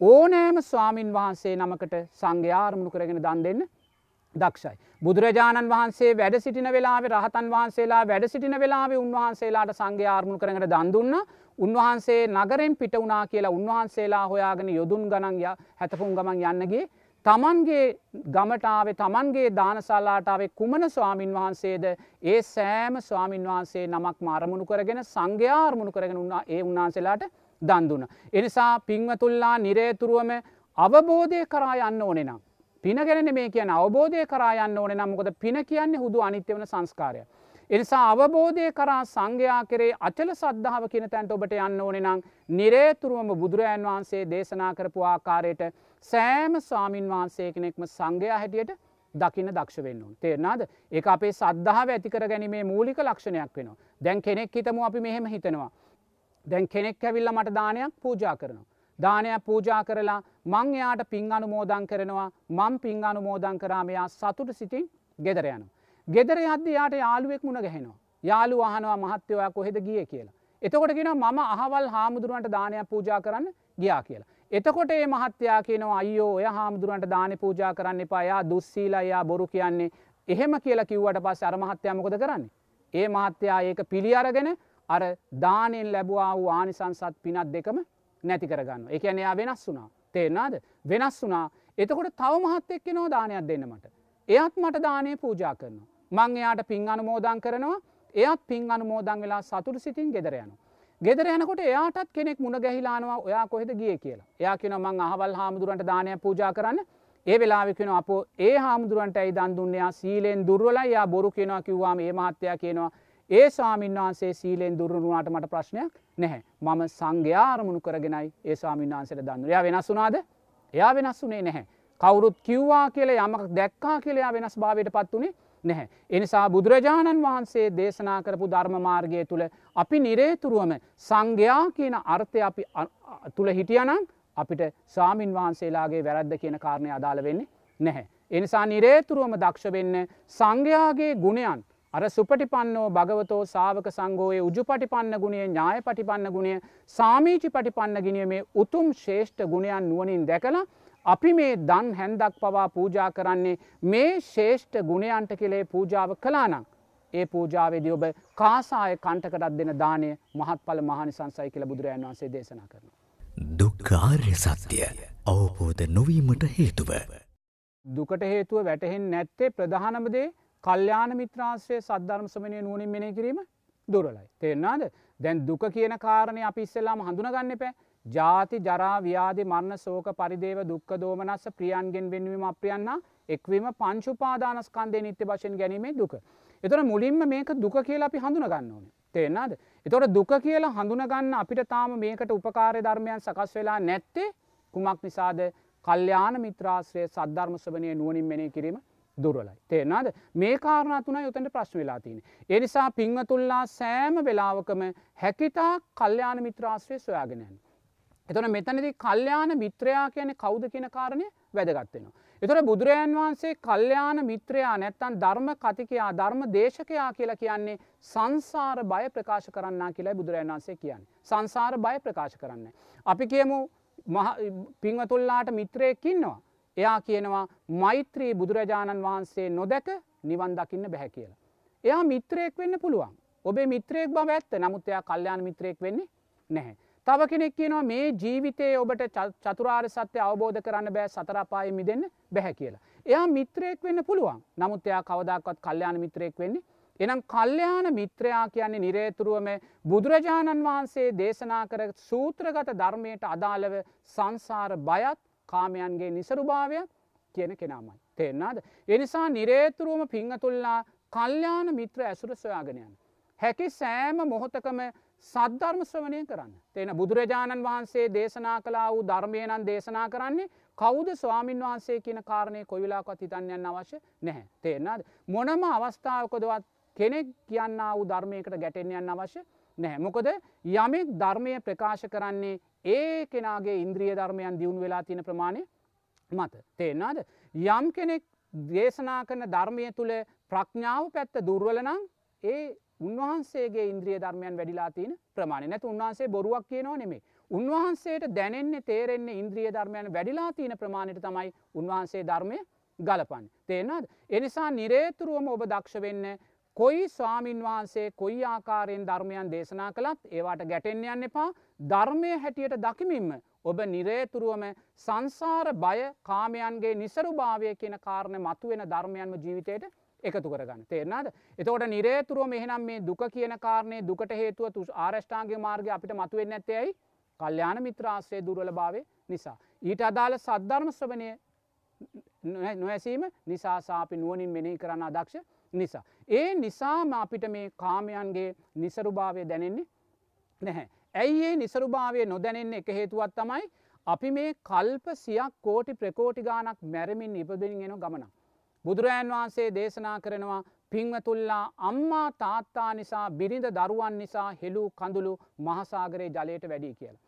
ඕනෑම ස්වාමින් වහන්සේ නමකට සංඝයාරමුණු කරගෙන දන් දෙන්න දක්ෂයි. බුදුරජාණන් වහන්සේ වැඩ සිටින වෙලාව රහතන් වහන්සේලා වැඩ සිටින වෙලාව උන්වහන්සේලාට සංඝයාරමුණු කරගෙන දන්දුන්න උන්වහන්සේ නගරෙන් පිට වනා කියලා උන්වහන්සේලා හොයාගෙන යොදුන් ගණන්ය හැතපුන් ගමන් යන්නගේ තමන්ගේ ගමටාවේ තමන්ගේ දානසල්ලාටාවේ කුමන ස්වාමින් වහන්සේද ඒ සෑම ස්වාමින් වහන්සේ නමක් මාරමුණු කරගෙන සංඝ්‍යාර්මුණු කරගෙන උන්නා ඒ උන්වහන්සේලාට දන්දුන. එනිසා පිංවතුල්ලා නිරේතුරුවම අවබෝධය කරා යන්න ඕනෙනම්. පින ගැන මේ කියන අවබෝධය කරා යන්න ඕන නම්කොද පින කියන්නේ හුදු අනිත්‍ය වන සංස්කාරය. එනිසා අවබෝධය කරා සංඝයා කරේ අචල සද්ධාව කියන තැන්ට ඔබට යන්න ඕනෙ නම් නිරේතුරුවම බුදුරජන් වහන්සේ දේශනා කරපු ආකාරයට සෑම ස්වාමීන් වහන්සේ කෙනෙක්ම සංඝයා හැටියට දකින දක්ෂ වෙන්න තේරනාද ඒ අපේ සද්ධාව ඇතිකර ගැනීමේ මූලික ලක්ෂණයක් වෙනවා. දැන් කෙනෙක් හිතමු අපි මෙහෙම හිතනවා. දැන් කෙනෙක් ඇවිල්ල මට දානයක් පූජා කරනවා. දානයක් පූජා කරලා මං එයාට පින් අනුමෝදන් කරනවා මං පින් අනුමෝදන් කරාමයා සතුට සිතින් ගෙදර යනවා. ගෙදර යද්ද යාට යාළුවෙක් මුණ ගැහෙනවා. යාලු අහනවා මහත්‍යවයා කොහෙද ගිය කියලා. එතකොට කියෙන මම අහවල් හාමුදුරුවන්ට දානයක් පූජා කරන්න ගියා කියලා. එතකොට ඒ මහත්‍යයා කියනවා අයෝ ඔය හාමුදුරුවන්ට දාන පූජා කරන්න එපා යා දුස්සීලයියා බොරු කියන්නේ එහෙම කියලා කිව්වට පස් අර මහත්‍යයමකොද කරන්නේ. ඒ මහත්‍යයා ඒක පිළි අරගෙන අර දානෙන් ලැබවා වූ ආනිසංසත් පිනත් දෙකම නැති කරගන්න. එක එයා වෙනස් වුනා. තේරනාද වෙනස් වුනා එතකොට තව මහත් එක්ක නෝ දානයක් දෙන්න මට. එයත් මට දානය පූජා කරනවා. මං එයාට පින් අනුමෝදන් කරනවා එයත් පින් අනුමෝදන් වෙලා සතුරු සිතින් ගෙදර යන. ගෙදර යනකොට එයාටත් කෙනෙක් මුණ ගැහිලානවා ඔයා කොහෙද ගිය කියලා එයා කියෙන මං අහවල් හාමුදුරන්ට දානය පූජා කරන්න ඒ වෙලාවිකෙන අප ඒ හාමුදුරන්ට ඇයි දන් දුන්නයා සීලෙන් දුර්වලයි යා බොරු කෙනවා කිව්වාම ඒ මහත්තයා කියනවා ඒ ස්වාමීන් වහන්සේ සීලෙන් දුරුණුවාට මට ප්‍රශ්නයක් නැහැ මම සංඝ්‍යාරමුණු කරගෙනයි ඒ ස්වාමීන් වහන්සට දන්න යා වෙනස් වුනාද එයා වෙනස් වුනේ නැහැ කවුරුත් කිව්වා කියල යමක් දැක්කා කියලයා වෙනස් භාවයට පත් වනේ නැහැ. එනිසා බුදුරජාණන් වහන්සේ දේශනා කරපු ධර්ම මාර්ගය තුළ අපි නිරේතුරුවම සංඝයා කියන අර්ථය අපි තුළ හිටියනං අපිට සාමීන් වහන්සේලාගේ වැරද්ද කියන කාරණය අදාළ වෙන්නේ නැහැ. එනිසා නිරේතුරුවම දක්ෂ වෙන්න සංඝයාගේ ගුණයන් අර සුපටිපන්නෝ භගවතෝ සාවක සංගෝය උජු පටිපන්න ගුණේ ඥාය පටිපන්න ගුණය සාමීචි පටිපන්න ගිනියමේ උතුම් ශේෂ්ඨ ගුණයන් නුවනින් දැකලා අපි මේ දන් හැන්දක් පවා පූජා කරන්නේ මේ ශේෂ්ඨ ගුණයන්ට කෙලේ පූජාව කලානං. ඒ පූජාවේදී ඔබ කාසාය කණ්ටකටත් දෙන දානය මහත්ඵල මහනිසංසයි කියල බුදුරජන් වන්සේ දේශනා කරන. දුක්කාර්ය සත්‍යය අවබෝධ නොවීමට හේතුව. දුකට හේතුව වැටහෙන් නැත්තේ ප්‍රධානමදේ කල්්‍යාන මිත්‍රාශ්‍රය සද්ධර්ම සමනය නුවනින් මෙන කිරීම දුරලයි. තේරනාද දැන් දුක කියන කාරණය අපි ඉස්සෙල්ලාම හඳුනගන්න එපෑ ජාති ජරාව්‍යාධි මරණ සෝක පරිදේව දුක්ක දෝමනස්ස ප්‍රියන්ගෙන් වෙන්වීම අප්‍රියන්න එක්වීම පංචුපාදානස්කන්දය නිත්‍ය වශයෙන් ගැනීමේ දුක. එතොට මුලින්ම මේක දුක කියලා අපි හඳුන ගන්න ඕන. තේෙන්න්නද. එතොට දුක කියලා හඳුනගන්න අපිට තාම මේකට උපකාරය ධර්මයන් සකස් වෙලා නැත්තේ කුමක් නිසාද කල්්‍යාන මිත්‍රාශ්‍රය සද්ධර්ම සවනය නුවනින් මෙනය කිරීම දුරලයි. තේනාද මේ කාරණ තුන යොතට ප්‍රශ්න වෙලා තියන. එනිසා පිංවතුල්ලා සෑම වෙලාවකම හැකිතා කල්්‍යාන මිත්‍රාශ්‍රය සොයාගෙනයන්. එතන මෙතනදි කල්්‍යාන මිත්‍රයා කියන කෞද කියන කාරණය වැදගත්වෙනවා. එතොට බුදුරජන් වහන්සේ කල්්‍යාන මිත්‍රයා නැත්තන් ධර්ම කතිකයා ධර්ම දේශකයා කියලා කියන්නේ සංසාර බය ප්‍රකාශ කරන්න කියලා බුදුරජන් වන්සේ කියන්න. සංසාර බය ප්‍රකාශ කරන්න. අපි කියමු පිංවතුල්ලාට මිත්‍රයකින්නවා. එයා කියනවා මෛත්‍රී බුදුරජාණන් වහන්සේ නොදැක නිවන් දකින්න බැහැ කියලා. එයා මිත්‍රයෙක් වෙන්න පුළුවන්. ඔබේ මිත්‍රයෙක් බව ඇත්ත නමුත් එයා කල්්‍යයාන මිත්‍රයෙක් වෙන්නේ නැහැ. තව කෙනෙක් කියනවා මේ ජීවිතයේ ඔබට චතුරාර් සත්‍ය අවබෝධ කරන්න බෑ සතරපාය මිදන්න බැහැ කියලා. එයා මිත්‍රයෙක් වෙන්න පුළුවන් නමුත් එයා කවදක්වත් කල්්‍යයාන මිත්‍රයෙක් වෙන්නේ එනම් කල්්‍යයාන මිත්‍රයා කියන්නේ නිරේතුරුවම බුදුරජාණන් වහන්සේ දේශනා කර සූත්‍රගත ධර්මයට අදාළව සංසාර බයත් කාමයන්ගේ නිසරුභාවයක් කියන කෙනාමයි. තෙන්නාද. එනිසා නිරේතුරුවම පිංහතුල්ලා කල්්‍යාන මිත්‍ර ඇසුර සොයාගෙනයන්. හැකි සෑම මොහොතකම සද්ධර්ම ශ්‍රවණය කරන්න. තියෙන බුදුරජාණන් වහන්සේ දේශනා කලා වූ ධර්මයනන් දේශනා කරන්නේ කෞද ස්වාමින් වහන්සේ කියන කාරණය කොයිලාකත් හිතන්යන්න අවශ්‍ය නැහැ. තේෙන්න්නද. මොනම අවස්ථාවකොදවත් කෙනෙක් කියන්න වූ ධර්මයකට ගැටෙන්යන්න අවශ්‍ය නැහැ. මොකද යමෙක් ධර්මය ප්‍රකාශ කරන්නේ ඒ කෙනාගේ ඉන්ද්‍රිය ධර්මයන් දියුණු වෙලා තියෙන ප්‍රමාණය මත. තේෙන්නාද. යම් කෙනෙක් දේශනා කරන ධර්මය තුළ ප්‍රඥාව පැත්ත දුර්වලනං ඒ උන්වහන්සේගේ ඉන්ද්‍රිය ධර්මයන් වැඩිලා තියෙන ප්‍රමාණ නැත උන්වහන්සේ බොරුවක් කියනවා නෙමේ. උන්වහන්සේට දැනෙන්නේ තේරෙන්නේ ඉන්ද්‍රිය ධර්මයන් වැඩිලා තියෙන ප්‍රමාණයට තමයි උන්වහන්සේ ධර්මය ගලපන්න. තේනද. එනිසා නිරේතුරුවම ඔබ දක්ෂ වෙන්න කොයි ස්වාමින් වහන්සේ කොයි ආකාරයෙන් ධර්මයන් දේශනා කළත් ඒවාට ගැටෙන්න්න යන්න එපා ධර්මය හැටියට දකිමින්ම ඔබ නිරේතුරුවම සංසාර බය කාමයන්ගේ නිසරු භාවය කියන කාරණ මතුවෙන ධර්මයන්ම ජීවිතයට එකතු කරගන්න තේරනාද එතකොට නිරේතුරුව මෙහනම් මේ දුක කියන කාරණය දුකට හේතුව තුස් ආරෂ්ඨාන්ගේ මාර්ග අපිට මතුවෙන්න ඇත්තයයි කල්්‍යාන මිත්‍රාශ්‍රය දුරල භාවය නිසා. ඊට අදාළ සද්ධර්ම ශ්‍රවනය නොඇසීම නිසාසාපි නුවනින් මෙනෙහි කරන්න අදක්ෂ නිසා. ඒ නිසාම අපිට මේ කාමයන්ගේ නිසරුභාවය දැනෙන්නේ නැහැ. ඇයි ඒ නිසරුභාවය නොදැනෙන්න එක හේතුවත් තමයි අපි මේ කල්ප සියක් කෝටි ප්‍රකෝටි ගානක් මැරමින් ඉපදෙන් එන ගමනක්. බුදුරජන් වහන්සේ දේශනා කරනවා පිංවතුල්ලා අම්මා තාත්තා නිසා බිරිඳ දරුවන් නිසා හෙළු කඳුළු මහසාගරයේ ජලයට වැඩි කියලා.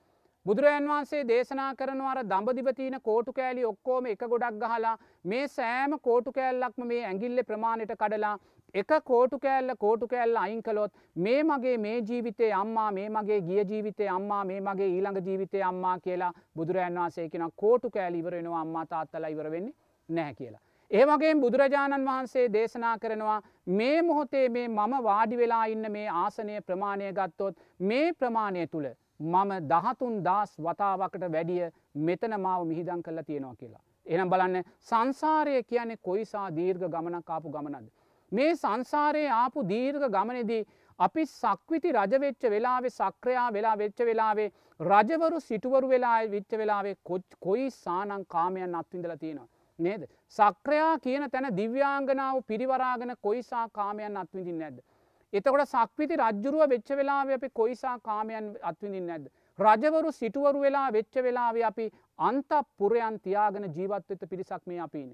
බුදුරජන් වහන්සේ දේශනා කරනවර දඹදිවතින කෝටු කෑලි ඔක්කෝම එක ගොඩක් ගහලා මේ සෑම කෝටු කෑල්ලක්ම මේ ඇගිල්ල ප්‍රමාණයට කඩලා එක කෝටු කෑල්ල කෝටු කෑල්ල අයින් කළොත් මේ මගේ මේ ජීවිතය අම්මා මේ මගේ ගිය ජීවිතය අම්මා මේ මගේ ඊළඟ ජීවිතය අම්මා කියලා බුදුරජන් වහන්සේ කෙන කෝටු කෑල් ඉවරෙනවා අම්මා තාත්තලා ඉවර වෙන්නේ නැහැ කියලා. ඒවගේ බුදුරජාණන් වහන්සේ දේශනා කරනවා මේ මොහොතේ මේ මම වාඩි වෙලා ඉන්න මේ ආසනය ප්‍රමාණය ගත්තොත් මේ ප්‍රමාණය තුළ මම දහතුන් දස් වතාවකට වැඩිය මෙතන මාව මිහිදං කරලා තියෙනවා කියලා. එනම් බලන්න සංසාරය කියන්නේ කොයිසා දීර්ඝ ගමනක් ආපු ගමනද. මේ සංසාරයේ ආපු දීර්ඝ ගමනෙදී අපි සක්විති රජවෙච්ච වෙලාවේ සක්‍රයා වෙලා වෙච්ච වෙලාවේ රජවරු සිටුවරු වෙලා විච්ච වෙලාවේ කොයි සානං කාමයන් අත්විඳල තියෙනවා. නේද. සක්‍රයා කියන තැන දිව්‍යාංගනාව පිරිවරාගෙන කොයිසා කාමයන් අත්විඳින් නැද්ද. එතකොට සක්විති රජ්ජුරුව වෙච්ච වෙලාව අපි කොයිසා කාමයන් අත්විඳින් නැද්ද. රජවරු සිටුවරු වෙලා වෙච්ච වෙලාව අපි අන්ත පුරයන් තියාගෙන ජීවත්වෙත පිරිසක් මේ අපින.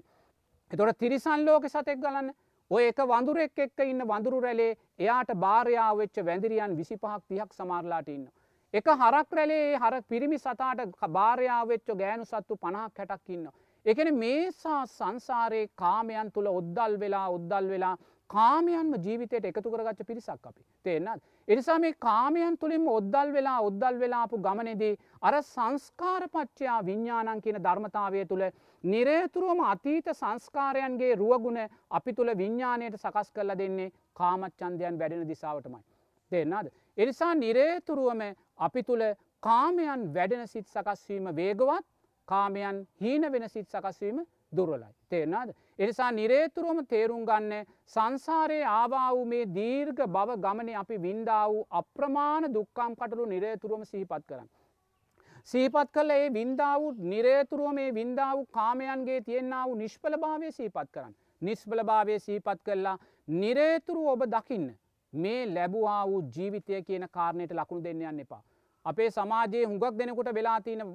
එතොට තිරිසන් ලෝක සතෙක් ගලන්න ඔය එක වඳුරෙක් එක්ක ඉන්න වඳුරු රැලේ එයාට භාරයාව වෙච්ච වැදිරියන් විසි පහක් තියක් සමාරලාට ඉන්න. එක හරක් රැලේ හර පිරිමි සතාට භාරයාව වෙච්ච ගෑනු සත්තු පණහක් හැටක් ඉන්න. එකන මේසා සංසාරයේ කාමයන් තුළ ඔද්දල් වෙලා ඔද්දල් වෙලා කාමයන්ම ජීවිතයට එකතු කරගච්ච පිරිසක් අපි තේෙන්න්නත්. එනිසා මේ කාමයන් තුළින්ම ඔද්දල් වෙලා ඔද්දල් වෙලාපු ගමනෙදී අර සංස්කාරපච්චයා විඤ්ඥානන් කියන ධර්මතාවය තුළ නිරේතුරුවම අතීත සංස්කාරයන්ගේ රුවගුණ අපි තුළ විඤ්ඥානයට සකස් කරල දෙන්නේ කාමච්චන්දයන් වැඩෙන දිසාවටමයි. දෙන්නද. එනිසා නිරේතුරුවම අපි තුළ කාමයන් වැඩෙන සිත් සකස්වීම වේගවත් කාමයන් හීන වෙන සිත් සකස්වීම දුරලයි. තේරනාද. එනිසා නිරේතුරුවම තේරුම් ගන්න සංසාරයේ ආවාවු මේ දීර්ඝ බව ගමන අපි වින්දා වූ අප්‍රමාණ දුක්කම් කටළු නිරේතුරුවම සිහිපත් කරන්න. සීපත් කල ඒ වින්දා වූ නිරේතුරුව මේ වින්දා වූ කාමයන්ගේ තියෙන්න්නා වූ නිෂ්පල භාවය සීපත් කරන්න. නිස්්බල භාවය සීපත් කරලා නිරේතුරු ඔබ දකින්න මේ ලැබවා වූ ජීවිතය කියන කාරණයට ලකුණු දෙන්න යන්න එපා. අපේ සමාජයේ හුඟක් දෙනෙකුට වෙලා තියෙන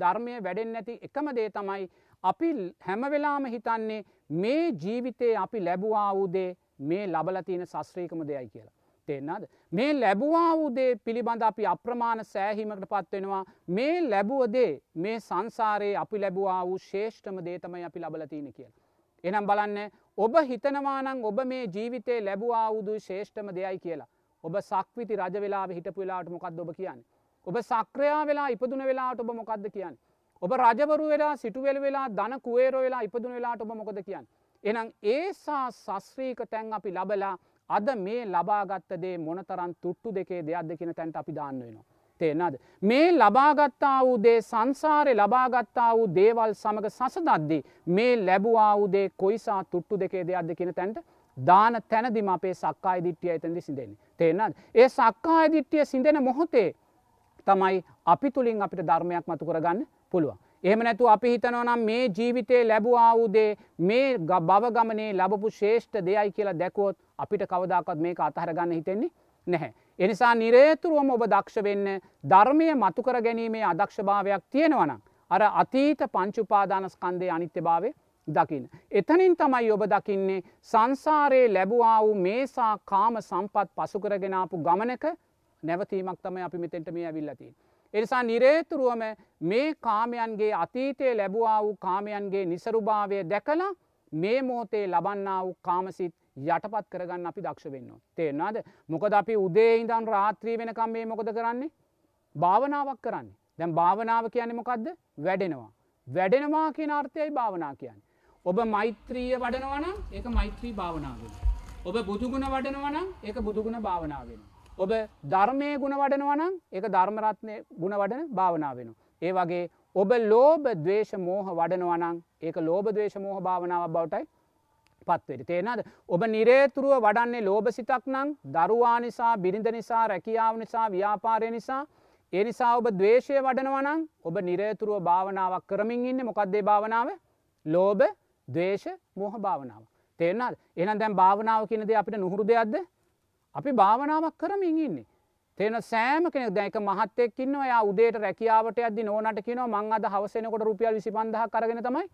ධර්මය වැඩෙන් නැති එකම දේ තමයි අපි හැමවෙලාම හිතන්නේ මේ ජීවිතයේ අපි ලැබවා වූදේ මේ ලබල තියෙන ශස්ත්‍රීකම දෙයයි කියලා. තෙන්නද. මේ ලැබවා වූදේ පිළිබඳ අපි අප්‍රමාණ සෑහීමකට පත්වෙනවා මේ ලැබුවදේ මේ සංසාරයේ අපි ලැබවා වූ ශේෂ්ඨම දේතමයි අපි ලබල තියෙන කියලා. එනම් බලන්න ඔබ හිතනවානං ඔබ මේ ජීවිතේ ලැබවා වූදු ශේෂ්ඨම දෙයයි කියලා. ඔබ සක්විති රජ වෙලා හිටපු වෙලාට මොකක්ද ඔබ කියන්නේ. ඔබ සක්‍රයා වෙලා ඉපදුන වෙලාට ඔබ මොකක්ද කියන්න. ඔබ රජවරු වෙලා සිටුවල වෙලා දන කුවේරෝ වෙලා ඉපදුන වෙලාට ඔබ මොකද කියන්න. එනම් ඒසා සස්්‍රීක තැන් අපි ලබලා අද මේ ලබාගත්තදේ මොනතරන් තුට්ටු දෙකේ දෙයක්ද කියෙන තැන්ට අපි දාන්න වෙනවා. තේනද. මේ ලබාගත්තා වූ දේ සංසාරය ලබාගත්තා වූ දේවල් සමඟ සසදද්දී මේ ලැබවා වූදේ කොයිසා තුට්ටු දෙකේ දෙයක්ද කියෙන තැන්ට දාන තැනදිම අපේ සක්කාය දිට්ටිය ඇතැදි සිදෙන. තේනද. ඒ සක්කාය දිට්ටිය සිදෙන මොහොතේ තමයි අපි තුළින් අපිට ධර්මයක් මතු කරගන්න පුළුවන්. එහෙම නැතු අපි හිතනවනම් මේ ජීවිතේ ලැබවා වූදේ මේ බවගමනේ ලබපු ශේෂ්ඨ දෙයයි කියලා දැකුවොත් අපිට කවදාකත් මේක අතහරගන්න හිතෙන්නේ නැහැ. එනිසා නිරේතුරුවම ඔබ දක්ෂ වෙන්න ධර්මය මතුකර ගැනීමේ අදක්ෂභාවයක් තියෙනවනම්. අර අතීත පංචුපාදානස්කන්දය අනිත්‍ය භාවය දකින්න. එතනින් තමයි ඔබ දකින්නේ සංසාරයේ ලැබවා වූ මේසා කාම සම්පත් පසුකරගෙනාපු ගමනක නැවතීමක් තමයි අපි මෙතෙන්ට මේ ඇවිල්ලතිී. එනිසා නිරේතුරුවම මේ කාමයන්ගේ අතීතය ලැබවා වූ කාමයන්ගේ නිසරුභාවය දැකලා මේ මොහොතේ ලබන්න වූ කාමසිත් යටපත් කරගන්න අපි දක්ෂ වෙන්න. තේෙන්නාද මොකද අපි උදේ ඉඳන් රාත්‍රී වෙනකම් මේ මොකද කරන්නේ. භාවනාවක් කරන්නේ. දැම් භාවනාව කියන්නේ මොකක්ද වැඩෙනවා. වැඩෙනවා කියන අර්ථයයි භාවනා කියන්න. ඔබ මෛත්‍රීය වඩනවනම් ඒක මෛත්‍රී භාවනාවෙන. ඔබ බුදුගුණ වඩනවනම් ඒක බුදුගුණ භාවනාවෙන. ඔබ ධර්මය ගුණ වඩනවනම් ඒක ධර්මරත්නය ගුණ වඩන භාවනාව වෙන. ඒ වගේ ඔබ ලෝබ දවේශ මෝහ වඩනවනං ඒක ලෝබ දවේශ මෝහ භාවනාව බවටයි පත්වෙට තේනද ඔබ නිරේතුරුව වඩන්නේ ලෝබ සිතක් නං දරුවා නිසා බිරිඳ නිසා රැකියාව නිසා ව්‍යාපාරය නිසා ඒ නිසා ඔබ දවේශය වඩනවනං ඔබ නිරේතුරුව භාවනාවක් කරමින් ඉන්න. මොකක්දේ භාවනාව? ලෝබ දවේශ මෝහ භාවනාව. තේරනද එන දැන් භාවනාව කියනද අපිට නුහුරු දෙයක්ද? අපි භාවනාවක් කරමින් ඉන්නේ. තියෙන සෑම කෙනෙක් දැක මහත්තෙක් ඉන්නවා යා උදේට රැකියාවට යද්දි නෝනට කියනවා මං අද හවසෙනකොට රුපියල් 25000 කරගෙන තමයි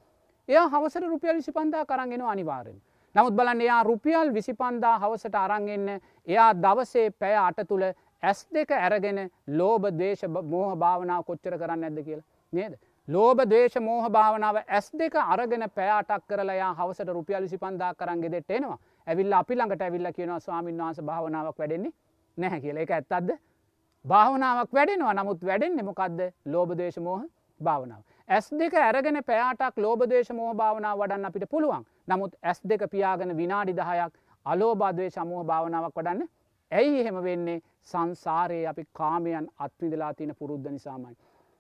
එයා හවසට රුපියල් 25000 කරන් එනවා අනිවාර්යෙන්. නමුත් බලන්න එයා රුපියල් 25000 හවසට අරන් එන්න එයා දවසේ පැය 8 තුල S2 අරගෙන ලෝභ ද්වේෂ මෝහ භාවනාව කොච්චර කරන්නේ නැද්ද කියලා නේද? ලෝභ දේශ මෝහ භාවනාව ඇස් දෙක අරගෙන පෑටක් කරලා යා හවසට රුපියල් විසිපන්දා කරන්ගෙ දෙට එනවා ඇවිල්ල අපි ළඟට ඇවිල්ල කියනවා ස්වාමීන් වහස භාවනාවක් වැඩෙන්නේ නැහැ කියල. එක ඇත්තත්ද භාවනාවක් වැඩෙනවා. නමුත් වැඩෙන්නේ මොකක්ද ලෝබදේශ මෝහ භාවනාව. ඇස් දෙක ඇරගෙන පෑටක් ලෝබදේශ මෝහ භාවනාව වඩන්න අපිට පුළුවන්. නමුත් ඇස් දෙක පියාගෙන විනාඩි දහයක් අලෝබාදවේ සමූහ භාවනාවක් වඩන්න ඇයි එහෙම වෙන්නේ? සංසාරයේ අපි කාමයන් අත්විදලා තින පුරුද්ධ නිසාමයි.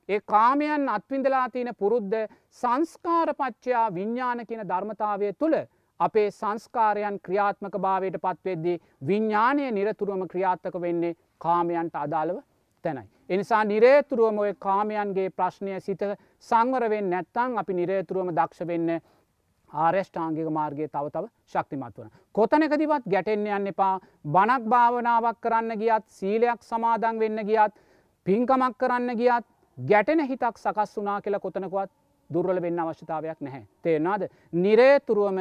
ඒ කාමයන් අත්විඳලා තියෙන පුරුද්ධ සංස්කාරපච්චයා විඤ්ඥාන කියන ධර්මතාවය තුළ අපේ සංස්කාරයන් ක්‍රියාත්මක භාවයට පත්වෙද්දී විඤ්ඥානය නිරතුරුවම ක්‍රියාත්මක වෙන්නේ කාමයන්ට අදාළව තැනයි. එනිසා නිරේතුරුවම ඔය කාමයන්ගේ ප්‍රශ්නය සිත සංවරවෙන් නැත්තං අපි නිරේතුරුවම දක්ෂ වෙන්න ආර්යෂ්ඨාංගික මාර්ගය තව තව ශක්තිමත් වන. කොතනකදිවත් ගැටෙන්න්න යන්න එපා බණක් භාවනාවක් කරන්න ගියත් සීලයක් සමාදන් වෙන්න ගියත් පින්කමක් කරන්න ගියත් ගැටෙන හිතක් සකස් වනා කියලා කොතනකුවත් දුර්වල වෙන්න අවශ්‍යතාවයක් නැහැ. තේරනාද නිරේතුරුවම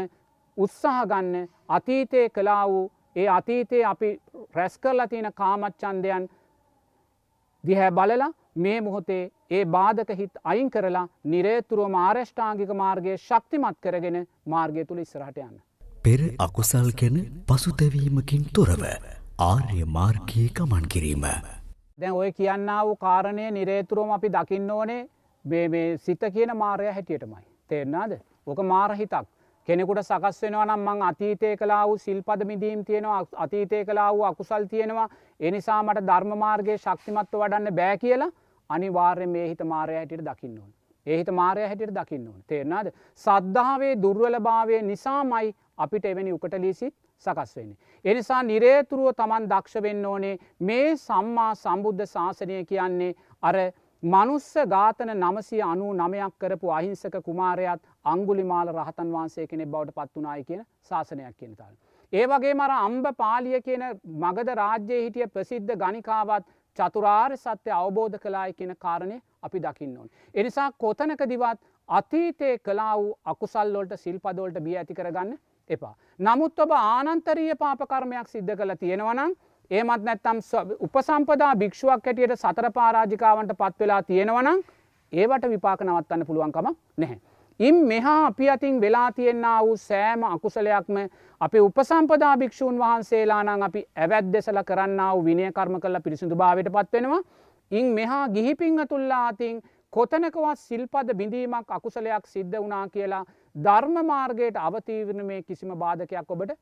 උත්සාහ ගන්න අතීතය කලා වූ ඒ අතීතයේ අපි රැස් කරලා තියෙන කාමච්චන්දයන් දිහැ බලලා මේ මොහොතේ ඒ බාධක හිත් අයින් කරලා නිරේතුරුව මාර්ෂ්ඨාංගික මාර්ගය ශක්තිමත් කරගෙන මාර්ගය තුළ ඉස්සරහට යන්න. පෙර අකුසල් ගැන පසුතැවීමකින් තොරව ආර්ය මාර්ගයේ ගමන් කිරීම. දැන් ඔය කියන්න වූ කාරණය නිරේතුරුවම අපි දකින්න ඕනේ මේ සිත කියන මාරය හැටියටමයි. තේරනාද ඕක මාරහිතක්. කෙනෙකුට සකස් වෙනවා නම් මං අතීතය කලා වූ සිල්පද මිදීම් තියෙනවා අතීතය කලා වූ අකුසල් තියෙනවා එනිසා මට ධර්මමාර්ගය ශක්තිමත්ව වඩන්න බෑ කියලා අනිවාර්ය මේ හිත මාරය හැටියට දකින්න ඕන. ඒහිත මාරය හැටියට දකින්න ඕන. තේරනාද සද්ධාවේ දුර්වල භාවය නිසාමයි අපිට එවැනි උකට ලීසිත් සකස් වෙන්නේ. එනිසා නිරේතුරුව තමන් දක්ෂ වෙන්න ඕනේ මේ සම්මා සම්බුද්ධ ශාසනය කියන්නේ අර මනුස්ස ඝාතන නමසය අනු නමයක් කරපු අහිංසක කුමාරයත් අංගුලිමාල රහතන් වහන්සේ කෙනෙ බවට පත්වනායි කියන ශාසනයක් කියනතාල. ඒ වගේ මර අම්බ පාලිය කියන මගද රාජ්‍යය හිටිය ප්‍රසිද්ධ ගනිකාවත් චතුරාර් සත්‍යය අවබෝධ කලායි කියන කාරණය අපි දකින්න ඕන්. එනිසා කොතනක දිවත් අතීතය කලා වූ අකුසල්ලොල්ට සිල්පදෝල්ට බිය ඇති කරගන්න එපා. නමුත් ඔබ ආනන්තරීය පාපකර්මයක් සිද්ධ කළ තියෙනවනම් ඒමත් නැත්තම් උපසම්පදා භික්ෂුවක් හැටියට සතර පාරාජිකාවන්ට පත් වෙලා තියෙනවනම් ඒවට විපාක නවත්තන්න පුළුවන්කම නැහැ. ඉම් මෙහා අපි අතින් වෙලා තියෙන්න්න වූ සෑම අකුසලයක්ම අපි උපසම්පදා භික්‍ෂූන් වහන්සේලානං අපි ඇවැත් දෙසල කරන්න වූ විනය කර්ම කල්ල පිරිසිදු භාවයට පත්වෙනවා. ඉන් මෙහා ගිහිපිංහ තුල්ලා අතින් කොතනකවත් සිල්පද බිඳීමක් අකුසලයක් සිද්ධ වනා කියලා ධර්ම මාර්ගයට අවතීවරණ මේ කිසිම බාධකයක් ඔබට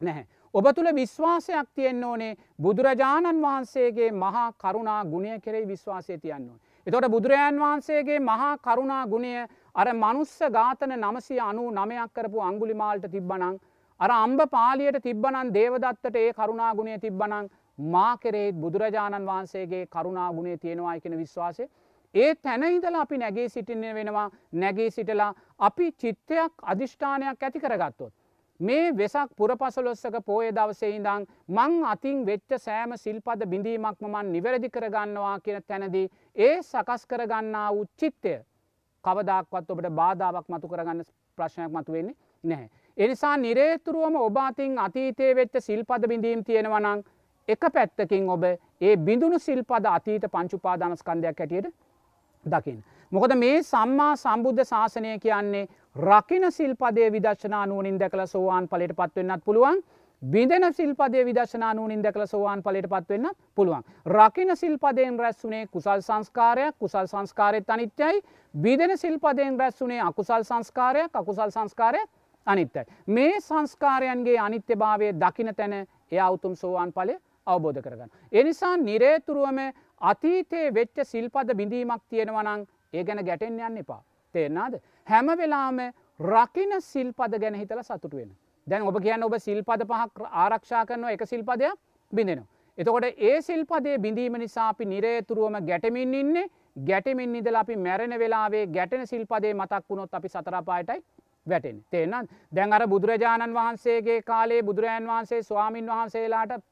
නැහැ. ඔබ තුළ විශ්වාසයක් තියෙන්න්න ඕනේ බුදුරජාණන් වහන්සේගේ මහා කරුණා ගුණය කෙරෙයි විශ්වාසය තියන්න ඕන. එතොට බුදුරජාන් වහන්සේගේ මහා කරුණා ගුණය අර මනුස්ස ඝාතන නමසය අනු නමයක් කරපු අංගුලි මාල්ට තිබ්බනං. අර අම්බ පාලියට තිබ්බනන් දේවදත්තට ඒ කරුණාගුණය තිබ්බනං මා කෙරෙහිත් බුදුරජාණන් වහන්සේගේ කරුණාගුණේ තියෙනවා එකන විශ්වාසය. ඒ තැනහිදල අපි නැගේ සිටින්න වෙනවා නැගේ සිටලා අපි චිත්තයක් අධිෂ්ඨානයක් ඇති කරගත්තොත්. මේ වෙසක් පුරපසලොස්සක පෝය දවසෙහිදං මං අතින් වෙච්ච සෑම සිල්පද බිඳීමක්ම මන් නිවැරදි කරගන්නවා කියන තැනදී ඒ සකස් කරගන්නා උච්චිත්තය කවදක්වත් ඔබට බාධාවක් මතු කරගන්න ප්‍රශ්නයක් මතු වෙන්නේ නැහැ. එනිසා නිරේතුරුවම ඔබාතින් අතීතය වෙච්ච සිල්පද බිඳීම් තියෙනවනං එක පැත්තකින් ඔබ ඒ බිඳුණු සිල්පද අතීත පංචුපාදානස්කන්ධයක් හැටියට දකිින්. මොකද මේ සම්මා සම්බුද්ධ ශාසනය කියන්නේ රකින සිල්පදේ විදශනා නුවනින් දැකල සෝවාන් පලට පත්වවෙන්නත් පුළුවන් බිඳෙන සිල්පදේ විදශනා නුවනින් දැකල සෝවාන් පලට පත්වවෙන්න පුළුවන්. රකින සිල්පදයෙන් රැස්වුනේ කුසල් සංස්කාරයක් කුසල් සංස්කාරයත් අනිත්‍යයි බිදෙන සිල්පදයෙන් රැස්වුනේ අකුසල් සංස්කාරයක් අකුසල් සංස්කාරයක් අනිත්තයි. මේ සංස්කාරයන්ගේ අනිත්‍ය භාවය දකින තැන එය අවුතුම් සෝවාන් පලය අවබෝධ කරගන්න. එනිසා නිරේතුරුවම අතීතයේ වෙච්ච සිල්පද බිඳීමක් තියෙනවනං ඒ ගැන ගැටෙන් යන්න එපා. තේරනාද හැම වෙලාම රකින සිල්පද ගැන හිතල සතුට වෙන. දැන් ඔබ කියන්න ඔබ සිල්පද පහක් ආරක්ෂා කරනවා එක සිල්පදයක් බිඳෙනවා. එතකොට ඒ සිල්පදේ බිඳීම නිසා අපි නිරේතුරුවම ගැටමින් ඉන්නේ ගැටමින් ඉදල අපි මැරෙන වෙලාවේ ගැටෙන සිල්පදේ මතක් වුණොත් අපි සතරපායටයි වැටෙන තේනත් දැන් අර බුදුරජාණන් වහන්සේගේ කාලේ බුදුරජාන් වහන්සේ ස්වාමීන් වහන්සේලාට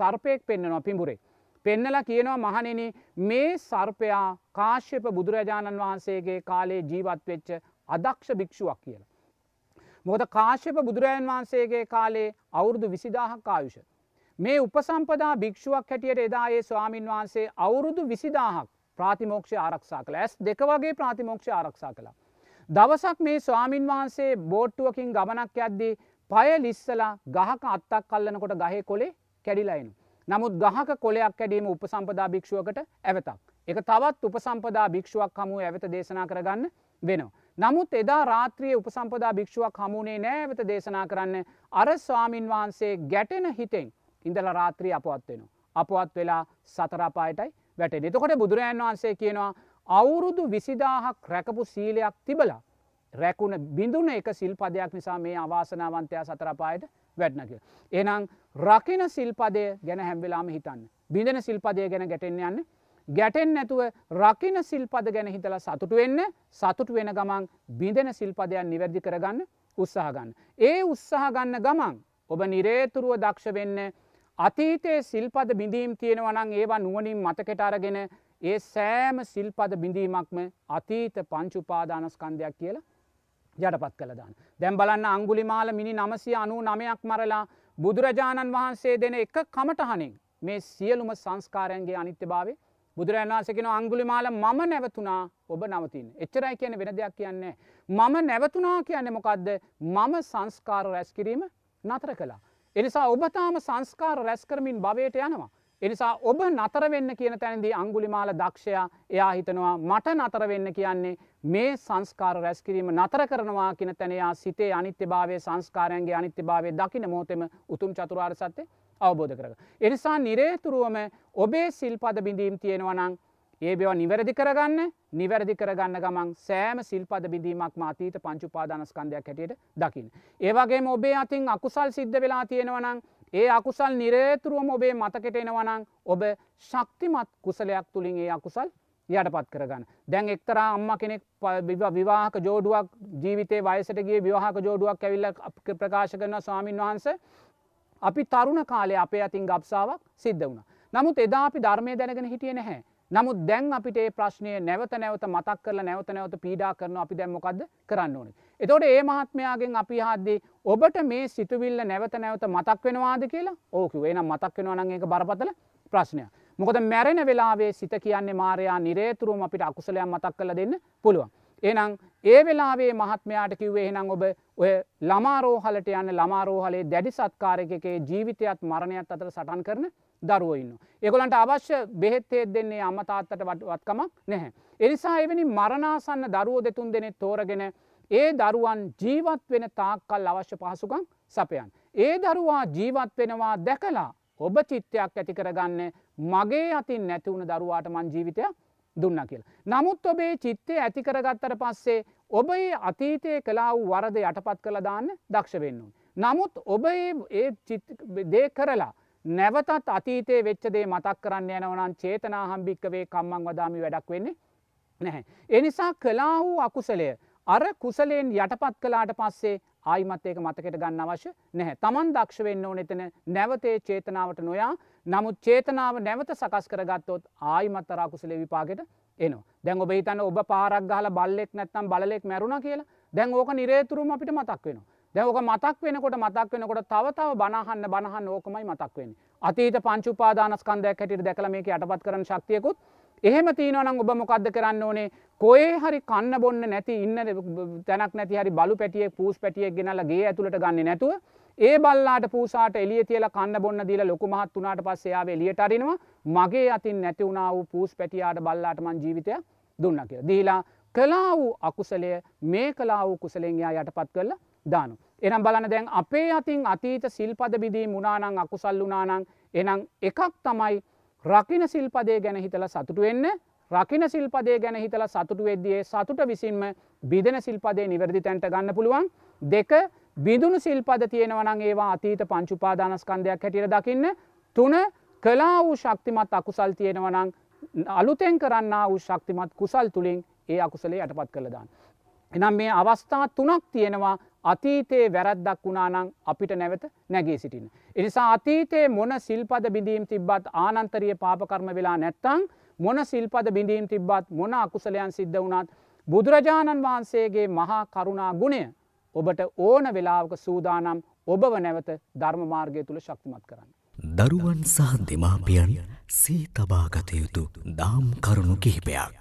සර්පයෙක් පෙන්න්නනවා පිඹුරේ. පෙන්නලා කියනවා මහනෙන මේ සර්පයා කාශ්‍යප බුදුරජාණන් වහන්සේගේ කාලේ ජීවත් වෙච්ච අදක්ෂ භික්ෂුවක් කියලා. මොකද කාශ්‍යප බුදුරජාන් වහන්සේගේ කාලේ අවුරුදු විසිදාහක් ආයුෂ. මේ උපසම්පදා භික්ෂුවක් හැටියට එදායේ ස්වාමීන් වහන්සේ අවුරුදු විසිදාහක් ප්‍රාතිමෝක්ෂ ආරක්ෂා කළ ඇස් දෙක වගේ ප්‍රාතිමෝක්ෂ ආරක්ෂා කලා. දවසක් මේ ස්වාමීන් වහන්සේ බෝට්ටුවකින් ගමනක් යද්දී පය ලිස්සලා ගහක අත්තක් කල්ලනකොට ගහේ කොලේ කැඩිලයිනු. නමුත් ගහක කොලයක් කැඩීම උපසම්පදා භික්ෂුවකට ඇවතක්. එක තවත් උපසම්පදා භික්ෂුවක් හමුව ඇවත දේශනා කරගන්න වෙනවා. නමුත් එදා රාත්‍රිය උපසම්පදා භික්ෂුවක් හමුණේ නෑවත දේශනා කරන්න අර ස්වාමීන් වහන්සේ ගැටෙන හිතෙන් ඉඳල රාත්‍රී අපවත් වෙනවා. අපවත් වෙලා සතරාපායටයි වැටෙන. එතකොට බුදුරජන් වහන්සේ කියනවා අවුරුදු විසිදාහක් රැකපු සීලයක් තිබලා රැකුණ බිඳුන එක සිල්පදයක් නිසා මේ අවාසනාවන්තයා සතරපායට වැඩනක. එනම් රකින සිල්පදය ගැන හැම්වෙලාම හිතන්න. බිඳෙන සිල්පදය ගැන ගැටෙන් යන්න ගැටෙන් නැතුව රකින සිල්පද ගැන හිතලා සතුටු වෙන්න සතුට වෙන ගමන් බිඳෙන සිල්පදයන් නිවැරදි කරගන්න උත්සාහගන්න. ඒ උත්සාහ ගන්න ගමන් ඔබ නිරේතුරුව දක්ෂ වෙන්න අතීතයේ සිල්පද බිඳීම් තියෙනවනං ඒවා නුවනින් මතකෙට අරගෙන ඒ සෑම සිල්පද බිඳීමක්ම අතීත පංචුපාදානස්කන්ධයක් කියලා යටපත් කළදාන්න. දැම් බලන්න අංගුලිමාල මිනි නමසය අනු නමයක් මරලා බුදුරජාණන් වහන්සේ දෙන එක කමටහනින් මේ සියලුම සංස්කාරයන්ගේ අනිත්‍ය භාවේ බුදුරජාණන්සකෙන අංගුලිමාල මම නැවතුනා ඔබ නවතින් එච්චරයි කියන වෙන දෙයක් කියන්නේ. මම නැවතුනා කියන්න මොකක්ද මම සංස්කාර රැස්කිරීම නතර කලා. එනිසා ඔබතාම සංස්කාර රැස්කරමින් භවයට යනවා. එනිසා ඔබ නතර වෙන්න කියන තැනදී අංගුලිමාල දක්ෂයා එයා හිතනවා මට නතර වෙන්න කියන්නේ මේ සංස්කාර රැස්කිරීම නතර කරනවා කියන තැනයා සිතේ අනිත්‍ය භාවය සංස්කාරයන්ගේ අනිත්‍ය භාවය දකින මෝතෙම උතුම් චතුරාර් සත්‍යය අවබෝධ කරග. එනිසා නිරේතුරුවම ඔබේ සිල්පද බිඳීම් තියෙනවනං ඒ බව නිවැරදි කරගන්න නිවැරදි කරගන්න ගමන් සෑම සිල්පද බිඳීමක් අතීත පංචුපාදානස්කන්ධයක් හැටියට දකිින්. ඒවගේ ඔබේ අතින් අකුසල් සිද්ධ වෙලා තියෙනවනං ඒ අකුසල් නිරේතුරුවම ඔබේ මතකට එනවනං ඔබ ශක්තිමත් කුසලයක් තුළින් ඒ අකුසල් යටපත් කරගන්න. දැන් එක්තරා අම්ම කෙනෙක් විවාහක ජෝඩුවක් ජීවිතේ වයසටගේ විවාහක ජෝඩුවක් ඇවිල්ල ප්‍රකාශ කරන ස්වාමීන් වහන්ස අපි තරුණ කාලය අපේ අතින් ගබ්සාාවක් සිද්ධ වුණ. නමුත් එදා අපි ධර්මය දැනගෙන හිටිය නැහැ. නමුත් දැන් අපිට ඒ ප්‍රශ්නය නැවත නැවත මතක් කරලා නැවත නැවත පීඩා කරන අපි දැම්මොකක්ද කරන්න ඕනේ. එතොට ඒ මහත්මයාගෙන් අපි හද්දී ඔබට මේ සිතුවිල්ල නැවත නැවත මතක් වෙනවාද කියලා ඕකි වෙනම් මතක් වෙනවනන් එක බරපතල ප්‍රශ්නය. මොකද මැරෙන වෙලාවේ සිත කියන්නේ මාරයා නිරේතුරුවම අපිට අකුසලයක් මතක් කළ දෙන්න පුළුවන්. එනම් ඒ වෙලාවේ මහත්මයාට කිව්වේ එහෙනම් ඔබ ඔය ළමාරෝහලට යන්න ළමාරෝහලේ දැඩි සත්කාරකගේ ජීවිතයත් මරණයත් අතර සටන් කරන දරුවඉන්න. එකොලන්ට අවශ්‍ය බෙහෙත්තේත් දෙන්නේ අම්මතාත්තට වටවත්කමක් නැහැ. එනිසා එවැනි මරණාසන්න දරුවෝ දෙතුන් දෙනෙ තෝරගෙන ඒ දරුවන් ජීවත් වෙන තාක්කල් අවශ්‍ය පහසුකම් සපයන්. ඒ දරුවා ජීවත් වෙනවා දැකලා ඔබ චිත්තයක් ඇති කරගන්න මගේ අතින් නැතිවුණ දරුවාට මං ජීවිතයක් දුන්න කියලා. නමුත් ඔබේ චිත්තය ඇති කරගත්තට පස්සේ ඔබේ අතීතය කලා වූ වරද යටපත් කළ දාන්න දක්ෂ වෙන්නුන්. නමුත් ඔබ ඒ දේ කරලා නැවතත් අතීතයේ වෙච්චදේ මතක් කරන්න යනවනන් චේතනා හම්භික්කවේ කම්මං වදාමි වැඩක් වෙන්නේ නැහැ. එනිසා කලා වූ අකුසලය අර කුසලයෙන් යටපත් කලාට පස්සේ ආයිමත් ඒක මතකට ගන්න අවශ්‍ය නැහැ. තමන් දක්ෂ වෙන්න ඕන එතන නැවතේ චේතනාවට නොයා නමුත් චේතනාව නැවත සකස් කරගත්තොත් ආයිමත් අරාකුසලේ විපාගෙට එනවා. දැන් ඔබ හිතන්න ඔබ පාරක් ගහලා බල්ලෙක් නැත්තම් බලෙක් මැරුණ කියලා දැන් ඕක නිරේතුරුම අපිට මතක් වෙනවා. දැන් ඕක මතක් වෙනකොට මතක් වෙනකොට තව තව බනහන්න බනහන්න ඕකමයි මතක් වෙන්නේ. අතීත පංච උපාදානස්කන්ධයක් හැටියට දැකලා මේක යටපත් කරන ශක්තියකුත් එහෙම තියෙනවනම් ඔබ මොකක්ද කරන්න ඕනේ කොේ හරි කන්න බොන්න නැති ඉන්න තැනක් නැති හරි බලු පැටියෙක් පූස් පැටියෙක් ගෙනල්ලා ගේ ඇතුළට ගන්න නැතුව ඒ බල්ලාට පූසාට එලිය තියලා කන්න බොන්න දීලා ලොකු මහත් වුණාට පස්සේ යාව එළියට අරිනවා මගේ අතින් නැති වුණා වූ පූස් පැටියාට බල්ලාට මං ජීවිතයක් දුන්න කියලා. දීලා කලා වූ අකුසලය මේ කලා වූ කුසලෙන් යා යටපත් කරලා දානු. එනම් බලන දැන් අපේ අතින් අතීත සිල්පද බිදී මුණනං අකුසල් වුනානං එනම් එකක් තමයි රකින සිල්පදේ ගැන හිතල සතුටු වෙන්න රකින සිල්පදේ ගැන හිතල සතුටු වෙද්දියේ සතුට විසින්ම බිදන සිල්පදේ නිවැරදි තැන්ට ගන්න පුළුවන් දෙක බිඳුණු සිල්පද තියෙනවනං ඒවා අතීත පංචුපාදානස්කන්ධයක් හැටියට දකින්න තුන කලා වූ ශක්තිමත් අකුසල් තියෙනවනං අලුතෙන් කරන්න වූ ශක්තිමත් කුසල් තුළින් ඒ අකුසලේ යටපත් කළදාන්න. එනම් මේ අවස්ථා තුනක් තියෙනවා අතීතයේ වැරද්දක් වුණානං අපිට නැවත නැගේ සිටින. එනිසා අතීතයේ මොන සිල්පද බිඳීම් තිබ්බත් ආනන්තරිය පාපකර්ම වෙලා නැත්තං මොන සිල්පද බිඳීම් තිබ්බත් මොන අකුසලයන් සිද්ධ වුණත් බුදුරජාණන් වහන්සේගේ මහා කරුණා ගුණය ඔබට ඕන වෙලාවක සූදානම් ඔබව නැවත ධර්මමාර්ගය තුළ ශක්තිමත් කරන්න. දරුවන් සහ දෙමාපියන් සී තබාගත යුතු දාම් කරුණු කිහිපයක්.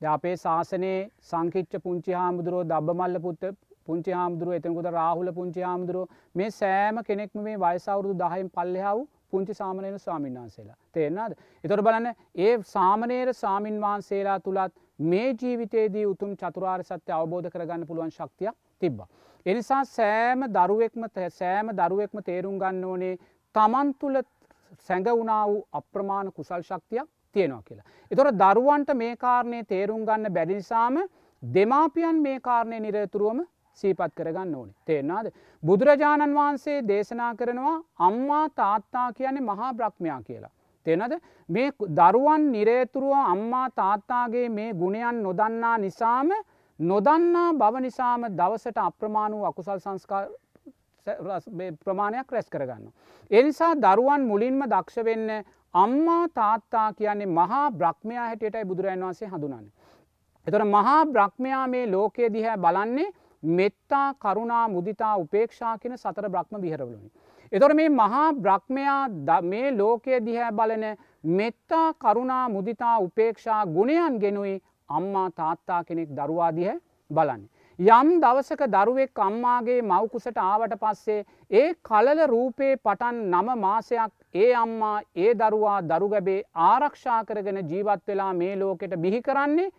අපේ ශාසනයේ සංකිච්ච පුංචි හාමුදුරුවෝ දබ්බමල්ල පුත්ත පුංචි හාමුදුරුව එතනකුද රාහුල පුංචි හාමුදුරුව මේ සෑම කෙනෙක්ම මේ වයසවුරුදු දහයිම් පල්ලෙහාව පුංචි සාමනයන ස්වාමීන් වහන්සේලා තේරනාද. එතොට බලන්න ඒ සාමනේර සාමීන් වහන්සේලා තුළත් මේ ජීවිතයේදී උතුම් චතුරාර් සත්‍ය අවබෝධ කරගන්න පුළුවන් ශක්තියක් තිබ්බ. එනිසා සෑම දරුවෙක්ම සෑම දරුවෙක්ම තේරුම් ගන්න ඕනේ තමන් තුළ සැඟවුණා වූ අප්‍රමාණ කුසල් ශක්තියක් තියෙනවා කියලා. එතොට දරුවන්ට මේ කාරණය තේරුම් ගන්න බැඩිනිසාම දෙමාපියන් මේ කාරණය නිරතුරුවම සීපත් කරගන්න ඕනේ තේරනාද. බුදුරජාණන් වහන්සේ දේශනා කරනවා අම්මා තාත්තා කියන්නේ මහා බ්‍රහ්මයා කියලා. තෙනද මේ දරුවන් නිරේතුරුව අම්මා තාත්තාගේ මේ ගුණයන් නොදන්නා නිසාම නොදන්නා බව නිසාම දවසට අප්‍රමාණු අකුසල් සංස්කාර ප්‍රමාණයක් රැස් කරගන්න. එනිසා දරුවන් මුලින්ම දක්ෂ වෙන්න අම්මා තාත්තා කියන්නේ මහා බ්‍රහ්මයා හැටියටයි බුදුරජන් වන්සේ හඳුනන්න. එතොට මහා බ්‍රහ්මයා මේ ලෝකයේ දිහැ බලන්නේ මෙත්තා කරුණා මුදිතා උපේක්ෂා කියෙන සතර බ්‍රහ්ම විහරවලුනි. එතොට මේ මහා බ්‍රහ්මයා මේ ලෝකය දිහැ බලන මෙත්තා කරුණා මුදිතා උපේක්ෂා ගුණයන් ගෙනුයි අම්මා තාත්තා කෙනෙක් දරුවාදිහ බලන්න. යම් දවසක දරුවෙක් අම්මාගේ මවකුසට ආවට පස්සේ ඒ කලල රූපේ පටන් නම මාසයක් ඒ අම්මා ඒ දරුවා දරුගැබේ ආරක්ෂා කරගෙන ජීවත් වෙලා මේ ලෝකෙට බිහි කරන්නේ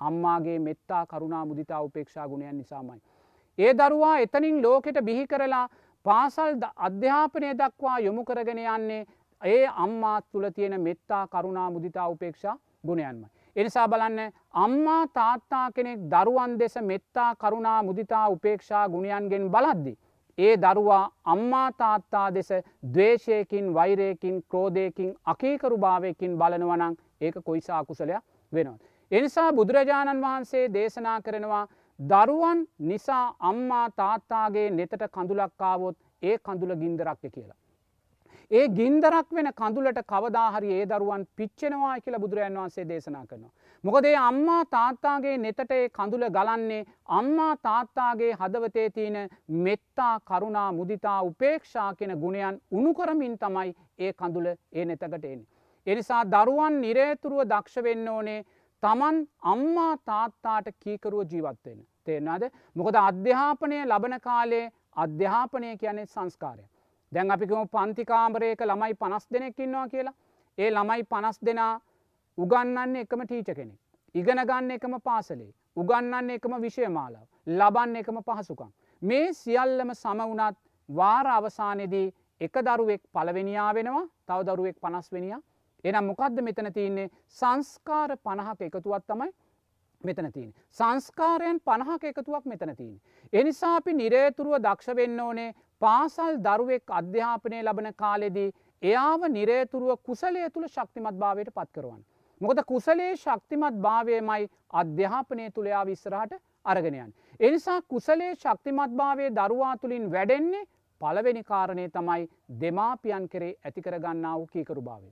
අම්මාගේ මෙත්තා කරුණා මුදිතා උපේක්ෂා ගුණයන් නිසාමයි. ඒ දරුවා එතනින් ලෝකෙට බිහි කරලා පාසල් අධ්‍යාපනය දක්වා යොමු කරගෙන යන්නේ ඒ අම්මා තුළ තියෙන මෙත්තා කරුණා මුදිතා උපේක්ෂා ගුණයන්මයි. එනිසා බලන්න අම්මා තාත්තා කෙනෙක් දරුවන් දෙස මෙත්තා කරුණා මුදිතා උපේක්ෂා ගුණයන්ගෙන් බලද්දි. ඒ දරුවා අම්මා තාත්තා දෙස දවේශයකින් වෛරයකින් ක්‍රෝධයකින් අකීකරු භාවයකින් බලනවනං ඒක කොයිසා කුසලයක් වෙනවා. එනිසා බුදුරජාණන් වහන්සේ දේශනා කරනවා දරුවන් නිසා අම්මා තාත්තාගේ නෙතට කඳුලක්කාවොත් ඒ කඳුල ගින්දරක්ය කියලා. ඒ ගින්දරක් වෙන කඳුලට කවදාහරි ඒ දරුවන් පිච්චෙනවා කියලා බුදුරජන් වහන්සේ දේශනා කරනවා. මොකදේ අම්මා තාත්තාගේ නෙතට ඒ කඳුල ගලන්නේ අම්මා තාත්තාගේ හදවතේ තියෙන මෙත්තා කරුණා මුදිතා උපේක්ෂා කෙන ගුණයන් උනුකරමින් තමයි ඒ කඳුල ඒ නෙතකට එන්නේ. එනිසා දරුවන් නිරේතුරුව දක්ෂ වෙන්න ඕනේ තමන් අම්මා තාත්තාට කීකරුව ජීවත්වෙන. තේරනාද මොකද අධ්‍යාපනය ලබන කාලේ අධ්‍යාපනය කියන්නේ සංස්කාරය. දැන් අපිකම පන්තිකාම්බරයක ළමයි පනස් දෙනෙක්කින්නවා කියලා ඒ ළමයි පනස් දෙනා උගන්නන්න එකම ටීච කෙනෙක්. ඉගෙන ගන්න එකම පාසලේ උගන්නන්න එකම විෂයමාලාව ලබන්න එකම පහසුකම්. මේ සියල්ලම සමවුනත් වාර අවසානයේදී එක දරුවෙක් පළවෙනියා වෙනවා තව දරුවෙක් පනස්වෙනියා එනම් මොකක්ද මෙතන තියන්නේ සංස්කාර පණහක එකතුවත් තමයි මෙතන තියන. සංස්කාරයන් පණහක එකතුවක් මෙතන තියන. එනිසා අපි නිරේතුරුව දක්ෂ වෙන්න ඕනේ පාසල් දරුවෙක් අධ්‍යාපනය ලබන කාලෙදී එයාව නිරේතුරුව කුසලය තුළ ශක්තිමත් භාවයට පත් කරවන්න. මොකද කුසලේ ශක්තිමත් භාවයමයි අධ්‍යාපනය තුළයා විස්සරහට අරගෙනයන්. එනිසා කුසලේ ශක්තිමත් භාවය දරුවා තුළින් වැඩෙන්නේ පළවෙනි කාරණය තමයි දෙමාපියන් කරේ ඇතිකර ගන්නාව කීකරු භාවය.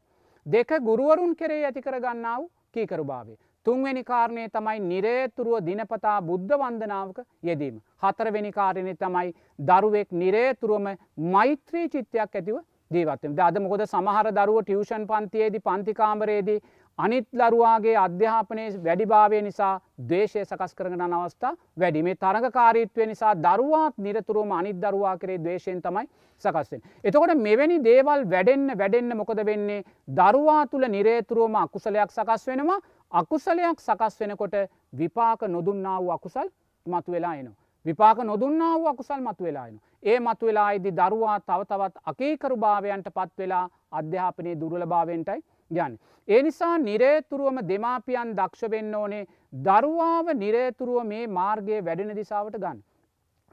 දෙක ගුරුවරුන් කරේ ඇතිකර ගන්නාව කීකරු භාවය. තුන්වෙනි කාරණය තමයි නිරේතුරුව දිනපතා බුද්ධ වන්දනාවක යෙදීම. හතරවෙනි කාරණය තමයි දරුවෙක් නිරේතුරුවම මෛත්‍රී චිත්තයක් ඇතිව ජීවත්ම අද මොකද සමහර දරුව ටියවෂන් පන්තියේදී පන්තිකාමරයේදී අනිත් ලරුවාගේ අධ්‍යාපනය වැඩිභාවය නිසා දේශය සකස් කරන අවස්ථා වැඩි මේ තරගකාරීත්වය නිසා දරුවාත් නිරතුරුවම අනිත් දරුවා කරේ දේශයෙන් තමයි සකස්වෙන්. එතකොට මෙවැනි දේවල් වැඩෙන්න්න වැඩෙන්න්න මොකද වෙන්නේ දරුවා තුළ නිරේතුරුවම අකුසලයක් සකස් වෙනවා අකුසලයක් සකස් වෙනකොට විපාක නොදුන්නා වූ අකුසල් මතු වෙලා එනවා. විපාක නොදුන්නා වූ අකුසල් මතු වෙලායන. ඒ මතු වෙලායිදි දරුවා තව තවත් අකේකරු භාවයන්ට පත් වෙලා අධ්‍යාපනය දුරල භාවයෙන්ටයි යන්න. ඒ නිසා නිරේතුරුවම දෙමාපියන් දක්ෂ වෙන්න ඕනේ දරුවාව නිරේතුරුව මේ මාර්ගය වැඩෙන දිසාවට ගන්න.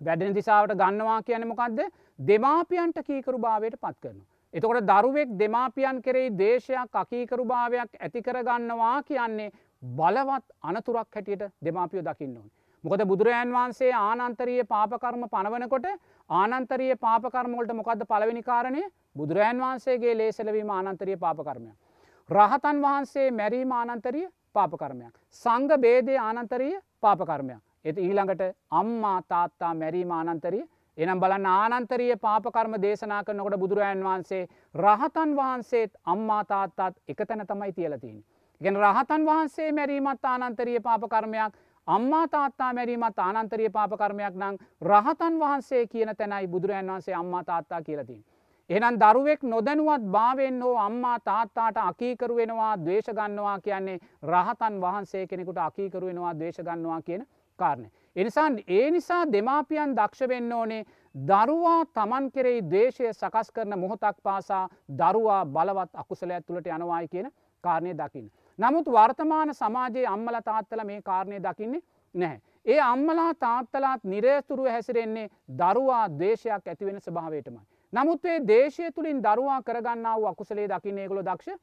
වැඩෙන දිසාවට ගන්නවා කියන මොකක්ද දෙමාපියන්ට කීකරු භාවයට පත් කරන. එතකොට දරුවෙක් දෙමාපියන් කෙරෙහි දේශයක් අකීකරු භාවයක් ඇතිකර ගන්නවා කියන්නේ බලවත් අනතුරක් හැටියට දෙමාපියෝ දකින්න ඕන. මොකද බුදුරජාන් වහන්සේ ආනන්තරීය පාපකර්ම පනවනකොට ආනන්තරීය පාපකර්මවලට මොකක්ද පළවෙනි කාරණය බුදුරජාන් වහන්සේගේ ලේසලවීම ආනන්තරීය පාපකර්මයක්. රහතන් වහන්සේ මැරීම ආනන්තරිය පාපකර්මයක්. සංග බේදය ආනන්තරීය පාපකර්මයක්. එති ඊළඟට අම්මා තාත්තා මැරීම ආනන්තරිය එනම් බලන්න ආනන්තරීය පාපකර්ම දේශනා කරනකොට බුදුරජාන් වහන්සේ රහතන් වහන්සේත් අම්මා තාත්තාත් එක තැන තමයි තියලතින්. ගෙන රහතන් වහන්සේ මැරීමත් ආනන්තරීය පාපකර්මයක් අම්මා තාත්තා මැරීමත් ආනන්තරීය පාපකර්මයක් නං රහතන් වහන්සේ කියන තැනයි බුදුරජන් වහන්සේ අම්මා තාත්තා කියලතින්. එහනම් දරුවෙක් නොදැනුවත් භාවෙන් හෝ අම්මා තාත්තාට අකීකරු වෙනවා දේශ ගන්නවා කියන්නේ රහතන් වහන්සේ කෙනෙකුට අකීකරු වෙනවා දේශ ගන්නවා කියන කාරණය. එනිසා ඒ නිසා දෙමාපියන් දක්ෂ වෙන්න ඕනේ දරුවා තමන් කෙරෙයි දේශය සකස් කරන මොහොතක් පාසා දරුවා බලවත් අකුසලයක් තුළට යනවායි කියන කාරණය දකින්න. නමුත් වර්තමාන සමාජයේ අම්මල තාත්තල මේ කාරණය දකින්නේ නැහැ. ඒ අම්මලා තාත්තලාත් නිරේතුරුව හැසිරෙන්නේ දරුවා දේශයක් ඇතිවෙන ස්භාවයටමයි. නමුත් ඒ දේශය තුළින් දරුවා කරගන්නාව අකුසලේ දකින්නේ ගොල දක්ෂ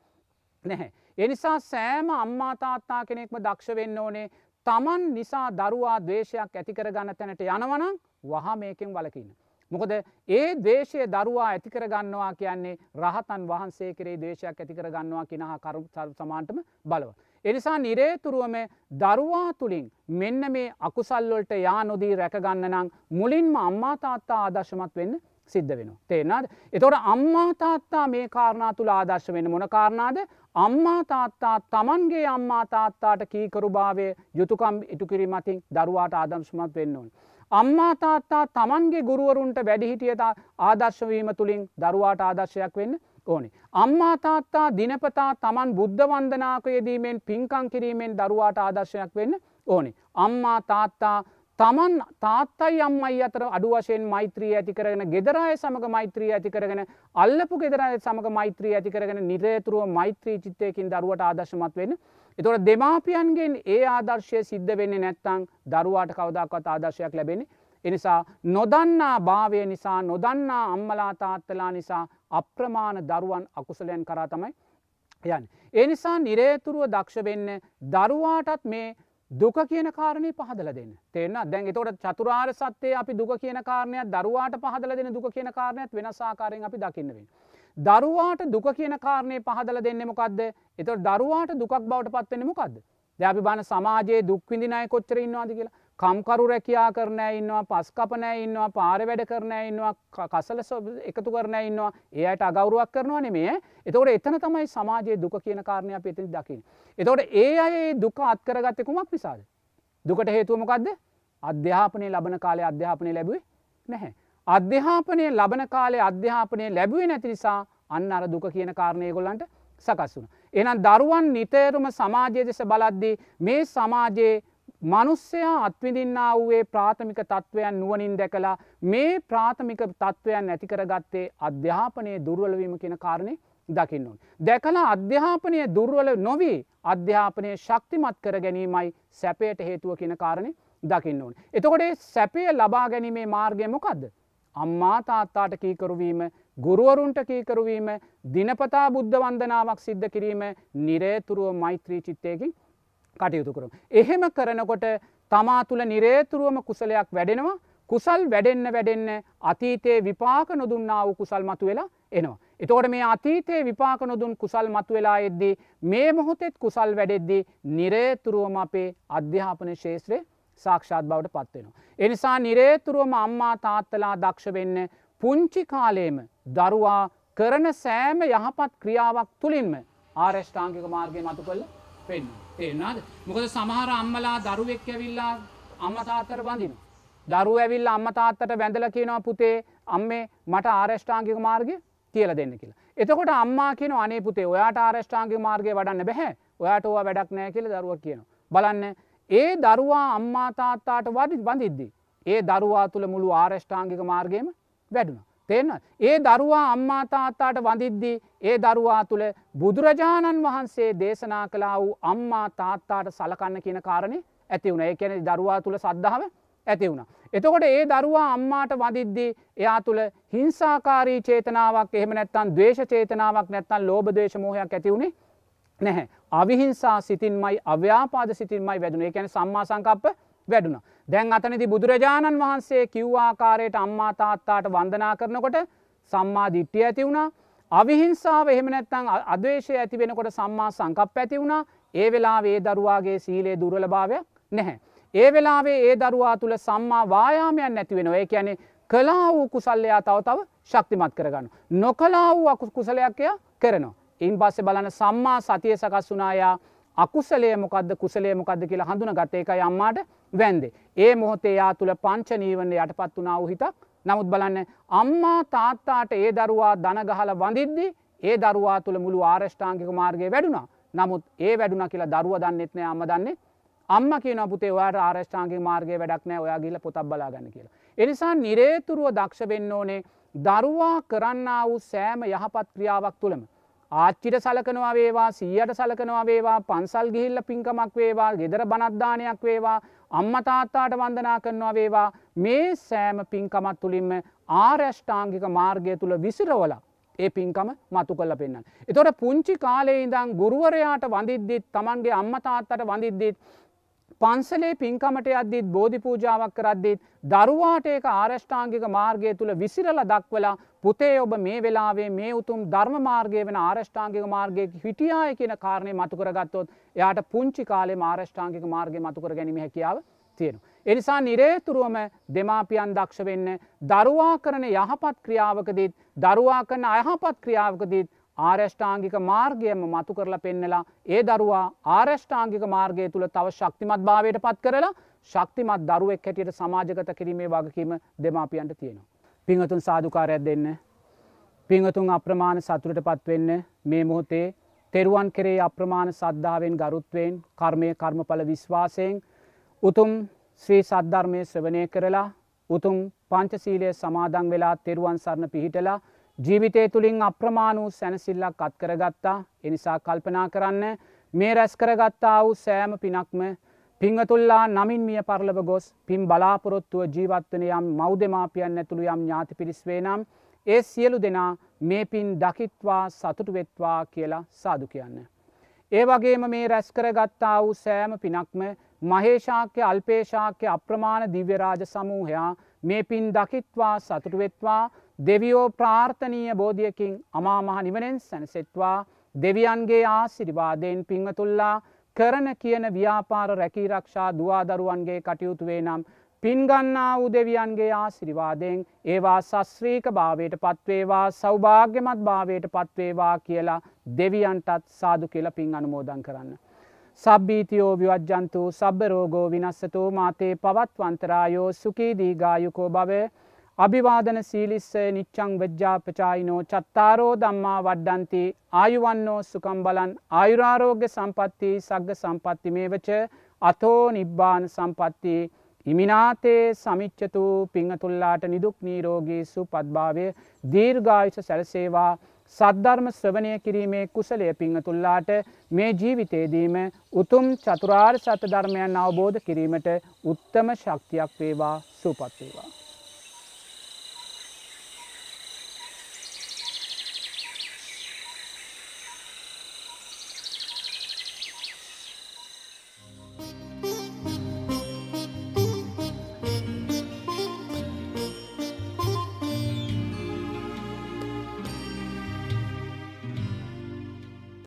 නැහැ. එනිසා සෑම අම්මාතාත්තා කෙනෙක්ම දක්ෂ වෙන්න ඕනේ තමන් නිසා දරුවා දේශයක් ඇතිකර ගන්න තැනට යනවනම් වහා මේකෙන් වලකින්න. මොකද ඒ දේශය දරුවා ඇතිකර ගන්නවා කියන්නේ රහතන් වහන්සේ කරේ දේශයක් ඇතිකර ගන්නවා කිනහා කරු සමාන්ටම බලව. එනිසා නිරේතුරුවම දරුවා තුළින් මෙන්න මේ අකුසල්ලොල්ට යා නොදී රැකගන්න නම් මුලින්ම අම්මාතාත්තා ආදර්ශමත් වෙන්න සිද්ධ වෙන. තේෙනද. එතොට අම්මා තාත්තා මේ කාරණා තුළ ආදර්ශ වෙන මොන කාරණාද අම්මා තාත්තා තමන්ගේ අම්මා තාත්තාට කීකරුභාවය යුතුකම් ඉටුකිරීමතින් දරුවාට ආදර්ශමත් වෙන්න ඕන්. අම්මා තාත්තා තමන්ගේ ගුරුවරුන්ට වැඩිහිටියත ආදර්ශවීම තුළින් දරුවාට ආදර්ශයක් වෙන්න ඕනේ. අම්මා තාත්තා දිනපතා තමන් බුද්ධ වන්දනාකයේදීමෙන් පින්කං කිරීමෙන් දරුවාට ආදර්ශයක් වෙන්න ඕනේ. අම්මා තාත්තා තමන් තාත්තයි අම්මයි අතර අඩු වශයෙන් මෛත්‍රී ඇති කරගෙන ගෙදරය සමඟ මෛත්‍රී ඇති කරගෙන අල්ලපු ගෙදරය සමඟ මෛත්‍රී ඇති කරගෙන නිරේතුරුව මෛත්‍රී චිත්තයකින් දරුවට ආදර්ශමත් වෙන. එතොට දෙමාපියන්ගෙන් ඒ ආදර්ශය සිද්ධ වෙන්නේ නැත්තං දරුවාට කවදක්වත් ආදර්ශයක් ලැබෙන. එනිසා නොදන්නා භාවය නිසා නොදන්නා අම්මලා තාත්තලා නිසා අප්‍රමාණ දරුවන් අකුසලයන් කරා තමයි යන්. ඒ නිසා නිරේතුරුව දක්ෂ වෙන්න දරුවාටත් මේ දුක කියන කාරණය පහදල දෙන්න. තේන්න දැන් තොට චතුරාර් සත්‍යය අපි දුක කියන කාරණයක් දරුවාට පහදල දෙන දුක කියන කාරණයක් වෙනසාකාරයෙන් අපි දකින්නවෙන්. දරුවාට දුක කියන කාරණය පහදල දෙන්න මොකක්ද එතට දරුවාට දුකක් බවට පත්වෙන මොකක්ද දැපි බන සමාජයේ දුක්විඳිනය කොච්චර ඉන්නවාද කියලා. කම්කරු රැකයා කරනෑ ඉන්නවා පස් කපනෑ ඉන්නවා පාර වැඩ කරනෑ ඉන්නවා කසල එකතු කරන ඉන්නවා ඒයට අගෞරුවක් කරනවා නෙමේ එතවට එතන තමයි සමාජයේ දුක කියන කාරණය පෙති දකිින්. එතවට ඒ අය දුක අත්කරගත්ත කුමක් නිසාද. දුකට හේතුවමකක්ද අධ්‍යාපනය ලබන කාලය අධ්‍යාපනය ලැබුවේ නැහැ. අධ්‍යාපනය ලබන කාලේ අධ්‍යාපනය ලැබුවේ නැති නිසා අන්න අර දුක කියන කාරණය ගොල්ලන්ට සකස් වුණ. එනම් දරුවන් නිතේරුම සමාජය දෙස බලද්දී මේ සමාජයේ මනුස්සයා අත්විදින්නා වූේ ප්‍රාථමික තත්ත්වයන් නුවනින් දැකලා මේ ප්‍රාථමික තත්ත්වයන් ඇතිකරගත්තේ අධ්‍යාපනය දුර්වලවීම කියෙන කාරණය දකින්න ඕන්. දැකලා අධ්‍යාපනය දුර්වල නොවී අධ්‍යාපනය ශක්තිමත් කර ගැනීමයි සැපයට හේතුව කියන කාරණය දකින්න ඕන්. එතකොට සැපය ලබා ගැනීමේ මාර්ගය මොකක්ද. අම්මා තාත්තාට කීකරුවීම ගුරුවරුන්ට කීකරුවීම දිනපතා බුද්ධ වන්දනාවක් සිද්ධ කිරීම නිරේතුරුව මෛත්‍රී චිත්තයකින් කටයුතු කරු. එහෙම කරනකොට තමා තුළ නිරේතුරුවම කුසලයක් වැඩෙනවා කුසල් වැඩෙන්න වැඩෙන්න අතීතයේ විපාක නොදුන්නා වූ කුසල් මතු වෙලා එනවා. එතකොට මේ අතීතයේ විපාක නොදුන් කුසල් මතු වෙලා එද්දී මේ මොහොතෙත් කුසල් වැඩෙද්දී නිරේතුරුවම අපේ අධ්‍යාපන ශේත්‍රය සාක්ෂාත් බවට පත්වෙනවා. එනිසා නිරේතුරුවම අම්මා තාත්තලා දක්ෂ වෙන්න පුංචි කාලේම දරුවා කරන සෑම යහපත් ක්‍රියාවක් තුළින්ම ආර්ෂ්ඨාංගික මාර්ගය මතු කළ පෙන්න. තේනාද මොකද සමහර අම්මලා දරුවෙක් ඇවිල්ලා අම්මතාත්තර බඳින. දරුව ඇවිල්ල අම්මතාත්තට වැඳල කියනවා පුතේ අම්මේ මට ආර්ෂ්ඨාංගික මාර්ගය කියල දෙන්න කියලා. එතකොට අම්මා කියන අනේ පුතේ ඔයාට ආර්ෂ්ඨාංගික මාර්ගය වඩන්න බැහැ ඔයාට ඕවා වැඩක් නෑ කියල දරුව කියනවා. බලන්න ඒ දරුවා අම්මා තාත්තාට වඩි බඳිද්දි. ඒ දරුවා තුළ මුළු ආර්ෂ්ඨාංගික මාර්ගයම වැඩුණ. තිෙන්න ඒ දරුවා අම්මා තාත්තාට වඳිද්දී ඒ දරුවා තුළ බුදුරජාණන් වහන්සේ දේශනා කලා වූ අම්මා තාත්තාට සලකන්න කියන කාරණය ඇති වුණ ඒ කැනෙ දරුවා තුළ සද්ධාව ඇති වුණ. එතකොට ඒ දරුවා අම්මාට වදිද්දී එයා තුළ හිංසාකාරී චේතනාවක් එහෙම නැත්තන් දවේශ චේතනාවක් නැත්තන් ලෝබදේශමෝහයක් ඇතිවුණේ නැහැ. අවිහිංසා සිතින්මයි අව්‍යාපාද සිතින්මයි වැඩුණ එකැන සම්මා සංකප්ප වැඩුණ. දැන් අතනති බුදුරජාණන් වහන්සේ කිව්වාකාරයට අම්මා තාත්තාට වන්දනා කරනකොට සම්මා දිට්ටිය ඇති වුණා අවිහිංසාව එහෙම නැත්තං අදවේශය ඇති වෙනකොට සම්මා සංකප් ඇති වුණා ඒ වෙලා වේ දරුවාගේ සීලේ දුරල භාවයක් නැහැ. ඒ වෙලාවේ ඒ දරුවා තුළ සම්මා වායාමයන් නැති වෙනවා ඒ ඇනේ කලා වූ කුසල්ලයා තව තව ශක්තිමත් කරගන්න. නොකලා වූ අකු කුසලයක්ය කරනවා. ඉන් පස්සේ බලන සම්මා සතිය සකස් වනායා අකුසලේ මොකක්ද කුසලේ මොකක්ද කියලා හඳුන ගත එකයි අම්මාට වැන්දේ. ඒ මොහොතේ යා තුළ පංච නීවන්න යටපත් වනා වූ හිතක් නමුත් බලන්න අම්මා තාත්තාට ඒ දරුවා දනගහල වඳිද්දි ඒ දරුවා තුළ මුළු ආරෂ්ඨාංකික මාර්ගය වැඩුණා නමුත් ඒ වැඩුණ කියලා දරුව දන්නෙත්නෑ අම්ම දන්නේ අම්ම කියන පුතේ ඔයාට ආරෂ්ඨාන්ගේ මාර්ගය වැඩක් නෑ ඔයා ගිල පොතක් බලාගන්න කියලා. එනිසා නිරේතුරුව දක්ෂ වෙන්න ඕනේ දරුවා කරන්න වූ සෑම යහපත් ක්‍රියාවක් තුළම. ආච්චිට සලකනවා වේවා සීයට සලකනවා වේවා පන්සල් ගිහිල්ල පින්කමක් වේවා ගෙදර බනද්දානයක් වේවා අම්මතාත්තාට වන්දනා කරනවා වේවා මේ සෑම පින්කමත් තුළින්ම ආරෂ්ඨාංගික මාර්ගය තුළ විසිරවලා ඒ පින්කම මතු කල්ල පෙන්න්න. එතොට පුංචි කාලේ ඉඳං ගුරුවරයාට වඳිද්දිත් තමන්ගේ අම්මතාත්තට වඳිද්දිත් පන්සලේ පින්කමට අද්දිත් බෝධි පූජාවක් කරද්දිත් දරුවාට ඒක ආරෂ්ඨාංගික මාර්ගය තුළ විසිරල දක්වලා පුතේ ඔබ මේ වෙලාවේ මේ උතුම් ධර්ම මාර්ගය වෙන ආරෂ්ඨාංගික මාර්ගය හිටියාය කියන කාරණය මතුකරගත්තොත් එයාට පුංචි කාලේ ආරෂ්ඨාංගික මාර්ගය මතුකර ගැනීම හැකියාව තියෙන. එනිසා නිරේතුරුවම දෙමාපියන් දක්ෂ වෙන්න දරුවා කරන යහපත් ක්‍රියාවකදීත් දරුවා කරන අයහපත් ක්‍රියාවකදීත් ආර්ෂ්ඨාංගික මාර්ගයම මතු කරලා පෙන්නලා ඒ දරුවා ආර්ෂ්ඨාංගික මාර්ගය තුළ තව ශක්තිමත් භාවයට පත් කරලා ශක්තිමත් දරුවෙක් හැටියට සමාජගත කිරීමේ වගකීම දෙමාපියන්ට තියෙනවා. පිංහතුන් සාධකාරයක් දෙන්න. පිංහතුන් අප්‍රමාණ සතුරට පත්වෙන්න මේ මොහොතේ තෙරුවන් කරේ අප්‍රමාණ සද්ධාවෙන් ගරුත්වයෙන් කර්මය කර්මඵල විශ්වාසයෙන් උතුම් ශ්‍රී සද්ධර්මය ශ්‍රවනය කරලා උතුම් පංචසීලය සමාදං වෙලා තෙරුවන් සරණ පිහිටලා ජීවිතය තුළින් අප්‍රමාණ වූ සැනසිල්ලක් අත්කරගත්තා එනිසා කල්පනා කරන්න මේ රැස් කරගත්තා වූ සෑම පිනක්ම පිංහතුල්ලා නමින් මිය පරලව ගොස් පින් බලාපොරොත්තුව ජීවත්වන යම් මෞදමාපියන් ඇතුළු යම් ඥාති පිරිස්වේ නම් ඒ සියලු දෙනා මේ පින් දකිත්වා සතුටු වෙත්වා කියලා සාදු කියන්න. ඒ වගේම මේ රැස් කරගත්තා වූ සෑම පිනක්ම මහේශාක්‍ය අල්පේශාක්‍ය අප්‍රමාණ දිව්‍යරාජ සමූහයා මේ පින් දකිත්වා සතුටුවෙත්වා දෙවියෝ ප්‍රාර්ථනීය බෝධියකින් අමා මහ නිවනෙන් සැනසෙත්වා දෙවියන්ගේ ආසිරිවාදයෙන් පිංහතුල්ලා කරන කියන ව්‍යාපාර රැකීරක්ෂා දවාදරුවන්ගේ කටයුතුවේ නම් පින්ගන්නා වූ දෙවියන්ගේ ආසිරිවාදයෙන් ඒවා සස්්‍රීක භාවයට පත්වේවා සෞභාග්‍යමත් භාවයට පත්වේවා කියලා දෙවියන්ටත් සාදු කියල පින් අනුමෝදන් කරන්න. සබ්බීතියෝ විවජ්ජන්තු සබ්බරෝගෝ විනස්සතෝ මාතේ පවත්වන්තරායෝ සුකීදීගායුකෝ භවේ අභිවාදන සීලිස්ස නිච්චං වෙජ්ජාපචායිනෝ චත්තාරෝ දම්මා වඩ්ඩන්ති ආයුවන්නෝ සුකම් බලන් ආයුරාරෝග්‍ය සම්පත්ති සග්ග සම්පත්ති මේවච අතෝ නිබ්බාන සම්පත්ති ඉමිනාතේ සමිච්චතු පිංහතුල්ලාට නිදුක් නීරෝගී සුපත්භාවය දීර්ඝායුෂ සැලසේවා සද්ධර්ම ශ්‍රවණය කිරීමේ කුසලය පිංහතුල්ලාට මේ ජීවිතේදීම උතුම් චතුරාර් සත ධර්මයන් අවබෝධ කිරීමට උත්තම ශක්තියක් වේවා සුපත්වේවා.